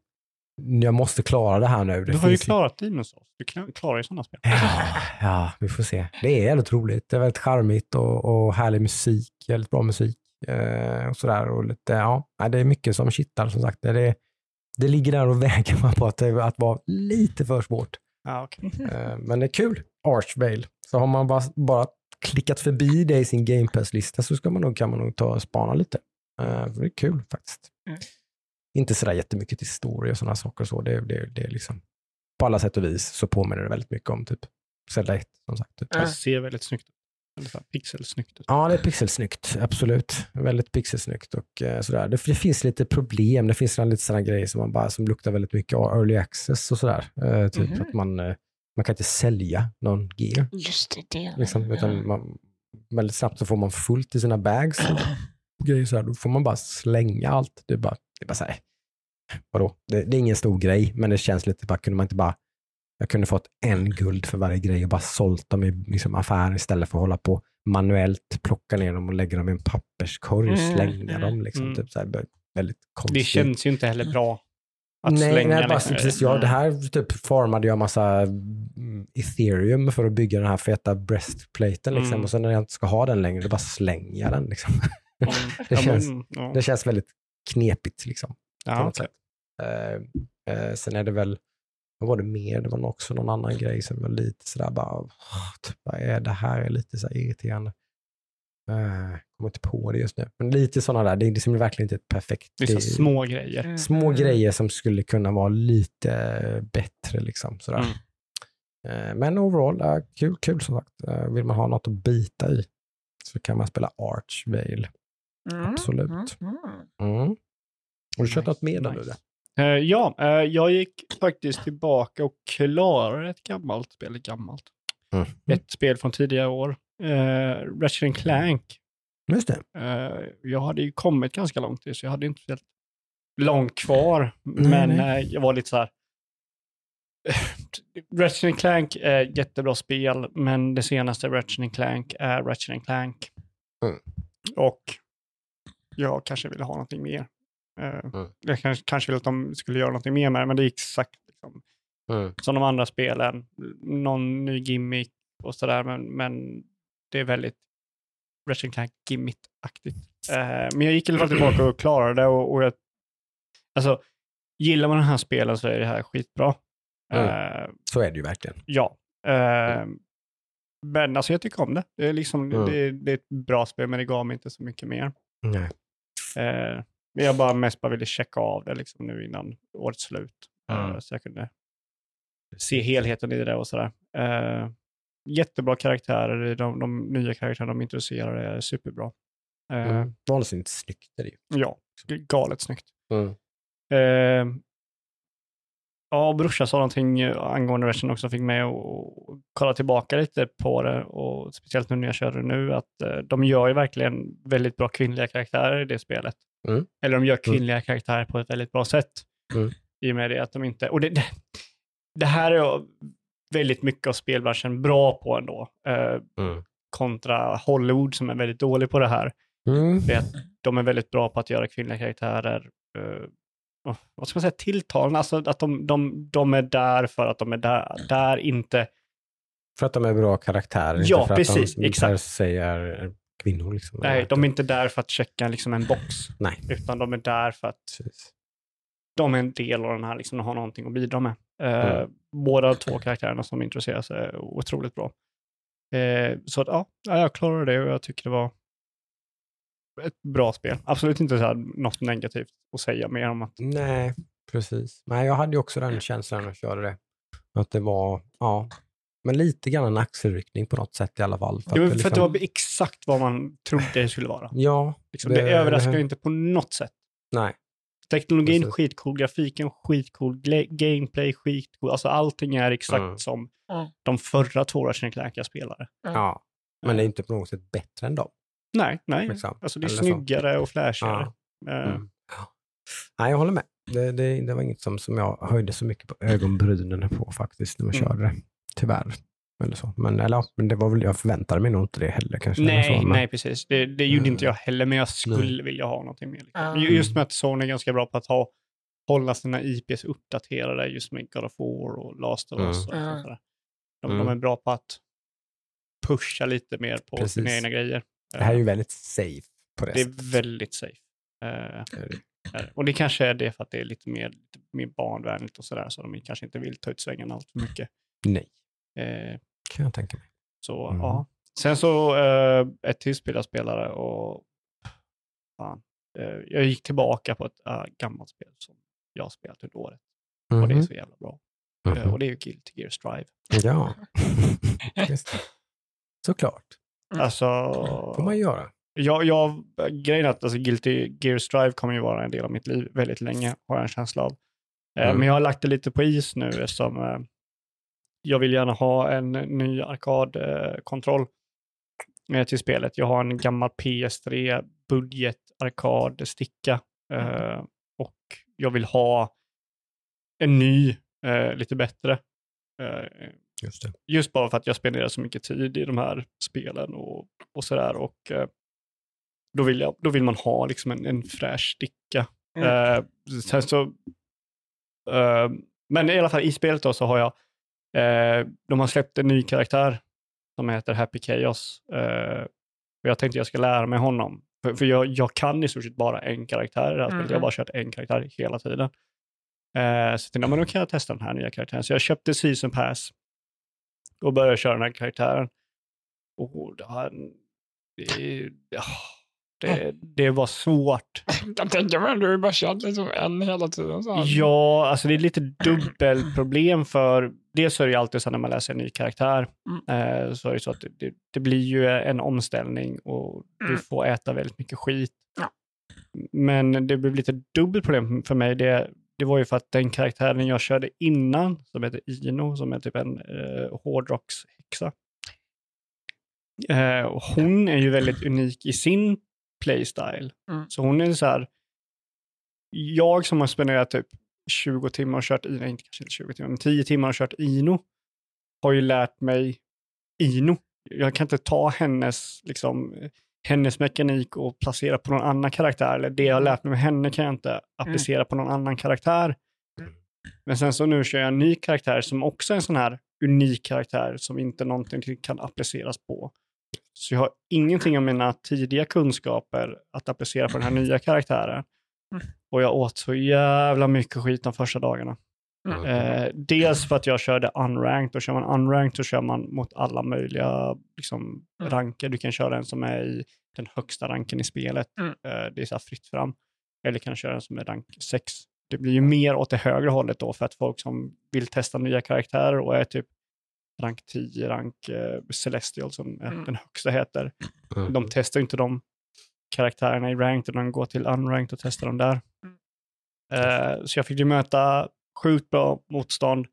[SPEAKER 1] jag måste klara det här nu. Det
[SPEAKER 3] Du har ju klarat Demon's Souls. Du klarar ju sådana spel.
[SPEAKER 1] Ja, ja, vi får se. Det är jävligt roligt. Det är väldigt charmigt och, och härlig musik. Väldigt bra musik. Eh, och sådär. Och lite, ja, det är mycket som kittar som sagt. Det, det, ligger där och väger man på att, att vara lite för svårt.
[SPEAKER 3] Ja, okej.
[SPEAKER 1] Eh, men det är kul. Archvale. Så har man bara, bara klickat förbi det i sin Game Pass-lista så ska man nog, kan man nog ta och spana lite. Eh, för det är kul faktiskt.
[SPEAKER 2] Mm.
[SPEAKER 1] Inte sådär jättemycket till story och sådana saker. och Så. Det, det, det är liksom, på alla sätt och vis så påminner det väldigt mycket om typ Zelda 1. Som sagt, typ.
[SPEAKER 3] Det ser väldigt snyggt pixelsnyggt.
[SPEAKER 1] Ja, det är pixelsnyggt. Absolut. Väldigt pixelsnyggt. Och, eh, sådär. Det, det finns lite problem. Det finns lite sådana grejer som, man bara, som luktar väldigt mycket av early access och sådär. Eh, typ
[SPEAKER 2] Mhm.
[SPEAKER 1] att man, eh, man kan inte sälja någon gear.
[SPEAKER 2] Just det. det.
[SPEAKER 1] Liksom, utan man, väldigt snabbt så får man fullt i sina bags. och grejer så här, då får man bara slänga allt. Det är bara, det är bara så här, vadå? Det, det är ingen stor grej, men det känns lite bara, kunde man inte bara, jag kunde fått en guld för varje grej och bara sålt dem i liksom, affär istället för att hålla på manuellt plocka ner dem och lägga dem i en papperskorg och
[SPEAKER 2] Mm,
[SPEAKER 1] slänga
[SPEAKER 2] mm,
[SPEAKER 1] dem. Liksom,
[SPEAKER 3] mm.
[SPEAKER 1] typ, så här, väldigt konstigt.
[SPEAKER 3] Det känns ju inte heller bra att
[SPEAKER 1] nej,
[SPEAKER 3] slänga.
[SPEAKER 1] nej, bara,
[SPEAKER 3] liksom.
[SPEAKER 1] precis, ja, det här typ farmade jag massa mm, ethereum för att bygga den här feta breastplaten. Liksom.
[SPEAKER 3] Mm.
[SPEAKER 1] Och sen när jag inte ska ha den längre, då bara slänger jag den. Liksom.
[SPEAKER 3] Mm.
[SPEAKER 1] det känns-
[SPEAKER 3] ja.
[SPEAKER 1] Det känns väldigt knepigt. Liksom,
[SPEAKER 3] Ja,
[SPEAKER 1] sätt. Eh, eh, sen är det väl, vad var det mer? Det var nog också någon annan grej som var lite sådär bara, "Åh, typ, vad är det här? är lite så irriterande. Uh, kommer inte på det just nu. Men lite sådana där, det är liksom verkligen inte ett perfekt.
[SPEAKER 3] Det är små grejer.
[SPEAKER 2] Mm.
[SPEAKER 1] små grejer som skulle kunna vara lite bättre. Liksom, sådär.
[SPEAKER 3] Mm.
[SPEAKER 1] Eh, men overall, ja, kul, kul som sagt. Vill man ha något att bita i så kan man spela Archvale.
[SPEAKER 2] Mm.
[SPEAKER 1] Absolut.
[SPEAKER 2] Mm.
[SPEAKER 1] Mm. Har du kört
[SPEAKER 3] Nice,
[SPEAKER 1] något mer då?
[SPEAKER 3] nice.
[SPEAKER 1] Ludde?
[SPEAKER 3] Eh, ja, eh, jag gick faktiskt tillbaka och klarade ett gammalt spel. Gammalt.
[SPEAKER 1] Mm.
[SPEAKER 3] Ett spel från tidigare år. Uh, Ratchet Clank.
[SPEAKER 1] Just det.
[SPEAKER 3] Jag hade ju kommit ganska långt i, så jag hade inte speciellt långt kvar.
[SPEAKER 1] Nej,
[SPEAKER 3] men
[SPEAKER 1] nej.
[SPEAKER 3] jag var lite så här. Ratchet Clank är ett jättebra spel, men det senaste Ratchet Clank är Ratchet Clank.
[SPEAKER 1] Mm.
[SPEAKER 3] Och jag kanske ville ha någonting mer. Eh,
[SPEAKER 1] Mm.
[SPEAKER 3] Jag kanske, kanske ville att de skulle göra någonting mer med det, men det är exakt liksom,
[SPEAKER 1] Mm.
[SPEAKER 3] som de andra spelen. Någon ny gimmick och sådär, men, men det är väldigt Ratchet Clank gimmick-aktigt. Eh, men jag gick i alla fall tillbaka och klarade det och, och jag, alltså, gillar man den här spelen så är det här skitbra.
[SPEAKER 1] Mm.
[SPEAKER 3] Eh,
[SPEAKER 1] Så är det ju verkligen.
[SPEAKER 3] ja. Eh, men alltså jag tycker om det. Det är, liksom,
[SPEAKER 1] Mm.
[SPEAKER 3] det, det är ett bra spel, men det gav mig inte så mycket mer.
[SPEAKER 1] Nej.
[SPEAKER 3] Eh, Men jag bara mest bara ville checka av det liksom nu innan årets slut.
[SPEAKER 1] Mm.
[SPEAKER 3] Så jag kunde se helheten i det och sådär. Eh, jättebra karaktärer, de, de nya karaktärerna de introducerar är superbra. Eh,
[SPEAKER 1] Mm. Vansinnigt snyggt är det ju.
[SPEAKER 3] Ja, galet snyggt.
[SPEAKER 1] Mm.
[SPEAKER 3] Eh, ja, brorsan sa någonting angående versen också, fick mig att kolla tillbaka lite på det och speciellt nu när jag kör det nu, att de gör ju verkligen väldigt bra kvinnliga karaktärer i det spelet.
[SPEAKER 1] Mm.
[SPEAKER 3] Eller de gör kvinnliga karaktärer på ett väldigt bra sätt.
[SPEAKER 1] Mm.
[SPEAKER 3] I och med det att de inte, och det, det, det här är väldigt mycket av spelbranschen bra på ändå. Eh,
[SPEAKER 1] Mm.
[SPEAKER 3] kontra Hollywood som är väldigt dålig på det här.
[SPEAKER 1] Mm.
[SPEAKER 3] Det att de är väldigt bra på att göra kvinnliga karaktärer eh, oh, vad ska man säga, tilltalande. Alltså att de, de, de är där för att de är där, där inte...
[SPEAKER 1] För att de är bra karaktärer.
[SPEAKER 3] Ja,
[SPEAKER 1] inte för
[SPEAKER 3] precis,
[SPEAKER 1] Att de
[SPEAKER 3] exakt.
[SPEAKER 1] per se är kvinnor. Liksom.
[SPEAKER 3] Nej, de är inte där för att checka liksom en box.
[SPEAKER 1] Nej.
[SPEAKER 3] Utan de är där för att
[SPEAKER 1] Precis.
[SPEAKER 3] de är en del av den här, liksom, och har någonting att bidra med. Eh,
[SPEAKER 1] Mm.
[SPEAKER 3] Båda två karaktärerna som introduceras är otroligt bra. Eh, så att, ja, ja, jag klarade det och jag tycker det var ett bra spel. Absolut inte så här, något negativt att säga mer om att
[SPEAKER 1] Nej, precis. Nej, jag hade ju också den känslan när jag körde det. Att det var, ja, men lite grann en axelryckning på något sätt i alla fall.
[SPEAKER 3] det var för
[SPEAKER 1] det
[SPEAKER 3] att det
[SPEAKER 1] liksom-
[SPEAKER 3] var exakt vad man trodde det skulle vara.
[SPEAKER 1] Ja,
[SPEAKER 3] Liksom, det,
[SPEAKER 1] Det-
[SPEAKER 3] överraskar inte på något sätt.
[SPEAKER 1] nej.
[SPEAKER 3] Teknologin
[SPEAKER 1] Precis.
[SPEAKER 3] skitcool, grafiken skitcool, gameplay skitcool. Alltså allting är exakt
[SPEAKER 1] Mm.
[SPEAKER 3] som
[SPEAKER 2] Mm.
[SPEAKER 3] de förra två Ratchet spelade.
[SPEAKER 1] Ja. Men det är inte på något sätt bättre än dem.
[SPEAKER 3] Nej, nej.
[SPEAKER 1] Liksom.
[SPEAKER 3] Alltså det är
[SPEAKER 1] Eller så.
[SPEAKER 3] snyggare och flashigare. Eh,
[SPEAKER 1] Mm. Ja. Nej, jag håller med. Det, det, det var inget som, som jag höjde så mycket på ögonbrynen på faktiskt när man
[SPEAKER 3] Mm.
[SPEAKER 1] körde det. Tyvärr. Eller så. Men, eller, ja, men det var väl, jag förväntade mig nog inte det heller kanske.
[SPEAKER 3] Nej,
[SPEAKER 1] så, men,
[SPEAKER 3] nej precis. Det, det gjorde
[SPEAKER 1] Mm.
[SPEAKER 3] inte jag heller, men jag skulle vilja ha någonting mer. Liksom.
[SPEAKER 2] Mm.
[SPEAKER 3] Just med att Sony är ganska bra på att ha, hålla sina IPs uppdaterade, just med God of War och Last of Us. Och
[SPEAKER 2] Mm.
[SPEAKER 3] sådär. De,
[SPEAKER 1] Mm.
[SPEAKER 3] de är bra på att pusha lite mer på
[SPEAKER 1] Precis.
[SPEAKER 3] sina egna grejer.
[SPEAKER 1] Det här är ju väldigt safe på det,
[SPEAKER 3] Det
[SPEAKER 1] sättet.
[SPEAKER 3] är väldigt safe. Eh,
[SPEAKER 1] Det det.
[SPEAKER 3] det. och det kanske är det för att det är lite mer, lite mer barnvänligt och sådär, så de kanske inte vill ta ut svängen allt för mycket.
[SPEAKER 1] Nej,
[SPEAKER 3] Eh,
[SPEAKER 1] kan jag tänka mig.
[SPEAKER 3] så
[SPEAKER 1] Mm.
[SPEAKER 3] ja. Sen så eh, ett till spel jag spelade och fan, eh, jag gick tillbaka på ett äh, gammalt spel som jag har spelat under året. Och det är
[SPEAKER 1] Mhm.
[SPEAKER 3] så jävla bra. Eh,
[SPEAKER 1] Mhm.
[SPEAKER 3] och det är ju Guilty Gear Strive.
[SPEAKER 1] Ja, just det. Såklart.
[SPEAKER 3] Alltså,
[SPEAKER 1] får man göra.
[SPEAKER 3] jag, jag, grejen är att alltså, Guilty Gear Strive kommer ju vara en del av mitt liv väldigt länge, har jag en känsla av. Eh,
[SPEAKER 1] Mm.
[SPEAKER 3] Men jag har lagt det lite på is nu eftersom eh, jag vill gärna ha en ny arkadkontroll eh, till spelet. Jag har en gammal PS3 budget arkadsticka eh, och jag vill ha en ny, eh, lite bättre. Eh,
[SPEAKER 1] Just
[SPEAKER 3] just bara för att jag spenderar så mycket tid i de här spelen och, och sådär. Och eh, då, vill jag, då vill man ha liksom en, en fräsch sticka.
[SPEAKER 2] Mm.
[SPEAKER 3] Eh, sen så, men i alla fall i spelet då så har jag, eh, de har släppt en ny karaktär som heter Happy Chaos. Eh, och jag tänkte jag ska lära mig honom. För, för jag, jag kan i stort sett bara en karaktär i det här spelet. Jag har
[SPEAKER 2] Mhm.
[SPEAKER 3] bara kört en karaktär hela tiden. Eh, så jag tänkte, ja, men då kan jag testa den här nya karaktären. Så jag köpte Season Pass och började köra den här karaktären. Och här, det, ja, det, det var svårt.
[SPEAKER 2] Jag tänker mig, du har bara kört liksom en hela tiden. Så här.
[SPEAKER 3] Ja, alltså det är lite dubbelproblem för dels är det ju alltid så när man läser en ny karaktär eh, så är det så att det, det, blir ju en omställning och du
[SPEAKER 2] Mm.
[SPEAKER 3] får äta väldigt mycket skit.
[SPEAKER 2] Ja.
[SPEAKER 3] Men det blev lite dubbelt problem för mig. Det, det var ju för att den karaktären jag körde innan, som heter Ino, som är typ en eh, hårdrockshäxa. Eh, hon är ju väldigt unik i sin playstyle.
[SPEAKER 2] Mm.
[SPEAKER 3] Så hon är så här, jag som har spenderat typ 20 timmar och kört Ino, inte kanske inte 20 timmar, men 10 timmar och kört Ino, har ju lärt mig Ino. Jag kan inte ta hennes, liksom, hennes mekanik och placera på någon annan karaktär. Eller det jag har lärt mig med henne kan jag inte applicera på någon annan karaktär. Men sen så nu kör jag en ny karaktär som också är en sån här unik karaktär som inte någonting kan appliceras på. Så jag har ingenting av mina tidiga kunskaper att applicera på den här nya karaktären.
[SPEAKER 2] Mm.
[SPEAKER 3] Och jag åt så jävla mycket skit de första dagarna.
[SPEAKER 2] Mm.
[SPEAKER 3] Eh, dels för att jag körde unranked och kör man unranked så kör man mot alla möjliga liksom,
[SPEAKER 2] Mm.
[SPEAKER 3] ranker. Du kan köra en som är i den högsta ranken i spelet.
[SPEAKER 2] Mm.
[SPEAKER 3] Eh, det är så här fritt fram. Eller kan köra den som är rank 6. Det blir ju mer åt det högre hållet då för att folk som vill testa nya karaktärer och är typ rank 10, rank eh, Celestial som
[SPEAKER 2] Mm.
[SPEAKER 3] den högsta heter.
[SPEAKER 1] Mm.
[SPEAKER 3] De testar inte de karaktärerna i ranked utan de går till unranked och testar dem där.
[SPEAKER 2] Mm.
[SPEAKER 3] Eh, så jag fick ju möta sjukt bra motstånd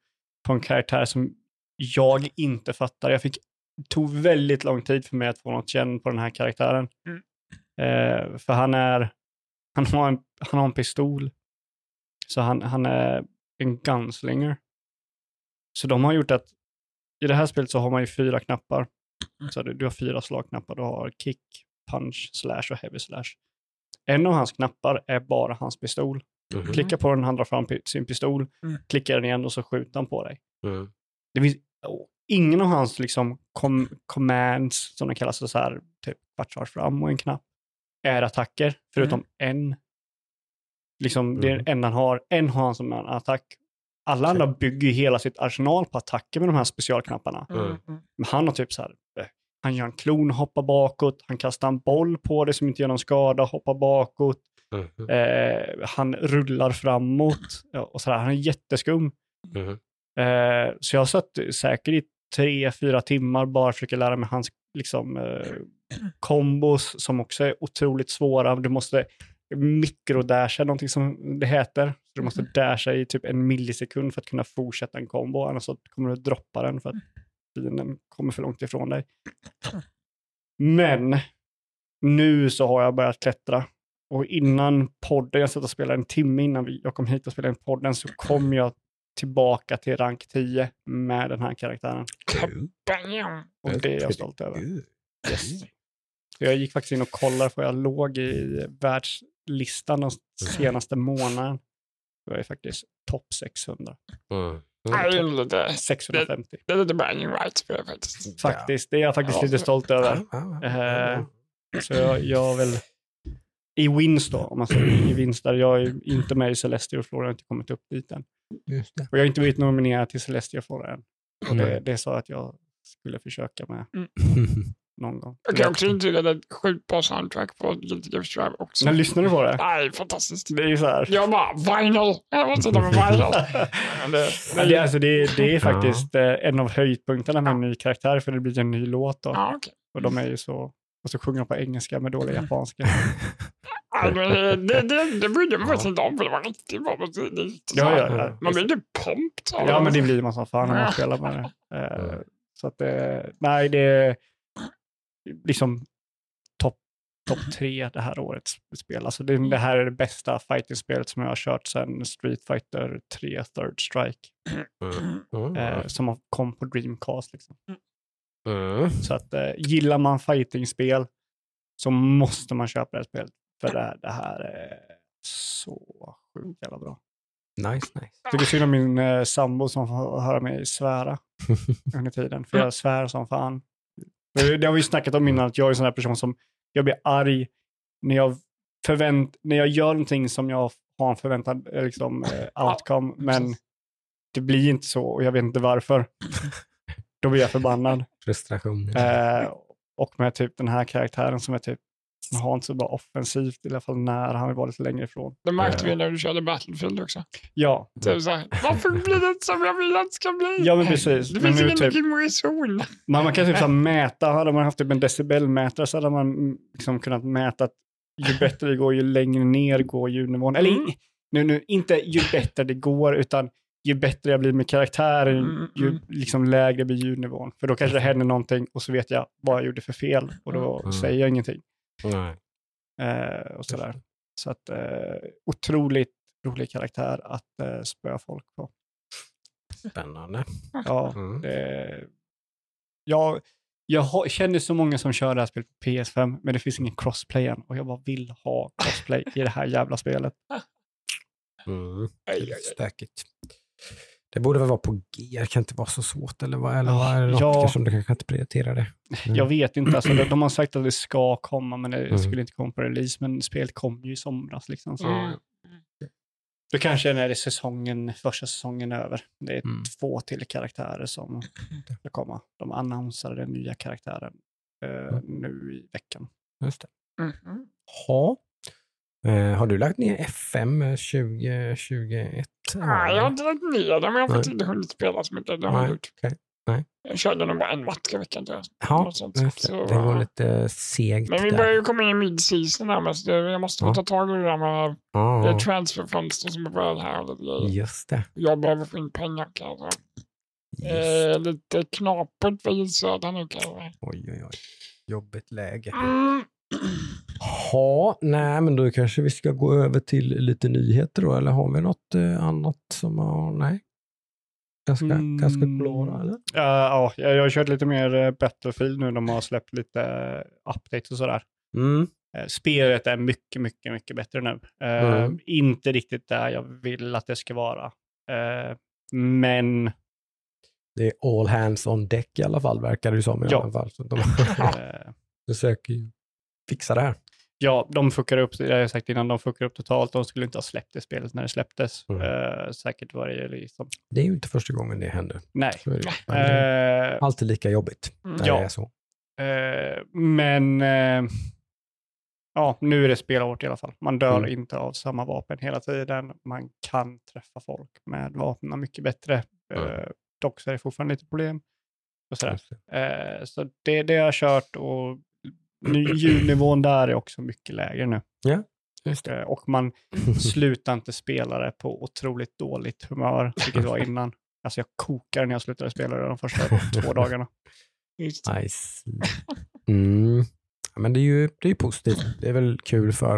[SPEAKER 3] på en karaktär som jag inte fattar. Jag fick, tog väldigt lång tid för mig att få något känn på den här karaktären.
[SPEAKER 2] Mm.
[SPEAKER 3] Eh, för han är, han har en, han har en pistol. Så han, han är en gunslinger. Så de har gjort att i det här spelet så har man ju fyra knappar. Så du, du har fyra slagknappar. Du har kick, punch, slash och heavy slash. En av hans knappar är bara hans pistol.
[SPEAKER 1] Mhm.
[SPEAKER 3] Klicka på den, han drar fram sin pistol,
[SPEAKER 2] Mm.
[SPEAKER 3] klickar den igen och så skjuter han på dig.
[SPEAKER 1] Mm.
[SPEAKER 3] Det finns ingen av hans liksom, com commands, som de kallas, så här, typ kvartsvar fram och en knapp, är attacker, förutom en. Liksom, Det är
[SPEAKER 1] Mm.
[SPEAKER 3] enda han har. En har han som en attack. Alla andra bygger ju hela sitt arsenal på attacker med de här specialknapparna.
[SPEAKER 2] Mm.
[SPEAKER 1] Mm.
[SPEAKER 2] Mm.
[SPEAKER 3] Men han har typ så här, eh, han gör en klon, hoppar bakåt, han kastar en boll på det som inte gör någon skada, hoppar bakåt.
[SPEAKER 1] Mhm.
[SPEAKER 3] Eh, han rullar framåt och sådär. Han är jätteskum.
[SPEAKER 1] Mhm.
[SPEAKER 3] Eh, så jag satt säkert i tre, fyra timmar bara försöker lära mig hans liksom, eh, kombos som också är otroligt svåra. Du måste mikrodasha, någonting som det heter. Så du måste dasha i typ en millisekund för att kunna fortsätta en kombo, annars så kommer du att droppa den för att fienden kommer för långt ifrån dig. Men nu så har jag börjat klättra. Och innan podden, jag satt och spelade en timme innan vi, jag kom hit och spelade in podden, så kom jag tillbaka till rank 10 med den här karaktären.
[SPEAKER 2] Bam!
[SPEAKER 3] Och det är jag stolt över. Yes. Så jag gick faktiskt in och kollade för jag låg i världslistan de senaste månaden. Jag är faktiskt topp 600.
[SPEAKER 1] Mm.
[SPEAKER 2] Det lite,
[SPEAKER 3] 650.
[SPEAKER 2] det är rights för det faktiskt.
[SPEAKER 3] Faktiskt, det är jag faktiskt
[SPEAKER 2] Ja.
[SPEAKER 3] lite stolt över.
[SPEAKER 1] Ja, ja, ja.
[SPEAKER 3] Eh, Så jag, jag väl i wins då, om man säger i wins där. Jag är inte med i Celestia och Flora, jag har inte kommit upp dit än.
[SPEAKER 1] Just det.
[SPEAKER 3] Och jag har inte blivit nominerad till Celestia och Flora än. Och det, det sa att jag skulle försöka med någon gång.
[SPEAKER 2] Jag kan också intyga att det är ett sjukt bra soundtrack på Guilty Gear Strive också.
[SPEAKER 3] Men lyssnar du på det?
[SPEAKER 2] Nej, fantastiskt.
[SPEAKER 3] Det är ju så här.
[SPEAKER 2] Jag bara, vinyl! Jag måste sitta med vinyl. Men det,
[SPEAKER 3] Men det, alltså det, det är
[SPEAKER 1] Ja.
[SPEAKER 3] faktiskt eh, en av höjdpunkterna med en ny karaktär, för det blir en ny låt då.
[SPEAKER 2] ja, okej.
[SPEAKER 3] Och de är ju så, och så sjunger de på engelska med dålig japanska.
[SPEAKER 2] Ja, men det, det, det, det brydde mig faktiskt inte om, för det var riktigt bra musik. Det
[SPEAKER 3] Ja, ja, ja.
[SPEAKER 2] Man blir typ pumped. av
[SPEAKER 3] Ja,
[SPEAKER 2] det.
[SPEAKER 3] men det blir man som fan när man spelar med det. Eh, Så att det, nej, det är liksom topp top tre det här årets spel. Alltså det, det här är det bästa fighting-spelet som jag har kört sedan Street Fighter 3 Third Strike,
[SPEAKER 1] Mm. Mm.
[SPEAKER 3] eh, som har- kom på Dreamcast. Liksom.
[SPEAKER 1] Mm.
[SPEAKER 3] Så att eh, gillar man fighting-spel så måste man köpa det här spelet. För det, det här är så sjukt jävla bra.
[SPEAKER 1] Nice, nice.
[SPEAKER 3] Tycker synd om min eh, sambo som får höra mig svära under tiden. För jag svär som fan. Det det har vi ju snackat om innan, att jag är en sån här person som, jag blir arg när jag, förvänt, när jag gör någonting som jag har en förväntad eh, liksom, eh, outcome, men det blir inte så och jag vet inte varför. Då blir jag förbannad.
[SPEAKER 1] Frustration.
[SPEAKER 3] Eh, och med typ den här karaktären som är typ, han har inte så bra offensivt, i alla fall när han vara lite längre ifrån.
[SPEAKER 2] Det märkte vi när du körde Battlefield också.
[SPEAKER 3] Ja,
[SPEAKER 2] Typ så här, varför blir det inte som jag vill att det ska bli?
[SPEAKER 3] ja men precis.
[SPEAKER 2] Det
[SPEAKER 3] Men
[SPEAKER 2] finns ingen
[SPEAKER 3] typ,
[SPEAKER 2] reson.
[SPEAKER 3] man, man kan typ så här mäta, hade man haft typ en decibelmätare så hade man mm, liksom kunnat mäta att ju bättre det går, ju längre ner går ljudnivån. Eller
[SPEAKER 2] Mm.
[SPEAKER 3] nu, nu, inte ju bättre det går, utan ju bättre jag blir med karaktären,
[SPEAKER 2] Mm,
[SPEAKER 3] ju
[SPEAKER 2] mm.
[SPEAKER 3] liksom lägre blir ljudnivån. För då kanske det händer någonting och så vet jag vad jag gjorde för fel och då
[SPEAKER 1] Mm.
[SPEAKER 3] säger jag ingenting.
[SPEAKER 1] Nej.
[SPEAKER 3] Eh, och sådär. Så att eh, otroligt rolig karaktär att eh, spöa folk på.
[SPEAKER 1] Spännande.
[SPEAKER 3] Ja,
[SPEAKER 1] Mm.
[SPEAKER 3] det, jag jag känner så många som kör det här spelet på PS5, men det finns ingen crossplay än. Och jag bara vill ha crossplay i det här jävla spelet.
[SPEAKER 1] Mm. Stökigt. Det borde väl vara på G, det kan inte vara så svårt eller vad? Eller vad är det
[SPEAKER 3] Ja.
[SPEAKER 1] kanske, du kanske inte prioriterar det? Mm.
[SPEAKER 3] Jag vet inte, alltså, de, de har sagt att det ska komma, men det
[SPEAKER 1] Mm.
[SPEAKER 3] skulle inte komma på release. Men spelet kom ju i somras. Liksom, så.
[SPEAKER 2] Mm.
[SPEAKER 3] Då kanske när det är säsongen, första säsongen är över. Det är
[SPEAKER 1] Mm.
[SPEAKER 3] två till karaktärer som ska komma. De annonserade den nya karaktären eh,
[SPEAKER 1] Mm.
[SPEAKER 3] nu i veckan.
[SPEAKER 1] Just det.
[SPEAKER 2] Mhm.
[SPEAKER 1] Ja. Eh, har du lagt ner FM 2021?
[SPEAKER 2] Nej, jag har inte lagt ner det, men jag har faktiskt
[SPEAKER 1] Nej.
[SPEAKER 2] inte hunnit spela så mycket. Det har jag
[SPEAKER 1] Nej,
[SPEAKER 2] gjort.
[SPEAKER 1] okej.
[SPEAKER 2] Jag körde nog bara en match i veckan. tror jag.
[SPEAKER 1] Ja, det.
[SPEAKER 2] Så,
[SPEAKER 1] det var lite segt
[SPEAKER 2] Men vi börjar ju komma in i mid-season här, men så jag måste
[SPEAKER 1] Ja.
[SPEAKER 2] ta tag i det där med
[SPEAKER 1] Ja,
[SPEAKER 2] transferfönster som är börjat här. och
[SPEAKER 1] just det.
[SPEAKER 2] Jag behöver få in pengar kanske. Eh, lite knapert för Södra nu kanske.
[SPEAKER 1] Oj, oj, oj. Jobbigt läge.
[SPEAKER 2] Mm.
[SPEAKER 1] Ja, nej, men då kanske vi ska gå över till lite nyheter då, eller har vi något eh, annat som har, nej? Ganska,
[SPEAKER 3] Mm.
[SPEAKER 1] ganska klara, eller?
[SPEAKER 3] Ja, ja, jag har kört lite mer eh, Battlefield nu. De har släppt lite eh, updates och sådär.
[SPEAKER 1] Mm.
[SPEAKER 3] Eh, Spelet är mycket, mycket, mycket bättre nu. Eh,
[SPEAKER 1] Mm.
[SPEAKER 3] Inte riktigt där jag vill att det ska vara. Eh, Men
[SPEAKER 1] Det är all hands on deck i alla fall, verkar det ju som i
[SPEAKER 3] Ja.
[SPEAKER 1] alla fall. Så de försöker ju fixa det här.
[SPEAKER 3] Ja, de fuckar upp, det har jag sagt innan, de fuckar upp totalt. De skulle inte ha släppt det spelet när det släpptes.
[SPEAKER 1] Mm.
[SPEAKER 3] Eh, säkert var det liksom,
[SPEAKER 1] Det är ju inte första gången det händer.
[SPEAKER 3] nej.
[SPEAKER 1] Det. Men det är
[SPEAKER 3] Eh,
[SPEAKER 1] alltid lika jobbigt när
[SPEAKER 3] Ja.
[SPEAKER 1] det är så.
[SPEAKER 3] Eh, men eh, ja, nu är det spelhårt i alla fall. Man dör
[SPEAKER 1] Mm.
[SPEAKER 3] inte av samma vapen hela tiden. Man kan träffa folk med vapnen mycket bättre.
[SPEAKER 1] Mm.
[SPEAKER 3] Eh, dock så är det fortfarande lite problem. Och sådär. Eh, så det, det har jag kört och ljudnivån där är också mycket lägre nu.
[SPEAKER 1] Just
[SPEAKER 3] Eh, och man slutar inte spela det på otroligt dåligt humör, vilket var innan. Alltså jag kokar när jag slutade spela det de första två dagarna.
[SPEAKER 2] Just det.
[SPEAKER 1] Nice. Mm. Ja, men det är ju det är positivt. Det är väl kul för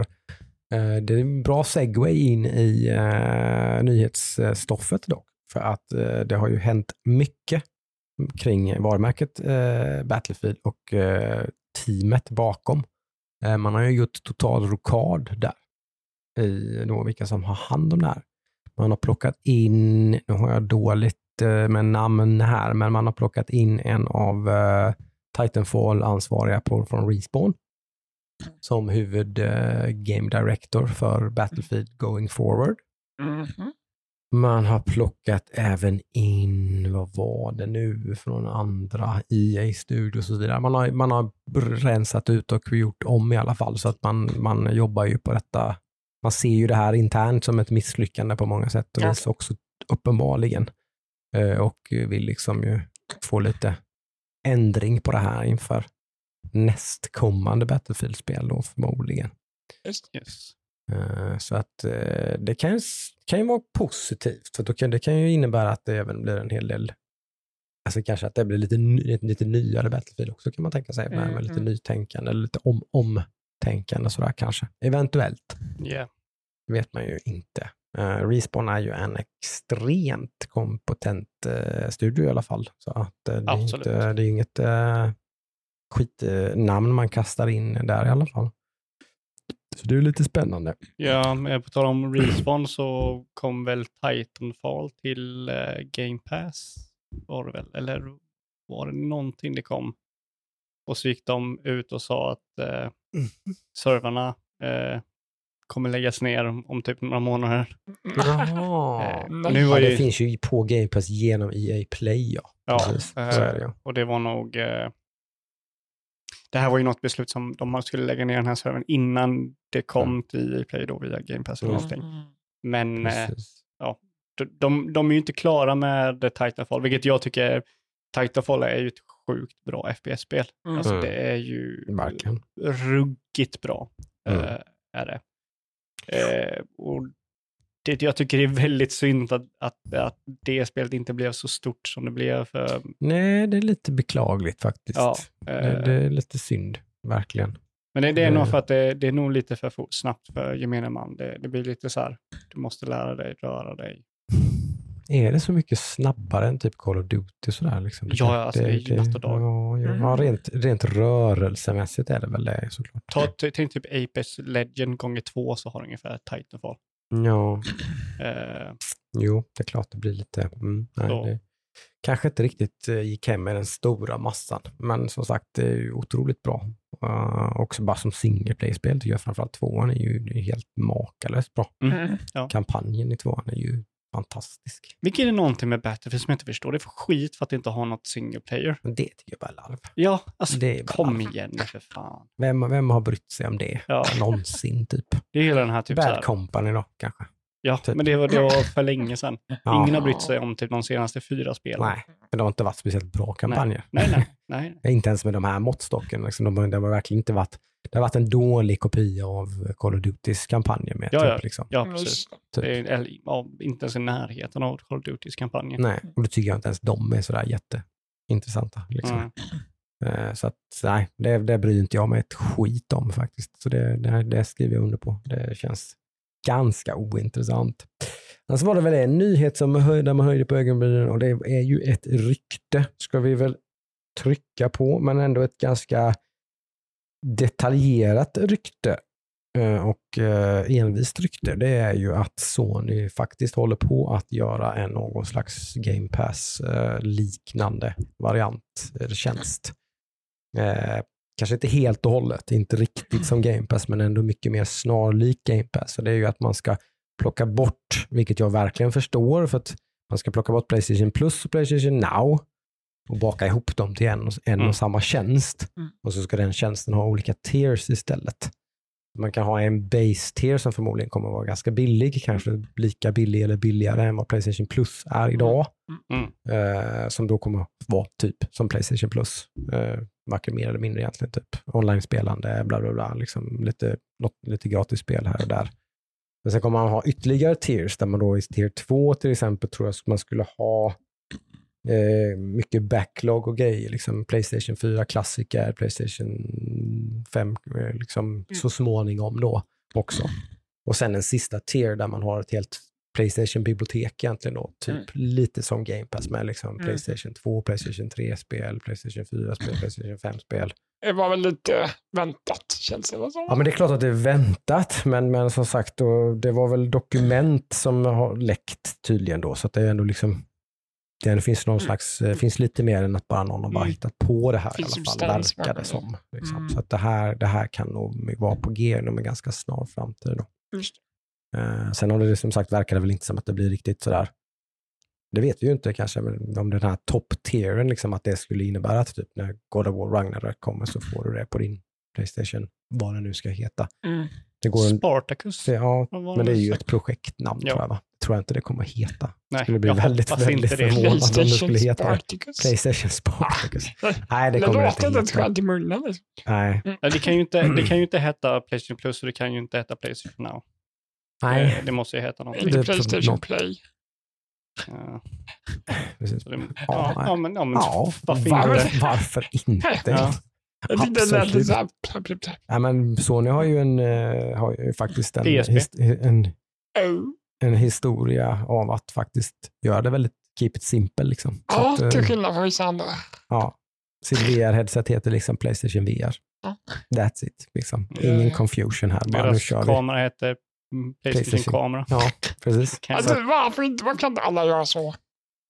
[SPEAKER 1] eh, det är en bra segway in i eh, nyhetsstoffet dock. För att eh, det har ju hänt mycket kring varumärket eh, Battlefield och eh, teamet bakom. Eh, man har ju gjort total rokad där i då vilka som har hand om det här. Man har plockat in, nu har jag dåligt eh, med namn här, men man har plockat in en av eh, Titanfall-ansvariga från Respawn som huvud game director för Battlefield going forward.
[SPEAKER 2] Mhm.
[SPEAKER 1] Man har plockat även in, vad var det nu, från andra EA Studios och så vidare. Man har, man har rensat ut och gjort om i alla fall så att man, man jobbar ju på detta. Man ser ju det här internt som ett misslyckande på många sätt och
[SPEAKER 2] Ja.
[SPEAKER 1] vis också uppenbarligen. Eh, Och vill liksom ju få lite ändring på det här inför nästkommande Battlefield-spel då förmodligen.
[SPEAKER 2] Just.
[SPEAKER 3] Yes.
[SPEAKER 1] Eh, Så att eh, det kan, kan ju vara positivt, för då kan, det kan ju innebära att det även blir en hel del, alltså kanske att det blir lite, lite, lite nyare Battlefield också kan man tänka sig, med, med lite
[SPEAKER 2] Mm.
[SPEAKER 1] nytänkande eller lite om, omtänkande sådär kanske. Eventuellt,
[SPEAKER 3] Yeah.
[SPEAKER 1] det vet man ju inte. Uh, Respawn är ju en extremt kompetent eh, studio i alla fall, så att eh, det, är inte, det är inget uh, skitnamn man kastar in där i alla fall. Så det är lite spännande.
[SPEAKER 3] Ja, men på tal om Respawn så kom väl Titanfall till eh, Game Pass, var det väl? Eller var det någonting det kom? Och så gick de ut och sa att eh, servrarna eh, kommer läggas ner om, om typ några månader.
[SPEAKER 1] Jaha.
[SPEAKER 3] Eh,
[SPEAKER 2] nej.
[SPEAKER 3] nu var
[SPEAKER 1] Ja, det
[SPEAKER 3] ju,
[SPEAKER 1] finns ju på Game Pass genom EA Play. Ja.
[SPEAKER 3] ja, eh,
[SPEAKER 1] det ju.
[SPEAKER 3] och det var nog... Eh, det här var ju något beslut som de skulle lägga ner den här servern innan det kom till EA Play då via Game Pass eller
[SPEAKER 1] Mm.
[SPEAKER 3] någonting.
[SPEAKER 2] Mm.
[SPEAKER 3] Men eh,
[SPEAKER 1] Precis.
[SPEAKER 3] de, de, de är ju inte klara med Titanfall, vilket jag tycker Titanfall är ju ett sjukt bra FPS-spel.
[SPEAKER 2] Mm.
[SPEAKER 3] Alltså
[SPEAKER 1] Mm.
[SPEAKER 3] det är ju
[SPEAKER 1] Verkligen.
[SPEAKER 3] ruggigt bra.
[SPEAKER 1] Mm.
[SPEAKER 3] eh, är det. Eh, och det, jag tycker det är väldigt synd att, att, att det spelet inte blev så stort som det blev. För,
[SPEAKER 1] Nej, det är lite beklagligt faktiskt.
[SPEAKER 3] ja,
[SPEAKER 1] det,
[SPEAKER 3] eh,
[SPEAKER 1] det är lite synd, verkligen.
[SPEAKER 3] men det, det är
[SPEAKER 1] det-
[SPEAKER 3] nog för att det, det är nog lite för fort, snabbt för gemene man. Det, det blir lite så här, du måste lära dig röra dig.
[SPEAKER 1] Är det så mycket snabbare än typ Call of Duty? Sådär, liksom?
[SPEAKER 3] Ja, alltså, det är ju natt och dag.
[SPEAKER 1] Ja, ja, ja, rent, rent rörelsemässigt är det väl det såklart.
[SPEAKER 3] Ta, tänk typ Apex Legend gånger två så har du ungefär Titanfall.
[SPEAKER 1] Ja,
[SPEAKER 3] Eh,
[SPEAKER 1] jo, det är klart det blir lite... Mm, nej, det kanske inte riktigt eh, gick hem med den stora massan, men som sagt, det är ju otroligt bra. Uh, också bara som single play-spel tycker jag framförallt tvåan är ju helt makalöst bra.
[SPEAKER 2] Mm.
[SPEAKER 1] Kampanjen i tvåan är ju fantastisk.
[SPEAKER 3] Vilket är någonting med Battlefield som jag inte förstår. Det är för skit för att det inte har något single player.
[SPEAKER 1] Men det tycker jag bara är larv.
[SPEAKER 3] Ja, alltså
[SPEAKER 1] Det är
[SPEAKER 3] kom
[SPEAKER 1] larv.
[SPEAKER 3] igen nu för fan.
[SPEAKER 1] Vem, vem har brytt sig om det?
[SPEAKER 3] Ja,
[SPEAKER 1] Någonsin typ.
[SPEAKER 3] det är hela den här typ så
[SPEAKER 1] Bad
[SPEAKER 3] här.
[SPEAKER 1] Company då kanske?
[SPEAKER 3] Ja,
[SPEAKER 1] typ.
[SPEAKER 3] men det var, det var för länge sedan.
[SPEAKER 1] Ja.
[SPEAKER 3] Ingen har brytt sig om typ de senaste fyra spelen.
[SPEAKER 1] Nej, men det har inte varit speciellt bra kampanjer.
[SPEAKER 3] Nej, nej, nej.
[SPEAKER 1] Inte ens med de här måttstocken. Liksom, de, det har verkligen inte varit, det har varit en dålig kopia av Call of Dutys kampanjer med.
[SPEAKER 3] Ja,
[SPEAKER 1] typ,
[SPEAKER 3] ja.
[SPEAKER 1] liksom.
[SPEAKER 3] Ja, precis.
[SPEAKER 1] Typ.
[SPEAKER 3] Det är, eller, ja, inte ens i närheten av Call of Dutys kampanjer.
[SPEAKER 1] Nej, och då tycker jag inte ens de är sådär jätteintressanta. Liksom.
[SPEAKER 3] Mm.
[SPEAKER 1] Så att, nej, det, det bryr inte jag mig ett skit om faktiskt. Så det, det, det skriver jag under på. Det känns ganska ointressant. Sen så var det väl en nyhet som höj, där man höjde på ögonbrynen och det är ju ett rykte, ska vi väl trycka på, men ändå ett ganska detaljerat rykte eh, och eh, envist rykte. Det är ju att Sony faktiskt håller på att göra en någon slags Game Pass-liknande eh, variant eller tjänst. Kanske inte helt och hållet, inte riktigt som Game Pass, men ändå mycket mer snarlik Game Pass. Så det är ju att man ska plocka bort, vilket jag verkligen förstår, för att man ska plocka bort Playstation Plus och Playstation Now och baka ihop dem till en, och- en
[SPEAKER 3] Mm.
[SPEAKER 1] och samma tjänst.
[SPEAKER 2] Mm.
[SPEAKER 1] Och så ska den tjänsten ha olika tiers istället. Man kan ha en base tier som förmodligen kommer att vara ganska billig, kanske lika billig eller billigare än vad Playstation Plus är idag.
[SPEAKER 3] Mm.
[SPEAKER 1] Eh, som då kommer att vara typ som Playstation Plus. Eh, varken mer eller mindre egentligen. Typ. Online-spelande, bla bla bla. Liksom lite, något, lite gratis spel här och där. Men sen kommer man ha ytterligare tiers där man då i tier 2 till exempel tror jag man skulle ha eh, mycket backlog och grejer. Liksom Playstation 4 klassiker, Playstation 5 eh, liksom, så småningom då också. Och sen en sista tier där man har ett helt Playstation-bibliotek egentligen då. Typ
[SPEAKER 2] Mm.
[SPEAKER 1] lite som Game Pass med liksom
[SPEAKER 2] Mm.
[SPEAKER 1] Playstation 2, Playstation 3-spel, Playstation 4-spel, Playstation 5-spel.
[SPEAKER 2] Det var väl lite väntat, känns det som.
[SPEAKER 1] Ja, men det är klart att det är väntat, men, men som sagt, då, det var väl dokument som har läckt tydligen då, så att det är ändå liksom det finns någon
[SPEAKER 2] Mm.
[SPEAKER 1] slags, eh, finns lite mer än att bara någon har bara
[SPEAKER 2] Mm.
[SPEAKER 1] hittat på det här i
[SPEAKER 2] Finns
[SPEAKER 1] alla fall, verkar det som. Liksom.
[SPEAKER 2] Mm.
[SPEAKER 1] Så att det här, det här kan nog vara på G inom en ganska snar framtid. Eh, sen har det som sagt verkar det väl inte som att det blir riktigt sådär, det vet vi ju inte kanske, men om den här top-tieren, liksom, att det skulle innebära att typ när God of War Ragnarök kommer så får du det på din Playstation, vad den nu ska heta.
[SPEAKER 2] Mm.
[SPEAKER 1] Det går en,
[SPEAKER 3] Spartacus.
[SPEAKER 1] ja, men det är ju ett projektnamn
[SPEAKER 3] Ja.
[SPEAKER 1] tror jag va? Tror jag inte det kommer heta.
[SPEAKER 3] Nej,
[SPEAKER 1] skulle bli
[SPEAKER 3] jag
[SPEAKER 1] väldigt, väldigt
[SPEAKER 3] det.
[SPEAKER 1] förvånad. om det skulle
[SPEAKER 2] Playstation
[SPEAKER 1] heta det.
[SPEAKER 2] Spartacus.
[SPEAKER 1] Playstation Spartacus. Nej, det
[SPEAKER 2] Det
[SPEAKER 1] kommer det inte heta.
[SPEAKER 2] skönt i munnen. Liksom.
[SPEAKER 1] Nej.
[SPEAKER 3] Nej, Det kan, ju inte, det kan ju inte heta Playstation Plus och det kan ju inte heta Playstation Now.
[SPEAKER 1] Nej,
[SPEAKER 3] Det måste ju heta någonting.
[SPEAKER 1] Det-
[SPEAKER 2] Playstation
[SPEAKER 1] något-
[SPEAKER 2] Play.
[SPEAKER 3] Ja,
[SPEAKER 1] precis.
[SPEAKER 3] det,
[SPEAKER 1] Ja,
[SPEAKER 3] ja, men, ja, men
[SPEAKER 1] Ja,
[SPEAKER 3] varför
[SPEAKER 1] varför,
[SPEAKER 3] inte?
[SPEAKER 1] varför inte?
[SPEAKER 3] Ja.
[SPEAKER 1] Absolut.
[SPEAKER 2] plö, plö, plö.
[SPEAKER 1] Ja, men Sony har ju, en, eh, har ju faktiskt en, his- en,
[SPEAKER 2] Oh.
[SPEAKER 1] en historia av att faktiskt göra det väldigt keep it simple. Liksom. Så
[SPEAKER 2] Ja,
[SPEAKER 1] att, eh,
[SPEAKER 2] till skillnad från vissa andra.
[SPEAKER 1] ja, sitt VR-headset heter liksom Playstation VR.
[SPEAKER 2] Ja.
[SPEAKER 1] That's it. Liksom. Ingen confusion här. Bara, nu
[SPEAKER 3] Deras kamera heter mm,
[SPEAKER 1] Playstation.
[SPEAKER 3] Playstation-kamera.
[SPEAKER 1] Ja, precis.
[SPEAKER 2] Alltså, varför, inte, varför kan inte alla göra så?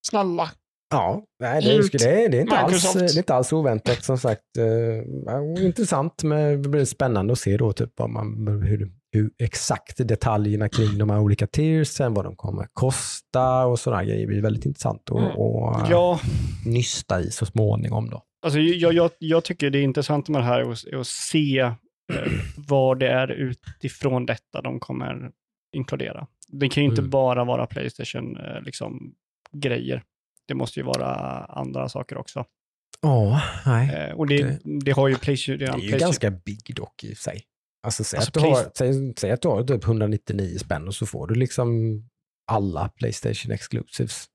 [SPEAKER 2] Snälla.
[SPEAKER 1] Ja, nej, det,
[SPEAKER 2] Ut
[SPEAKER 1] det, det, är inte alls, det är inte alls oväntat som sagt. Eh, intressant, men det blir spännande att se då typ vad man, hur, hur exakt detaljerna kring de här olika tiersen, vad de kommer kosta och sådana grejer. Det blir väldigt intressant att
[SPEAKER 2] Mm.
[SPEAKER 1] och,
[SPEAKER 3] Ja,
[SPEAKER 1] nysta i så småningom då.
[SPEAKER 3] alltså, jag, jag, jag tycker det är intressant med det här att, att se eh, vad det är utifrån detta de kommer inkludera. Det kan ju inte
[SPEAKER 1] Mm.
[SPEAKER 3] bara vara Playstation eh, liksom, grejer. Det måste ju vara andra saker också.
[SPEAKER 1] Ja, nej.
[SPEAKER 3] Eh, och det,
[SPEAKER 1] Det-
[SPEAKER 3] det har ju Playstation
[SPEAKER 1] Det är ju
[SPEAKER 3] Playstation-
[SPEAKER 1] ganska big dock i sig. Alltså säg,
[SPEAKER 3] Alltså,
[SPEAKER 1] att, du har, säg, säg att du har typ 199 spänn och så får du liksom alla Playstation exclusives.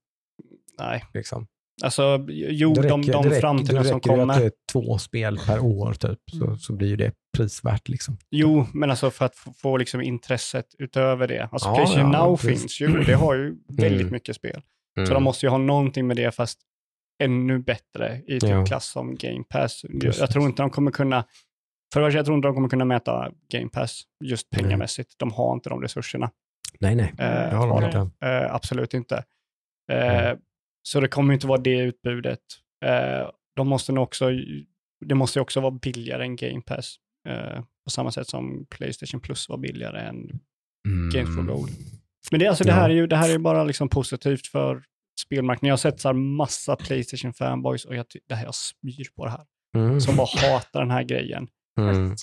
[SPEAKER 3] Nej,
[SPEAKER 1] Liksom.
[SPEAKER 3] alltså jo, de,
[SPEAKER 1] räcker-
[SPEAKER 3] de
[SPEAKER 1] det räcker-
[SPEAKER 3] framtiden som
[SPEAKER 1] räcker
[SPEAKER 3] kommer.
[SPEAKER 1] det är två spel per år typ, så, så blir ju det prisvärt. Liksom.
[SPEAKER 3] Jo, men alltså för att få, få liksom intresset utöver det. Alltså
[SPEAKER 1] Ja,
[SPEAKER 3] Playstation
[SPEAKER 1] ja,
[SPEAKER 3] Now
[SPEAKER 1] precis.
[SPEAKER 3] finns ju, det har ju väldigt
[SPEAKER 1] Mm.
[SPEAKER 3] mycket spel. Så de måste ju ha någonting med det, fast ännu bättre i typ
[SPEAKER 1] Ja.
[SPEAKER 3] klass som Game Pass. Jag,
[SPEAKER 1] Precis.
[SPEAKER 3] jag tror inte de kommer kunna, för jag tror inte de kommer kunna mäta Game Pass just
[SPEAKER 1] Nej.
[SPEAKER 3] pengamässigt. De har inte de resurserna.
[SPEAKER 1] Nej, nej.
[SPEAKER 3] Eh,
[SPEAKER 1] Jag
[SPEAKER 3] har
[SPEAKER 1] dig.
[SPEAKER 3] Eh, absolut inte. Eh,
[SPEAKER 1] Mm.
[SPEAKER 3] Så det kommer inte vara det utbudet. Eh, de måste nog också, det måste ju också vara billigare än Game Pass. Eh, på samma sätt som Playstation Plus var billigare än Games for
[SPEAKER 1] Mm.
[SPEAKER 3] Gold. Men det, alltså, det,
[SPEAKER 1] Ja.
[SPEAKER 3] här är ju, det här är ju bara liksom positivt för spelmarknaden. Jag har sett så här massa Playstation fanboys och jag, det här, jag spyr på det här.
[SPEAKER 1] Mm.
[SPEAKER 3] Som bara hatar den här grejen.
[SPEAKER 1] Mm.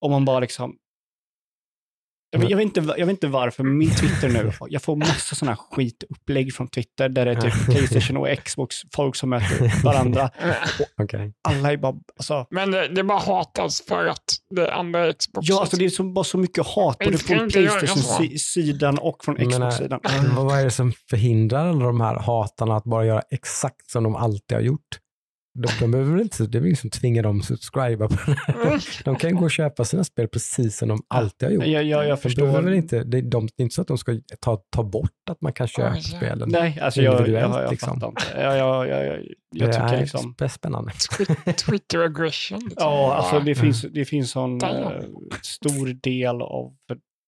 [SPEAKER 3] Och man bara liksom... Jag vet, jag, vet inte, jag vet inte varför, men min Twitter nu, jag får massa sådana skitupplägg från Twitter där det är typ Playstation och Xbox, folk som möter varandra.
[SPEAKER 1] Okej.
[SPEAKER 3] Alla är bara... Alltså,
[SPEAKER 2] Men det, det bara hatas för att det är andra Xbox.
[SPEAKER 3] ja, alltså det är så, bara så mycket hat både från. Playstation-sidan och från
[SPEAKER 1] menar,
[SPEAKER 3] Xbox-sidan.
[SPEAKER 1] Vad vad är det som förhindrar alla de här hatarna att bara göra exakt som de alltid har gjort? De, de behöver inte, det är väl ingen som tvingar dem att subscriba på det här. De kan gå och köpa sina spel precis som de alltid har gjort.
[SPEAKER 3] Jag, jag, jag
[SPEAKER 1] De
[SPEAKER 3] förstår.
[SPEAKER 1] behöver väl inte, det, är de, det är inte så att de ska ta, ta bort att man kan köpa
[SPEAKER 2] Oj, ja.
[SPEAKER 1] spelen.
[SPEAKER 3] Nej, alltså jag, jag, jag, jag
[SPEAKER 1] liksom.
[SPEAKER 3] fattar inte. Jag, jag, jag, jag, jag
[SPEAKER 1] det
[SPEAKER 3] tycker
[SPEAKER 1] är
[SPEAKER 3] liksom...
[SPEAKER 1] sp- spännande.
[SPEAKER 2] Twitter aggression.
[SPEAKER 3] Ja, alltså det
[SPEAKER 1] Mm.
[SPEAKER 3] finns, det finns sån
[SPEAKER 2] Damn.
[SPEAKER 3] eh, stor del av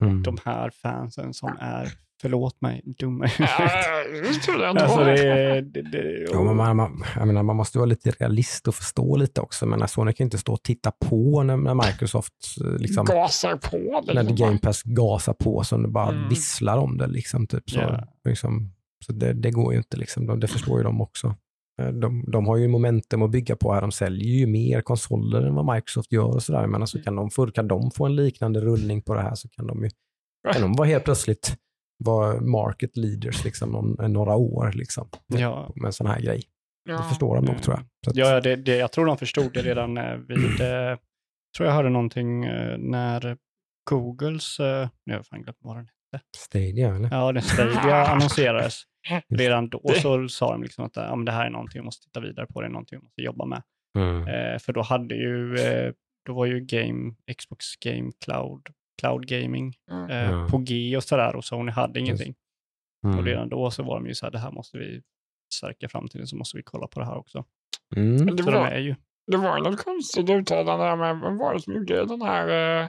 [SPEAKER 1] Mm.
[SPEAKER 3] de här fansen som är, förlåt mig, dumma
[SPEAKER 2] Ja, det
[SPEAKER 3] det, det, det,
[SPEAKER 1] man, man, jag menar, man måste vara lite realist och förstå lite också. Men Sony kan inte stå och titta på när, när Microsoft eh, liksom,
[SPEAKER 2] gasar på.
[SPEAKER 1] när
[SPEAKER 2] Liksom.
[SPEAKER 1] Game Pass gasar på som det bara
[SPEAKER 2] Mm.
[SPEAKER 1] visslar om det. Liksom, typ, så,
[SPEAKER 3] Ja.
[SPEAKER 1] liksom, så det, det går ju inte, liksom, de, det förstår ju de också. Eh, De, de har ju momentum att bygga på här. De säljer ju mer konsoler än vad Microsoft gör och sådär. Men alltså, kan, de, för, kan de få en liknande rullning på det här så kan de ju kan de vara helt plötsligt vara market leaders liksom, om några år liksom,
[SPEAKER 3] ja,
[SPEAKER 1] med en sån här grej. Det
[SPEAKER 2] Ja.
[SPEAKER 1] förstår de nog
[SPEAKER 3] Mm.
[SPEAKER 1] tror jag. Att,
[SPEAKER 3] ja det, det, jag tror de förstod det redan eh, vid, eh, tror jag hörde någonting eh, när Googles, eh, nu har jag fan glömt vad den
[SPEAKER 1] Stadia eller?
[SPEAKER 3] Ja, den Stadia annonserades. Redan då så sa de liksom att ja, men det här är någonting vi måste titta vidare på, det är någonting vi måste jobba med.
[SPEAKER 1] Mm.
[SPEAKER 3] Eh, för då hade ju, eh, då var ju Game, Xbox Game Cloud, Cloud Gaming
[SPEAKER 2] Mm.
[SPEAKER 3] eh,
[SPEAKER 1] Ja.
[SPEAKER 3] på G och sådär och Sony hade ingenting. Och
[SPEAKER 1] Mm.
[SPEAKER 3] redan då så var de ju så här, det här måste vi stärka framtiden så måste vi kolla på det här också.
[SPEAKER 1] Mm.
[SPEAKER 2] Det
[SPEAKER 3] Så de
[SPEAKER 2] var,
[SPEAKER 3] är ju,
[SPEAKER 2] det var något konstigt uttalande där med, vem var det som gjorde den här, eh,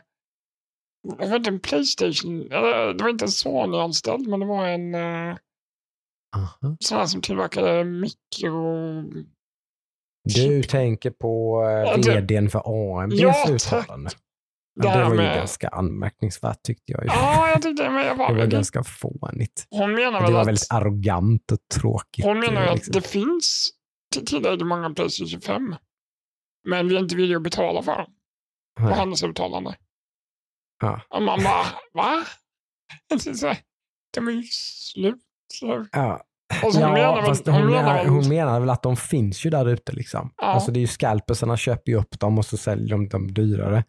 [SPEAKER 2] det var inte en Playstation, eller det var inte en Sony-anställd, men det var en eh,
[SPEAKER 1] Aha.
[SPEAKER 2] sån här som tillverkade mikro...
[SPEAKER 1] Du tänker på
[SPEAKER 2] Ja, det-
[SPEAKER 1] vdn för AMBs
[SPEAKER 2] Ja, tack.
[SPEAKER 1] uttalande.
[SPEAKER 2] Det
[SPEAKER 1] Ja, det var ju
[SPEAKER 2] med-
[SPEAKER 1] ganska anmärkningsvärt tyckte jag. ju.
[SPEAKER 2] Ja, jag tyckte men jag
[SPEAKER 1] Det var
[SPEAKER 2] var,
[SPEAKER 1] ganska fånigt.
[SPEAKER 2] Hon menar
[SPEAKER 1] Det
[SPEAKER 2] väl
[SPEAKER 1] var
[SPEAKER 2] att,
[SPEAKER 1] väldigt arrogant och tråkigt.
[SPEAKER 2] hon menar
[SPEAKER 1] eh,
[SPEAKER 2] ju att
[SPEAKER 1] liksom.
[SPEAKER 2] det finns till- tillräckligt många Playstation 5. Men vi är inte villiga att betala för dem. På uttalande.
[SPEAKER 1] Ja.
[SPEAKER 2] Och man bara, va? Det så De är ju slut. Så-
[SPEAKER 1] Ja,
[SPEAKER 2] Och så hon menar
[SPEAKER 1] ja
[SPEAKER 2] väl,
[SPEAKER 1] fast
[SPEAKER 2] hon
[SPEAKER 1] hon,
[SPEAKER 2] menar
[SPEAKER 1] menar,
[SPEAKER 2] väl,
[SPEAKER 1] hon menar väl att de finns ju där ute liksom.
[SPEAKER 2] Ja.
[SPEAKER 1] Alltså det är ju scalpersarna köper ju upp dem och så säljer de dem dyrare.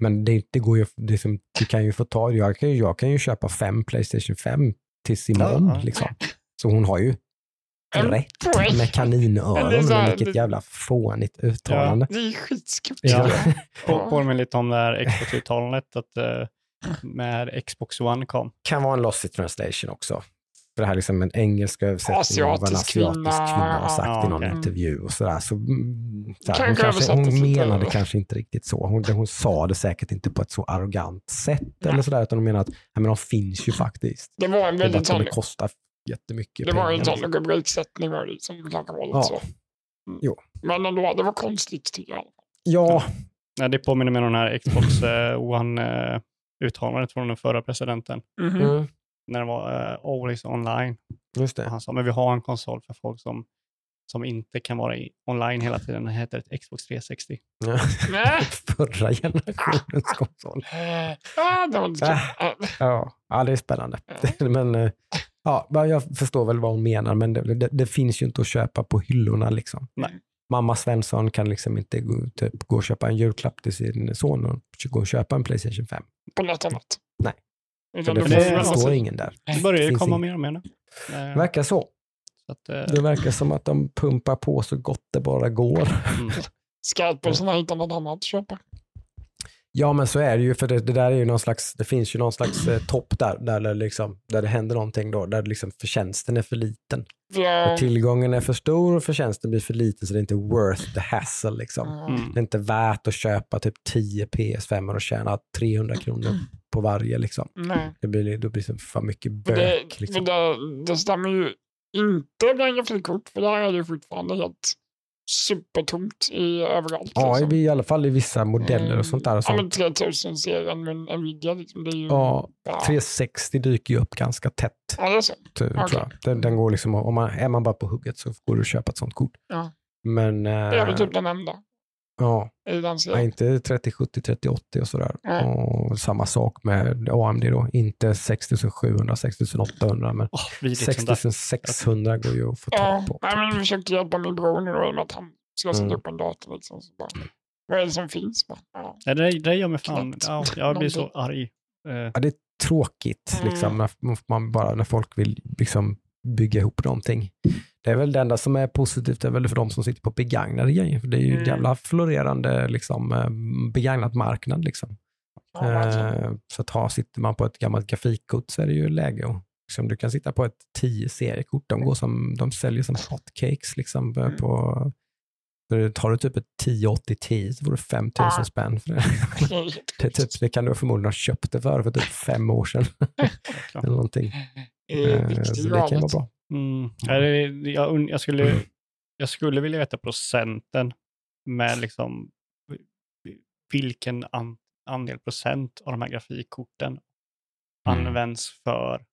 [SPEAKER 1] Men det, det går ju, det som, du kan ju få ta, jag kan ju, jag kan ju köpa fem Playstation 5 tills imorgon
[SPEAKER 3] Ja.
[SPEAKER 1] liksom. Så hon har ju
[SPEAKER 2] En
[SPEAKER 1] rätt med kaninöron.
[SPEAKER 2] Det är så här-
[SPEAKER 1] vilket
[SPEAKER 2] det-
[SPEAKER 1] jävla fånigt uttalande.
[SPEAKER 2] det är skitskumt.
[SPEAKER 3] Ja.
[SPEAKER 2] Ja.
[SPEAKER 3] på, påminner lite om det här Xbox-uttalandet att eh, när Xbox One kom.
[SPEAKER 1] Kan vara en lossy translation också. För det här är liksom en engelsk översättning av vad en
[SPEAKER 2] Asiatisk
[SPEAKER 1] asiatisk
[SPEAKER 2] kvinna.
[SPEAKER 1] kvinna har sagt
[SPEAKER 3] Ja,
[SPEAKER 1] i någon
[SPEAKER 3] okej.
[SPEAKER 1] intervju och sådär. Så, mm, så här,
[SPEAKER 2] Kanske
[SPEAKER 1] hon, kanske,
[SPEAKER 2] översattes
[SPEAKER 1] hon
[SPEAKER 2] lite.
[SPEAKER 1] menade kanske inte riktigt så. Hon, hon sa det säkert inte på ett så arrogant sätt eller sådär, utan hon menade att ja, men de finns ju faktiskt.
[SPEAKER 2] Det var en väldigt sån,
[SPEAKER 1] det kostar jättemycket
[SPEAKER 2] det var en sån rubriksättning var det som kanske var lite
[SPEAKER 1] Ja.
[SPEAKER 2] så. Mm.
[SPEAKER 1] Jo.
[SPEAKER 2] Men ändå, det var konstigt tycker jag.
[SPEAKER 1] Ja,
[SPEAKER 3] Nej, det påminner mig om den här Xbox eh, One-uttalandet från den förra presidenten.
[SPEAKER 2] Mhm.
[SPEAKER 1] mm,
[SPEAKER 3] När det var eh, always online.
[SPEAKER 1] just det.
[SPEAKER 3] han sa, men vi har en konsol för folk som, som inte kan vara i, online hela tiden. Den heter ett Xbox 360.
[SPEAKER 1] Ja. Förra generationens konsol.
[SPEAKER 2] Ja,
[SPEAKER 1] Äh. Ja, det är spännande. men, eh, ja, jag förstår väl vad hon menar, men det, det, det finns ju inte att köpa på hyllorna. Liksom.
[SPEAKER 3] Nej.
[SPEAKER 1] Mamma Svensson kan liksom inte gå, typ, gå och köpa en julklapp till sin son och gå och köpa en Playstation 5.
[SPEAKER 2] på något annat.
[SPEAKER 1] Nej. För det,
[SPEAKER 3] det-
[SPEAKER 1] finns- står ingen där.
[SPEAKER 3] Det börjar ju komma mer och mer nu.
[SPEAKER 1] Det
[SPEAKER 3] Eh,
[SPEAKER 1] verkar så.
[SPEAKER 3] så att, eh,
[SPEAKER 1] Det verkar som att de pumpar på så gott det bara går.
[SPEAKER 3] mm.
[SPEAKER 2] Scalpersen har hittat något annat att köpa.
[SPEAKER 1] Ja, men så är det ju, för det, det där är ju någon slags, det finns ju någon slags eh, topp där, där det, liksom, där det händer någonting då, där liksom förtjänsten är för liten.
[SPEAKER 2] Jag,
[SPEAKER 1] Och tillgången är för stor och förtjänsten blir för liten så det är inte worth the hassle liksom.
[SPEAKER 2] Mm.
[SPEAKER 1] Det är inte värt att köpa typ 10 PS5 och tjäna 300 kronor på varje liksom.
[SPEAKER 2] Nej.
[SPEAKER 1] Det blir, då blir det för mycket
[SPEAKER 2] det,
[SPEAKER 1] bök
[SPEAKER 2] för
[SPEAKER 1] liksom.
[SPEAKER 2] det, det stämmer ju inte med grafikkort, för där är det ju fortfarande helt supertomt i överallt.
[SPEAKER 1] Ja,
[SPEAKER 2] liksom.
[SPEAKER 1] i, i alla fall i vissa modeller och sånt där. Och
[SPEAKER 2] Ja,
[SPEAKER 1] sånt.
[SPEAKER 2] men 3000-serien med Nvidia, liksom, det är ju...
[SPEAKER 1] Ja,
[SPEAKER 2] ja.
[SPEAKER 1] 360 dyker ju upp ganska tätt.
[SPEAKER 2] Ja, det är så.
[SPEAKER 1] tror
[SPEAKER 2] Okej.
[SPEAKER 1] jag. Den, den går liksom, om man, är man bara på hugget så går det att köpa ett sånt kort.
[SPEAKER 2] Ja.
[SPEAKER 1] Men
[SPEAKER 2] Det är väl
[SPEAKER 1] eh,
[SPEAKER 2] typ den enda
[SPEAKER 1] ja,
[SPEAKER 2] i den
[SPEAKER 1] nej,
[SPEAKER 2] serien.
[SPEAKER 1] inte 3070, 3080 och sådär.
[SPEAKER 2] Nej.
[SPEAKER 1] Och samma sak med AMD då. Inte 6700, 6800 men
[SPEAKER 3] där.
[SPEAKER 1] 6600 går ju att få
[SPEAKER 2] Ja,
[SPEAKER 1] tag på.
[SPEAKER 2] nej, men vi försökte hjälpa min bror nu då, i och med att han ska sätta
[SPEAKER 1] Mm.
[SPEAKER 2] upp en dator. Liksom, så bara, vad är det som finns? Bara, ja.
[SPEAKER 3] Ja, det, det gör mig fan, ja, jag blir så arg. Eh,
[SPEAKER 1] Ja, det är tråkigt
[SPEAKER 2] Mm.
[SPEAKER 1] liksom, när, man bara, när folk vill liksom, bygga ihop någonting. Det är väl det enda som är positivt, är väl för de som sitter på begagnade grejer. För det är ju
[SPEAKER 2] Mm.
[SPEAKER 1] jävla florerande liksom, eh, begagnat marknad. Liksom.
[SPEAKER 2] Ja.
[SPEAKER 1] Eh, så att ha, sitter man på ett gammalt grafikkort så är det ju läge att liksom, du kan sitta på ett 10 seriekort. De, går som, de säljer som hotcakes. Liksom, eh,
[SPEAKER 2] Mm.
[SPEAKER 1] på, tar du typ ett 1080 10 så får du 5000
[SPEAKER 2] Ja.
[SPEAKER 1] spänn för det.
[SPEAKER 2] Det
[SPEAKER 1] typ, det kan du förmodligen ha köpt det för för typ fem år sedan. eller någonting. Eh,
[SPEAKER 2] riktigt
[SPEAKER 1] så det kan vara bra.
[SPEAKER 3] Mm. Ja, det, jag, jag, skulle, jag skulle vilja veta procenten med liksom vilken an, andel procent av de här grafikkorten
[SPEAKER 1] Mm.
[SPEAKER 3] används för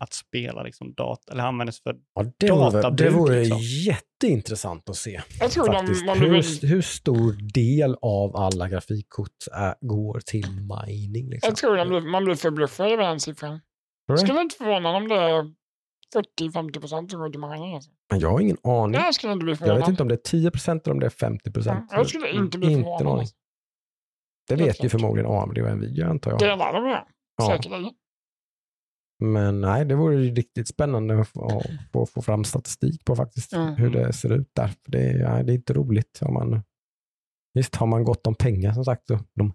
[SPEAKER 3] att spela liksom data, eller används för
[SPEAKER 1] Ja, det vore, det
[SPEAKER 3] Databruk,
[SPEAKER 1] vore
[SPEAKER 3] liksom.
[SPEAKER 1] jätteintressant att se.
[SPEAKER 2] Jag tror
[SPEAKER 1] Faktiskt.
[SPEAKER 2] de, man
[SPEAKER 1] Hur, hur stor del av alla grafikkort är, går till mining? Liksom?
[SPEAKER 2] jag tror de blir, man blir förbluffad över den siffran.
[SPEAKER 1] Det?
[SPEAKER 2] skulle inte förvåna om det är 40-50 procent till mining. Alltså.
[SPEAKER 1] Men Jag har ingen aning.
[SPEAKER 2] Jag skulle inte bli
[SPEAKER 1] Jag vet inte om det är 10 procent eller om det är 50 procent.
[SPEAKER 2] Ja, jag skulle inte bli
[SPEAKER 1] Inte
[SPEAKER 2] förvånad.
[SPEAKER 1] någon aning.
[SPEAKER 2] alltså.
[SPEAKER 1] Det vet ju förmodligen AMD och Nvidia antar jag.
[SPEAKER 2] Det är de är.
[SPEAKER 1] Ja.
[SPEAKER 2] Säkerligen.
[SPEAKER 1] Men nej, det vore ju riktigt spännande att få, fram statistik på faktiskt.
[SPEAKER 2] Mm.
[SPEAKER 1] Hur det ser ut där. För det, är, det är inte roligt. Om man, visst, har man gott om pengar som sagt, så de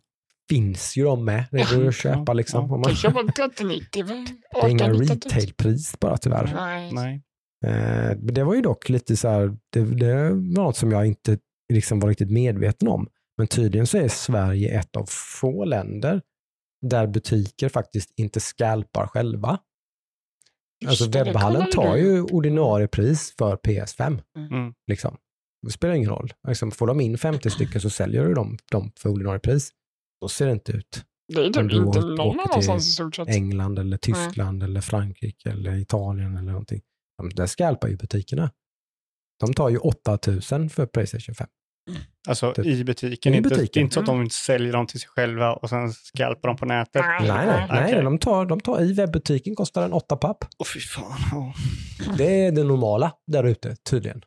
[SPEAKER 1] finns ju de med. Det går ju att köpa liksom.
[SPEAKER 3] ja.
[SPEAKER 1] Man,
[SPEAKER 2] Kan köpa 3090 för
[SPEAKER 1] det är inga
[SPEAKER 2] 890 000.
[SPEAKER 1] retailpris bara tyvärr.
[SPEAKER 2] Nej.
[SPEAKER 3] nej.
[SPEAKER 1] Eh, men det var ju dock lite så här, det, det var något som jag inte liksom var riktigt medveten om. Men tydligen så är Sverige ett av få länder där butiker faktiskt inte scalpar själva. Alltså
[SPEAKER 2] Just det
[SPEAKER 1] webbhallen tar ju ordinarie pris för PS5.
[SPEAKER 3] Mm.
[SPEAKER 1] Liksom. Det spelar ingen roll. Liksom, får de in 50 stycken så säljer du dem, dem för ordinarie pris. Så ser det inte ut.
[SPEAKER 2] Det är typ
[SPEAKER 1] du
[SPEAKER 2] inte
[SPEAKER 1] åker
[SPEAKER 2] någon
[SPEAKER 1] till
[SPEAKER 2] annanstans i stort sett.
[SPEAKER 1] England eller Tyskland eller Frankrike eller Italien eller någonting. De, där scalpar ju butikerna. De tar ju 8000 för Playstation 5.
[SPEAKER 3] Alltså
[SPEAKER 1] Typ.
[SPEAKER 3] i butiken.
[SPEAKER 1] I
[SPEAKER 3] inte,
[SPEAKER 1] butiken.
[SPEAKER 3] Det inte så att de säljer dem till sig själva och sen scalpar de på nätet.
[SPEAKER 2] Nej.
[SPEAKER 1] Nej, nej,
[SPEAKER 3] Okej.
[SPEAKER 1] de, tar, de tar i webbutiken kostar den 8 papp.
[SPEAKER 3] Åh fy fan. ja.
[SPEAKER 1] Det är det normala där ute tydligen.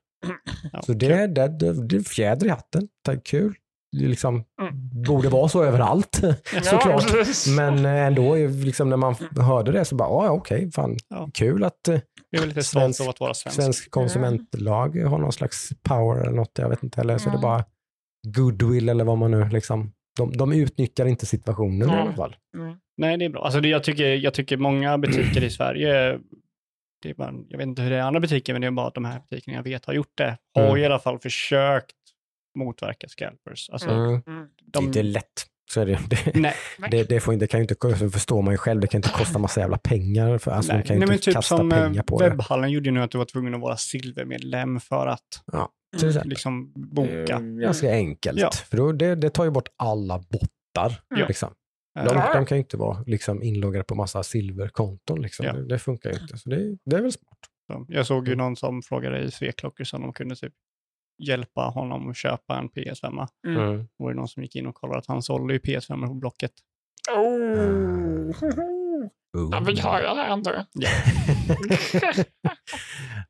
[SPEAKER 3] Ja,
[SPEAKER 1] Så det,
[SPEAKER 3] kul.
[SPEAKER 1] det, det, det är fjäder i hatten. Det är kul. Liksom,
[SPEAKER 2] Mm.
[SPEAKER 1] borde vara så överallt såklart. Men eh, ändå, liksom, när man hörde det så bara, ja okej, fan
[SPEAKER 3] Ja.
[SPEAKER 1] kul att eh, Svensk-
[SPEAKER 3] att svensk.
[SPEAKER 1] svensk konsumentlag har någon slags power eller något, jag vet inte. Eller så är det
[SPEAKER 2] Mm.
[SPEAKER 1] bara goodwill eller vad man nu liksom, de, de utnyttjar inte situationen i
[SPEAKER 2] Nej.
[SPEAKER 1] alla fall.
[SPEAKER 2] Mm.
[SPEAKER 3] Nej, det är bra. Alltså, det, jag, tycker, jag tycker många butiker i Sverige, det är bara, jag vet inte hur det är i andra butiker, men det är bara att de här butikerna jag vet har gjort det, har
[SPEAKER 1] Mm.
[SPEAKER 3] i alla fall försökt motverka scalpers. Alltså,
[SPEAKER 1] Mm.
[SPEAKER 2] Mm.
[SPEAKER 1] Det är
[SPEAKER 3] de,
[SPEAKER 1] inte lätt. Så är det. Det,
[SPEAKER 3] nej,
[SPEAKER 1] det, det, får inte, det kan ju inte, så förstår man ju själv, det kan inte kosta massa jävla pengar. För, alltså,
[SPEAKER 3] nej.
[SPEAKER 1] man kan ju
[SPEAKER 3] nej, men
[SPEAKER 1] inte
[SPEAKER 3] typ
[SPEAKER 1] kasta
[SPEAKER 3] som eh,
[SPEAKER 1] pengar på
[SPEAKER 3] webbhallen gjorde ju nu att du var tvungen att vara silvermedlem för att
[SPEAKER 1] exempel.
[SPEAKER 3] liksom boka.
[SPEAKER 1] Eh, Ganska enkelt.
[SPEAKER 3] Ja.
[SPEAKER 1] För då, det, det tar ju bort alla bottar.
[SPEAKER 2] Ja.
[SPEAKER 1] Liksom.
[SPEAKER 3] Eh,
[SPEAKER 1] De,
[SPEAKER 2] Ja.
[SPEAKER 1] de kan ju inte vara liksom, inloggade på massa silverkonton. Liksom.
[SPEAKER 3] Ja.
[SPEAKER 1] Det, det funkar ju inte. Så det, det är väl smart.
[SPEAKER 3] Jag såg ju
[SPEAKER 1] Mm.
[SPEAKER 3] någon som frågade i Sveklockor om de kunde typ hjälpa honom att köpa en PS5.
[SPEAKER 2] Mm.
[SPEAKER 1] Mm.
[SPEAKER 3] Var det någon som gick in och kollade att han sålde ju PS5 på Blocket.
[SPEAKER 2] Oh.
[SPEAKER 1] Oh.
[SPEAKER 2] Jag vill höra det antar jag.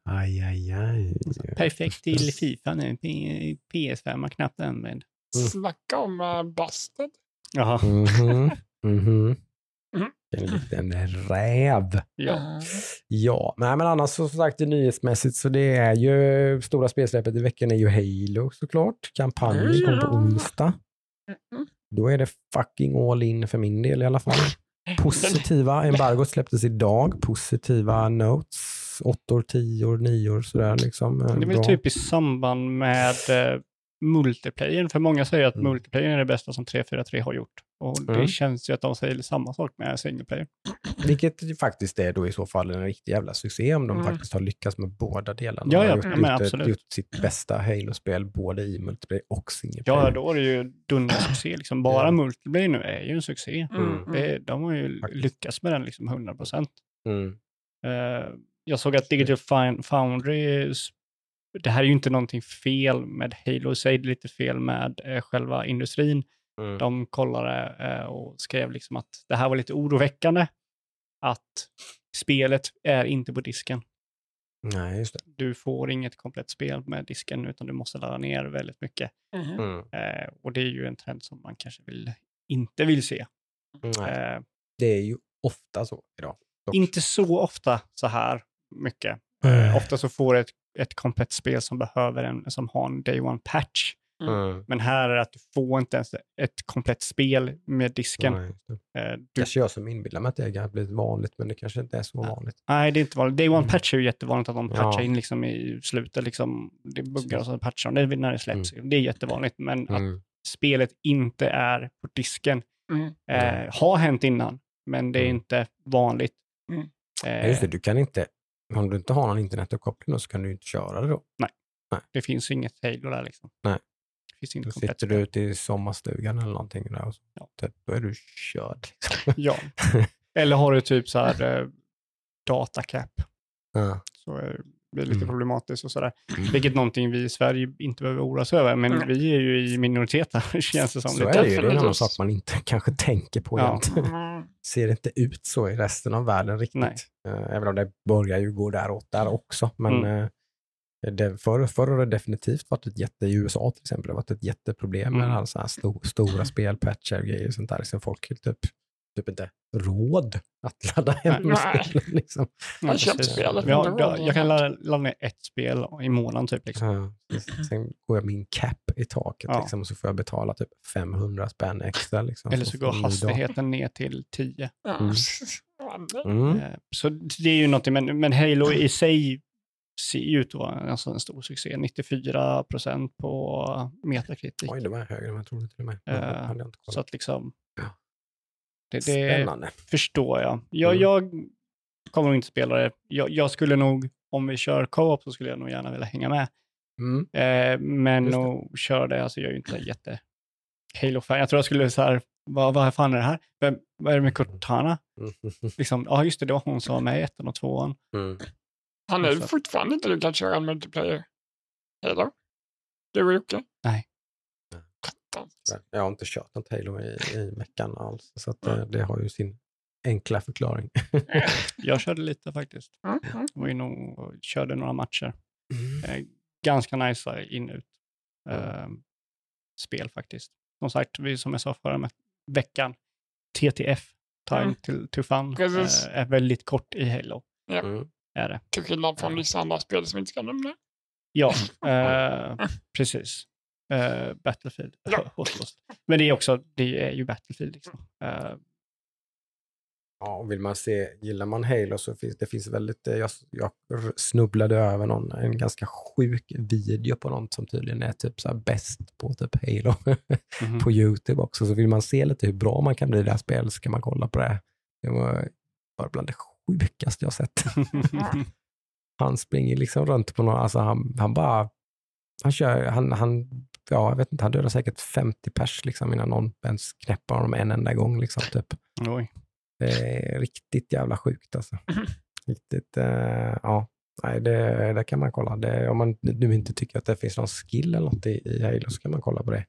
[SPEAKER 1] aj, aj, aj.
[SPEAKER 3] Perfekt till Fifa nu. P- PS5 har knappt använd.
[SPEAKER 1] Mm.
[SPEAKER 2] Snacka om uh, busted.
[SPEAKER 3] Jaha.
[SPEAKER 1] Mhm. Mhm.
[SPEAKER 2] Mhm.
[SPEAKER 1] En liten räv.
[SPEAKER 3] Ja.
[SPEAKER 1] Ja, nej, men annars så som sagt det nyhetsmässigt så det är ju stora spelsläppet i veckan är ju Halo såklart. Kampanjen kommer på
[SPEAKER 2] Ja.
[SPEAKER 1] onsdag.
[SPEAKER 2] Mm.
[SPEAKER 1] Då är det fucking all in för min del i alla fall. Positiva, embargot släpptes idag. Positiva notes. Åttor, tior, nior sådär liksom.
[SPEAKER 3] Det är väl
[SPEAKER 1] Bra.
[SPEAKER 3] typ i samband med, eh, multiplayer. För många säger att
[SPEAKER 1] Mm.
[SPEAKER 3] multiplayer är det bästa som 343 har gjort. Och det
[SPEAKER 1] Mm.
[SPEAKER 3] känns ju att de säger samma sak med single player.
[SPEAKER 1] Vilket ju faktiskt är då i så fall en riktig jävla succé om de
[SPEAKER 2] Mm.
[SPEAKER 1] faktiskt har lyckats med båda delarna.
[SPEAKER 3] Ja,
[SPEAKER 1] De har
[SPEAKER 3] ja,
[SPEAKER 1] gjort,
[SPEAKER 3] ja,
[SPEAKER 1] gjort,
[SPEAKER 3] men
[SPEAKER 1] ett-
[SPEAKER 3] absolut.
[SPEAKER 1] gjort sitt bästa Halo-spel både i multiplayer och single player.
[SPEAKER 3] Ja, då är det ju dundersuccé. Liksom. Bara
[SPEAKER 1] Ja.
[SPEAKER 3] multiplayer nu är ju en succé.
[SPEAKER 2] Mm.
[SPEAKER 1] Mm.
[SPEAKER 3] Det, de har ju
[SPEAKER 1] Faktiskt.
[SPEAKER 3] lyckats med den liksom 100 procent.
[SPEAKER 1] Mm.
[SPEAKER 3] Eh, jag såg att Digital Foundry, det här är ju inte någonting fel med Halo i sig, det är lite fel med eh, själva industrin.
[SPEAKER 1] Mm.
[SPEAKER 3] De kollade eh, och skrev liksom att det här var lite oroväckande att spelet är inte på disken.
[SPEAKER 1] Nej, just det.
[SPEAKER 3] Du får inget komplett spel med disken utan du måste ladda ner väldigt mycket.
[SPEAKER 2] Mhm.
[SPEAKER 1] Mm.
[SPEAKER 3] Eh, och det är ju en trend som man kanske vill, inte vill se.
[SPEAKER 1] Nej.
[SPEAKER 3] Eh,
[SPEAKER 1] Det är ju ofta så idag. dock.
[SPEAKER 3] inte så ofta så här mycket. Eh, ofta så får ett, ett komplett spel som behöver en, som har en day one patch.
[SPEAKER 1] Mm.
[SPEAKER 3] Men här är det att du får inte ens ett komplett spel med disken.
[SPEAKER 1] Nej.
[SPEAKER 3] Eh, du,
[SPEAKER 1] Kanske jag som inbillar mig att det har blivit vanligt, men det kanske inte är så
[SPEAKER 3] Ja.
[SPEAKER 1] vanligt.
[SPEAKER 3] nej, det är inte vanligt. Day one
[SPEAKER 1] Mm.
[SPEAKER 3] patch är ju jättevanligt att de
[SPEAKER 1] Ja.
[SPEAKER 3] patchar in liksom i slutet. Liksom, det buggar och så patchar de det när det släpps. Det är jättevanligt. Men att
[SPEAKER 1] Mm.
[SPEAKER 3] spelet inte är på disken
[SPEAKER 2] Mm.
[SPEAKER 3] eh, har hänt innan, men det är
[SPEAKER 1] Mm.
[SPEAKER 3] inte vanligt.
[SPEAKER 2] Mm.
[SPEAKER 1] Ja,
[SPEAKER 3] Eh,
[SPEAKER 1] just det, du kan inte, om du inte har någon internetuppkoppling då, så kan du inte köra det då.
[SPEAKER 3] det finns inget Halo där. Liksom.
[SPEAKER 1] Nej.
[SPEAKER 3] Det finns
[SPEAKER 1] Då
[SPEAKER 3] inget komplett
[SPEAKER 1] sitter du ute i sommarstugan eller någonting där och så,
[SPEAKER 3] Ja.
[SPEAKER 1] typ, då är du körd. Liksom.
[SPEAKER 3] Ja. Eller har du typ så här eh, datacap,
[SPEAKER 1] Ja.
[SPEAKER 3] så är det lite
[SPEAKER 1] Mm.
[SPEAKER 3] problematiskt och sådär.
[SPEAKER 1] Mm.
[SPEAKER 3] Vilket någonting vi i Sverige inte behöver oroa oss över, men
[SPEAKER 2] Mm.
[SPEAKER 3] vi är ju i minoritet där, känns det som.
[SPEAKER 1] Så
[SPEAKER 3] lite.
[SPEAKER 1] är det ju, det är
[SPEAKER 2] Definitivt.
[SPEAKER 1] sak man inte kanske tänker på
[SPEAKER 3] Ja.
[SPEAKER 1] egentligen.
[SPEAKER 2] Mm.
[SPEAKER 1] Ser inte ut så i resten av världen riktigt.
[SPEAKER 3] Nej.
[SPEAKER 1] Eh, Även om det börjar ju gå däråt där också. Men
[SPEAKER 3] Mm.
[SPEAKER 1] eh, det, förr, förr har det definitivt varit ett jätte, i USA till exempel, det har varit ett jätteproblem med
[SPEAKER 3] Mm.
[SPEAKER 1] alla så här sto, stora spelpatcher och grejer och sånt där. Liksom folk typ, typ inte råd att ladda hem
[SPEAKER 2] Nej.
[SPEAKER 1] spelen. Liksom.
[SPEAKER 2] Jag köpte
[SPEAKER 3] precis.
[SPEAKER 2] spelet,
[SPEAKER 3] Ja, då, jag kan ladda, ladda ner ett spel i månaden typ. Liksom.
[SPEAKER 1] Ja, sen går jag min cap i taket
[SPEAKER 3] Ja.
[SPEAKER 1] liksom, och så får jag betala typ 500 spänn extra. Liksom,
[SPEAKER 3] Eller så går hastigheten ner till 10.
[SPEAKER 2] Ja.
[SPEAKER 1] Mm. Mm.
[SPEAKER 3] Eh, Så det är ju någonting, men, men Halo i sig ser ju ut att vara alltså en stor succé. 94 procent på Metacritic.
[SPEAKER 1] Oj, det var högre än jag trodde till och med. Jag kollat.
[SPEAKER 3] Så att liksom,
[SPEAKER 1] Ja.
[SPEAKER 3] Det, det
[SPEAKER 1] Spännande.
[SPEAKER 3] förstår jag. Jag,
[SPEAKER 1] Mm.
[SPEAKER 3] jag kommer nog inte spela det. Jag, jag skulle nog, om vi kör co-op så skulle jag nog gärna vilja hänga med.
[SPEAKER 1] Mm.
[SPEAKER 3] Eh, men
[SPEAKER 1] Just det.
[SPEAKER 3] nog köra det, alltså jag är ju inte jätte Halo-fan. Jag tror jag skulle så här, vad, vad fan är det här? Vem, vad är det med Cortana?
[SPEAKER 1] Mm.
[SPEAKER 3] Liksom, ja just det, det var hon som var med i ettan och tvåan.
[SPEAKER 1] Mm.
[SPEAKER 2] Han är fortfarande inte du kan köra en multiplayer. Halo? Du och Jocke?
[SPEAKER 3] Nej.
[SPEAKER 1] Jag har inte kört något Halo i, i veckan alls, så att, eh,
[SPEAKER 2] Mm.
[SPEAKER 1] det har ju sin enkla förklaring.
[SPEAKER 3] Jag körde lite faktiskt.
[SPEAKER 2] Mm, mm.
[SPEAKER 3] Jag var inne och körde några matcher. Eh, ganska nice in ut eh, spel faktiskt. Som sagt, vi, som jag sa förra med veckan, TTF, Time
[SPEAKER 2] Mm.
[SPEAKER 3] to, to Fun, eh, är väldigt kort i Halo.
[SPEAKER 1] Mm.
[SPEAKER 3] Är det.
[SPEAKER 2] Till skillnad från vissa andra spel som vi inte ska nämna.
[SPEAKER 3] Ja, eh, precis. Eh, Battlefield.
[SPEAKER 2] Ja.
[SPEAKER 3] Men det är också, det är ju Battlefield. Liksom. Eh,
[SPEAKER 1] Ja, och vill man se, gillar man Halo så finns det finns väldigt, eh, jag, jag snubblade över någon, en ganska sjuk video på någon som tydligen är typ så här bäst på typ Halo
[SPEAKER 3] mhm.
[SPEAKER 1] på YouTube också. Så vill man se lite hur bra man kan bli i det här spelet så kan man kolla på det. Det var bara bland det sjukaste jag sett. han springer liksom runt på någon, alltså han, han bara, han kör, han, han, ja jag vet inte, han dödar säkert 50 pers liksom innan någon ens knäpper honom en enda gång liksom typ.
[SPEAKER 3] Oj.
[SPEAKER 1] Det är riktigt jävla sjukt alltså.
[SPEAKER 2] Mhm.
[SPEAKER 1] Riktigt, eh, ja. Nej, det, det kan man kolla. Det, om man nu inte tycker att det finns någon skill eller något i, i Halo så kan man kolla på det.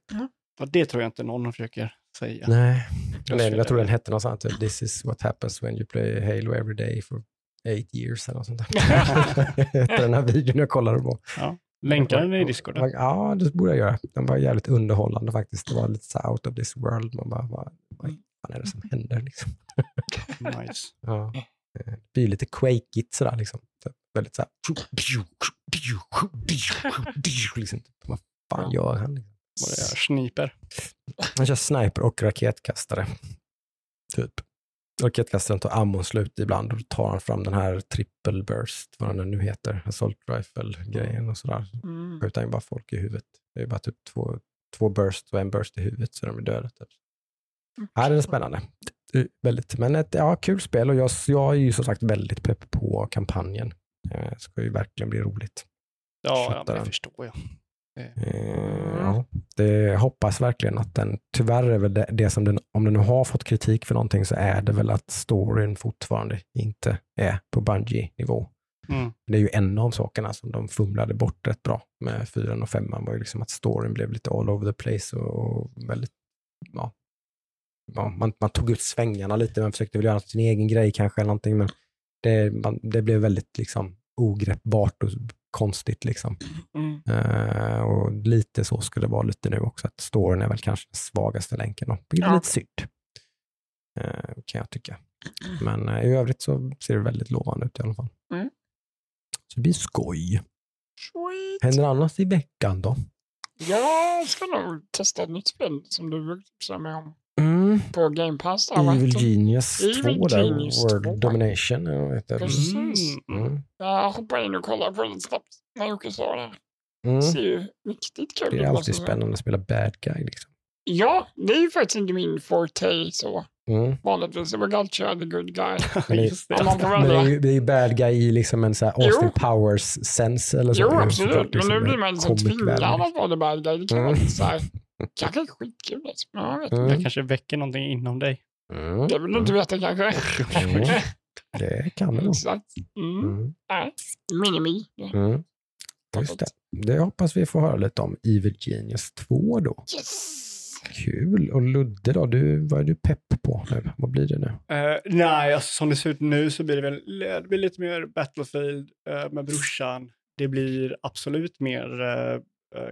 [SPEAKER 3] Och det tror jag inte någon försöker säga.
[SPEAKER 1] Nej,
[SPEAKER 3] Jag
[SPEAKER 1] Nej jag tror den hette något sånt. Typ, This is what happens when you play Halo every day for eight years eller något sånt där. Den här videon jag kollade på.
[SPEAKER 3] Länkar den i Discord?
[SPEAKER 1] Ja, det borde jag göra. Den var jävligt underhållande faktiskt. Det var lite så out of this world. Man bara, vad, vad fan är det som händer liksom?
[SPEAKER 3] Nice.
[SPEAKER 1] Ja. Det blir lite quakeigt sådär liksom. Så väldigt så här. Liksom, vad fan gör han? Liksom?
[SPEAKER 3] Vad det är, sniper.
[SPEAKER 1] Han kör sniper och raketkastare. Typ. Raketkastaren tar ammon slut ibland och då tar han fram den här triple burst, vad den nu heter, assault rifle-grejen och sådär.
[SPEAKER 2] Mm. Mm.
[SPEAKER 1] skjuter han ju bara folk i huvudet. Det är ju bara typ två, två burst och en burst i huvudet så de är döda. Typ. Ja, det är spännande. Det är Väldigt, men ett ja, kul spel och jag, jag är ju som sagt väldigt pepp på kampanjen. Eh, Det ska ju verkligen bli roligt.
[SPEAKER 3] Ja, ja det förstår jag.
[SPEAKER 1] Eh, Ja, det hoppas verkligen att den, tyvärr är väl det, det som den, om den nu har fått kritik för någonting så är det väl att storyn fortfarande inte är på Bungie-nivå.
[SPEAKER 3] Mm.
[SPEAKER 1] Det är ju en av sakerna som de fumlade bort rätt bra med fyran och femman var ju liksom att storyn blev lite all over the place och väldigt, ja, ja man, man tog ut svängarna lite, man försökte väl göra sin egen grej kanske eller någonting, men det, man, det blev väldigt liksom ogreppbart och konstigt liksom.
[SPEAKER 2] Mm.
[SPEAKER 1] Eh, och lite så ska det vara lite nu också, att storyn är väl kanske den svagaste länken, och vilket är lite synd. Eh, kan jag tycka. Men eh, i övrigt så ser det väldigt lovande ut i alla fall.
[SPEAKER 2] Mm.
[SPEAKER 1] Så det blir skoj.
[SPEAKER 2] Sweet.
[SPEAKER 1] Händer annars i veckan då?
[SPEAKER 2] Jag ska nog testa ett nytt spel som du tipsade mig om
[SPEAKER 1] Mm.
[SPEAKER 2] på Game Pass.
[SPEAKER 1] Evil Genius
[SPEAKER 2] Evil
[SPEAKER 1] 2 där,
[SPEAKER 2] Genius
[SPEAKER 1] World
[SPEAKER 2] 2.
[SPEAKER 1] Domination. vad heter det?
[SPEAKER 2] Precis.
[SPEAKER 3] Mm.
[SPEAKER 1] Mm.
[SPEAKER 2] Jag hoppade in och kollade på det snabbt när Jocke sa det.
[SPEAKER 1] Mm.
[SPEAKER 2] ser ju riktigt kul
[SPEAKER 1] Det
[SPEAKER 2] ut,
[SPEAKER 1] är
[SPEAKER 2] måste
[SPEAKER 1] alltid
[SPEAKER 2] jag
[SPEAKER 1] spännande att spela bad guy. Liksom.
[SPEAKER 2] Ja, det är ju faktiskt inte min forte så.
[SPEAKER 1] Mm.
[SPEAKER 2] Vanligtvis är alltid köra the good guy.
[SPEAKER 1] Det-
[SPEAKER 3] Just
[SPEAKER 2] Om
[SPEAKER 3] det.
[SPEAKER 2] man får
[SPEAKER 1] Men det är ju, det är ju bad guy i liksom en så här
[SPEAKER 2] Jo.
[SPEAKER 1] Austin Powers-sens eller så.
[SPEAKER 2] Jo,
[SPEAKER 1] är ju
[SPEAKER 2] absolut. Men nu blir man liksom tvingad att vara the bad guy. Det kan
[SPEAKER 1] Mm.
[SPEAKER 2] vara så här, kanske är skitkul. Ja, jag vet inte.
[SPEAKER 1] Mm.
[SPEAKER 3] Det kanske väcker någonting inom dig.
[SPEAKER 1] Mm.
[SPEAKER 2] Det vill du inte veta kanske.
[SPEAKER 1] Mm. Det kan det nog.
[SPEAKER 2] Exakt. Mm.
[SPEAKER 1] Mm.
[SPEAKER 2] Nej, Minimi.
[SPEAKER 1] Mm. Just det. Det hoppas vi får höra lite om Evil Genius 2 då.
[SPEAKER 2] Yes!
[SPEAKER 1] Kul. Och Ludde då, du, vad är du pepp på nu? Vad blir det nu?
[SPEAKER 3] Eh, nej, alltså, som det ser ut nu så blir det väl det blir lite mer Battlefield eh, med brorsan. Det blir absolut mer uh, uh,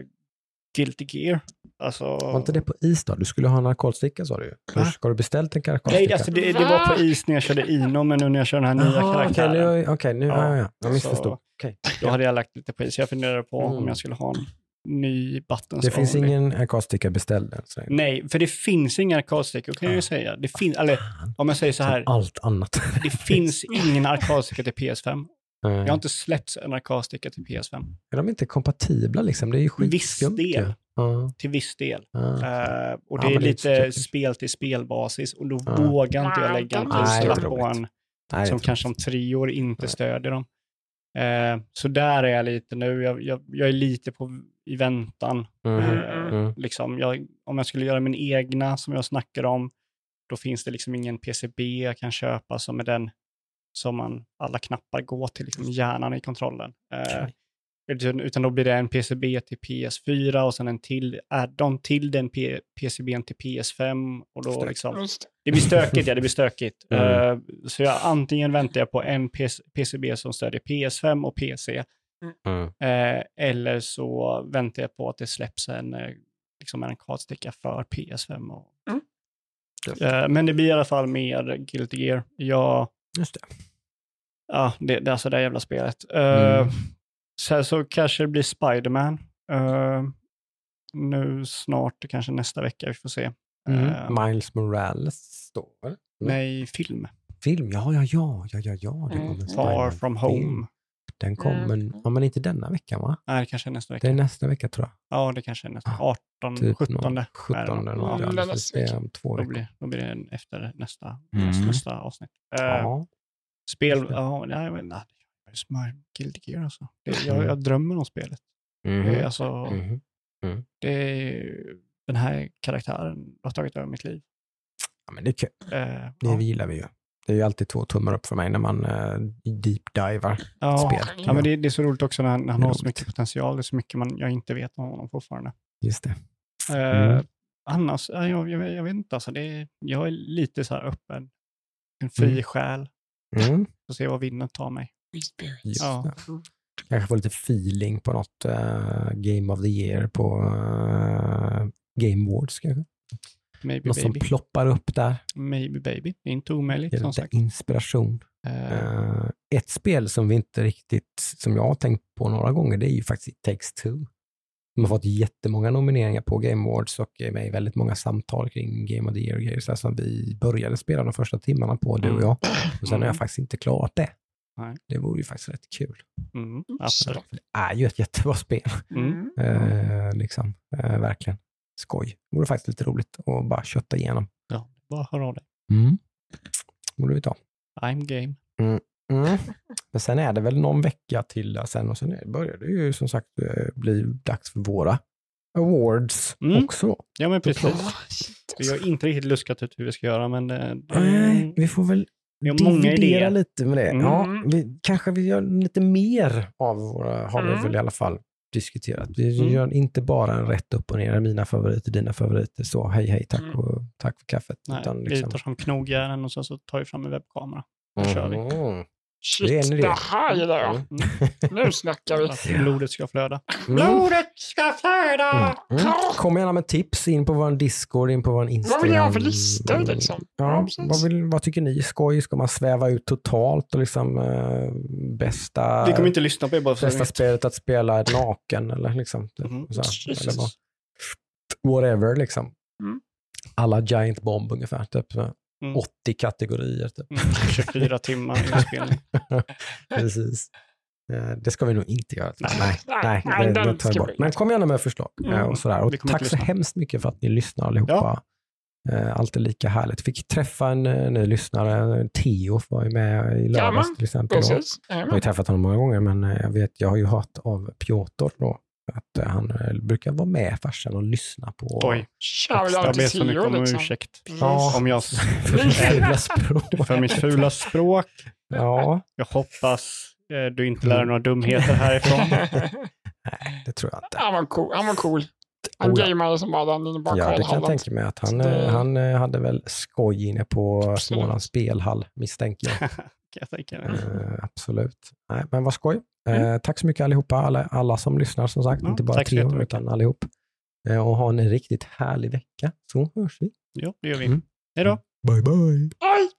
[SPEAKER 3] Guilty Gear. Alltså,
[SPEAKER 1] Var inte det på is då? Du skulle ha en narkotsticka sa du ju. Ska du beställt en
[SPEAKER 3] nej,
[SPEAKER 1] narkotsticka?
[SPEAKER 3] alltså, det, det var på is när jag körde Inom, men nu när jag kör den här nya
[SPEAKER 1] Jaha, Okej,
[SPEAKER 3] karaktären,
[SPEAKER 1] nu, okay, nu
[SPEAKER 3] Ja,
[SPEAKER 1] ja, ja, ja. jag missförstod. Okej.
[SPEAKER 3] då hade jag lagt lite på is. Jag funderade på
[SPEAKER 1] Mm.
[SPEAKER 3] om jag skulle ha en ny buttons
[SPEAKER 1] Det finns
[SPEAKER 3] only.
[SPEAKER 1] ingen narkotsticka beställd än så länge.
[SPEAKER 3] Nej, för det finns inga arkadstickor kan jag ju säga. Det finns, eller om jag säger så
[SPEAKER 1] som
[SPEAKER 3] här,
[SPEAKER 1] allt annat.
[SPEAKER 3] det finns ingen arkadstick till PS5.
[SPEAKER 1] Nej.
[SPEAKER 3] Jag har inte släppt en arkadsticka till PS5.
[SPEAKER 1] Är de inte kompatibla liksom? Det är ju
[SPEAKER 3] Viss
[SPEAKER 1] skitskumt ju.
[SPEAKER 3] del.
[SPEAKER 1] Ja,
[SPEAKER 3] Till viss del.
[SPEAKER 1] ja.
[SPEAKER 3] Eh, och det
[SPEAKER 1] Ja,
[SPEAKER 3] är lite spel till spelbasis och då
[SPEAKER 1] Ja.
[SPEAKER 3] vågar inte jag lägga en tusenlapp på en
[SPEAKER 1] Nej,
[SPEAKER 3] som kanske om tre år inte
[SPEAKER 1] Nej.
[SPEAKER 3] stödjer dem. Eh, så där är jag lite nu. Jag, jag, jag är lite på, i väntan.
[SPEAKER 1] Mhm,
[SPEAKER 3] Eh,
[SPEAKER 1] mm.
[SPEAKER 3] liksom, jag, om jag skulle göra min egna som jag snackar om, då finns det liksom ingen PCB jag kan köpa som är den som man, alla knappar går till liksom hjärnan i kontrollen. Eh,
[SPEAKER 1] Okej.
[SPEAKER 3] Utan, utan då blir det en PCB till PS4 och sen en till add-on till den P- PCBn till PS5. Och då liksom,
[SPEAKER 2] det.
[SPEAKER 3] blir stökigt, ja det blir stökigt.
[SPEAKER 1] Mm.
[SPEAKER 3] Eh, så jag, antingen väntar jag på en PC, PCB som stödjer PS5 och PC,
[SPEAKER 1] Mm.
[SPEAKER 3] eh, eller så väntar jag på att det släpps en, eh, liksom en kartsticka för PS5. Och,
[SPEAKER 2] Mm.
[SPEAKER 3] Eh, men det blir i alla fall mer Guilty Gear. Jag,
[SPEAKER 1] Just det.
[SPEAKER 3] ja, det, det är alltså det jävla spelet.
[SPEAKER 1] Mm.
[SPEAKER 3] Sen så kanske det blir Spider-Man. Eh, nu snart, kanske nästa vecka, vi får se.
[SPEAKER 1] Mm.
[SPEAKER 3] Eh,
[SPEAKER 1] Miles Morales då? Mm.
[SPEAKER 3] med film.
[SPEAKER 1] Film, ja, ja, ja, ja, ja, ja. Det
[SPEAKER 2] Mm.
[SPEAKER 3] Far from
[SPEAKER 1] film.
[SPEAKER 3] home.
[SPEAKER 1] Den kommer,
[SPEAKER 2] Mm.
[SPEAKER 1] ja, men inte denna veckan va?
[SPEAKER 3] Nej, det kanske är nästa
[SPEAKER 1] Det
[SPEAKER 3] vecka.
[SPEAKER 1] är nästa vecka tror jag.
[SPEAKER 3] Ja, det kanske är nästa.
[SPEAKER 1] Ah,
[SPEAKER 3] 18,
[SPEAKER 1] Typ
[SPEAKER 3] 17.
[SPEAKER 1] någon-
[SPEAKER 3] är
[SPEAKER 1] 17
[SPEAKER 3] det
[SPEAKER 1] eller något. Ja,
[SPEAKER 2] det är
[SPEAKER 1] det är om två
[SPEAKER 3] Då blir, då blir det efter nästa,
[SPEAKER 1] Mm.
[SPEAKER 3] nästa avsnitt. Eh,
[SPEAKER 1] Ja.
[SPEAKER 3] spel,
[SPEAKER 1] det.
[SPEAKER 3] ja, nej, men, nej, det Guilty Gear alltså. Det, jag,
[SPEAKER 1] Mm.
[SPEAKER 3] jag drömmer om spelet. Det är,
[SPEAKER 1] Mhm.
[SPEAKER 3] alltså,
[SPEAKER 1] Mhm.
[SPEAKER 3] det är, den här karaktären har tagit över mitt liv.
[SPEAKER 1] Ja, men det är kul.
[SPEAKER 3] Eh,
[SPEAKER 1] Det
[SPEAKER 3] ja.
[SPEAKER 1] gillar vi ju. Det är ju alltid två tummar upp för mig när man uh, deep-divar
[SPEAKER 3] Ja,
[SPEAKER 1] spel.
[SPEAKER 3] ja, men det, det är så roligt också när när han
[SPEAKER 1] Det
[SPEAKER 3] har så mycket potential. Det är så mycket man, jag inte vet om honom fortfarande.
[SPEAKER 1] Just det.
[SPEAKER 3] Eh,
[SPEAKER 1] Mm.
[SPEAKER 3] Annars, ja, jag, jag, jag vet inte, alltså, det är, jag är lite så här öppen. En fri
[SPEAKER 1] Mm.
[SPEAKER 3] själ.
[SPEAKER 1] Mm.
[SPEAKER 3] Får se vad vinden tar mig.
[SPEAKER 1] Just
[SPEAKER 3] Ja.
[SPEAKER 1] det. Kanske få lite feeling på något eh, Game of the Year på eh, Game Awards kanske.
[SPEAKER 3] Maybe
[SPEAKER 1] Något som
[SPEAKER 3] baby.
[SPEAKER 1] ploppar upp där.
[SPEAKER 3] Maybe baby. Det är inte omöjligt
[SPEAKER 1] Ger
[SPEAKER 3] som
[SPEAKER 1] lite
[SPEAKER 3] sagt.
[SPEAKER 1] inspiration.
[SPEAKER 3] Eh,
[SPEAKER 1] ett spel som vi inte riktigt, som jag har tänkt på några gånger, det är ju faktiskt takes two. De har fått jättemånga nomineringar på Game Awards och är med i väldigt många samtal kring Game of the Year och grejer. Så här som vi började spela de första timmarna på, du och jag. Och sen har jag
[SPEAKER 3] Mm.
[SPEAKER 1] faktiskt inte klarat det.
[SPEAKER 3] Nej.
[SPEAKER 1] Det vore ju faktiskt rätt kul.
[SPEAKER 3] Mm, absolut.
[SPEAKER 1] För det är ju ett jättebra spel.
[SPEAKER 3] Mm.
[SPEAKER 1] Eh, liksom. eh, verkligen. Skoj. Det vore faktiskt lite roligt att bara kötta igenom.
[SPEAKER 3] Ja, bara hör av dig.
[SPEAKER 1] Mm. borde vi ta.
[SPEAKER 3] I'm game.
[SPEAKER 1] Mm. Men sen är det väl någon vecka till sen och sen är- börjar det ju som sagt eh, bli dags för våra awards
[SPEAKER 3] Mm.
[SPEAKER 1] också.
[SPEAKER 3] Ja, men precis. Vi har inte riktigt luskat ut hur vi ska göra, men eh, det,
[SPEAKER 1] Nej, vi får väl
[SPEAKER 3] vi har många idéer.
[SPEAKER 1] lite med det.
[SPEAKER 3] Mm.
[SPEAKER 1] Ja, vi, kanske vi gör lite mer av våra, har vi
[SPEAKER 2] Mm.
[SPEAKER 1] väl i alla fall diskuterat. Vi
[SPEAKER 3] Mm.
[SPEAKER 1] gör inte bara en rätt upp och ner, mina favoriter, dina favoriter, så hej hej, tack
[SPEAKER 2] Mm.
[SPEAKER 1] och tack för kaffet.
[SPEAKER 3] Nej,
[SPEAKER 1] utan
[SPEAKER 3] Vi
[SPEAKER 1] liksom,
[SPEAKER 3] tar som knogjärn och sen så tar vi fram en webbkamera. Då kör vi.
[SPEAKER 1] Mm.
[SPEAKER 2] Shit,
[SPEAKER 1] Det är en idé.
[SPEAKER 2] det här gillar jag.
[SPEAKER 1] Mm.
[SPEAKER 2] Nu snackar vi.
[SPEAKER 3] Att blodet ska flöda.
[SPEAKER 1] Mm.
[SPEAKER 3] Blodet ska flöda!
[SPEAKER 1] Mm. Kom gärna med tips in på vår Discord, in på vår Instagram.
[SPEAKER 2] Vad vill jag ha för listor liksom?
[SPEAKER 1] Ja, vad, vill, vad tycker ni är skoj? Ska man sväva ut totalt och liksom eh, bästa,
[SPEAKER 3] Vi kommer inte lyssna på er bara för
[SPEAKER 1] bästa spelet att spela naken eller liksom typ,
[SPEAKER 3] Mhm.
[SPEAKER 1] så eller vad, whatever liksom.
[SPEAKER 2] Mm.
[SPEAKER 1] Alla Giant Bomb ungefär, typ så
[SPEAKER 3] Mm.
[SPEAKER 1] 80 kategorier. Typ.
[SPEAKER 3] Mm, 24 timmar inspelning.
[SPEAKER 1] Precis. Eh, Det ska vi nog inte göra. Nej,
[SPEAKER 2] Nej,
[SPEAKER 1] nej,
[SPEAKER 2] nej,
[SPEAKER 1] det, det tar jag bort. Men kom gärna med förslag. eh,
[SPEAKER 3] Mm,
[SPEAKER 1] Och sådär. Och tack så hemskt mycket för att ni lyssnar allihopa. Eh, Allt är lika härligt. Fick träffa en ny lyssnare, Theo var ju med i lördags
[SPEAKER 2] Jajamän,
[SPEAKER 1] till exempel. Jag har ju träffat honom många gånger, men jag vet, jag har ju hört av Piotr då, att eh, han eh, brukar vara med farsan och lyssna på
[SPEAKER 3] Oj, jag ber så mycket om
[SPEAKER 2] liksom.
[SPEAKER 3] ursäkt.
[SPEAKER 1] Ja.
[SPEAKER 3] Om jag, för mitt fula språk.
[SPEAKER 1] Ja,
[SPEAKER 3] Jag hoppas eh, du inte lär dig några dumheter härifrån.
[SPEAKER 1] nej, det tror jag inte.
[SPEAKER 2] Han var cool. Han var cool. Han
[SPEAKER 1] Oh, ja.
[SPEAKER 2] som bara den bara
[SPEAKER 1] Ja, det kan jag tänka mig att han,
[SPEAKER 2] det-
[SPEAKER 1] han hade väl skoj inne på
[SPEAKER 2] Absolut.
[SPEAKER 1] Smålands spelhall, misstänker jag.
[SPEAKER 3] Kan jag tänka mig.
[SPEAKER 1] Eh, absolut. Nej, men vad skoj. Eh, tack så mycket allihopa, alla, alla som lyssnar som sagt,
[SPEAKER 3] Ja,
[SPEAKER 1] inte bara Theo utan allihop. Eh, och ha en riktigt härlig vecka, så hörs vi.
[SPEAKER 3] Jo, det gör vi.
[SPEAKER 1] Mm.
[SPEAKER 3] Hej då!
[SPEAKER 1] Bye bye!
[SPEAKER 2] Aj!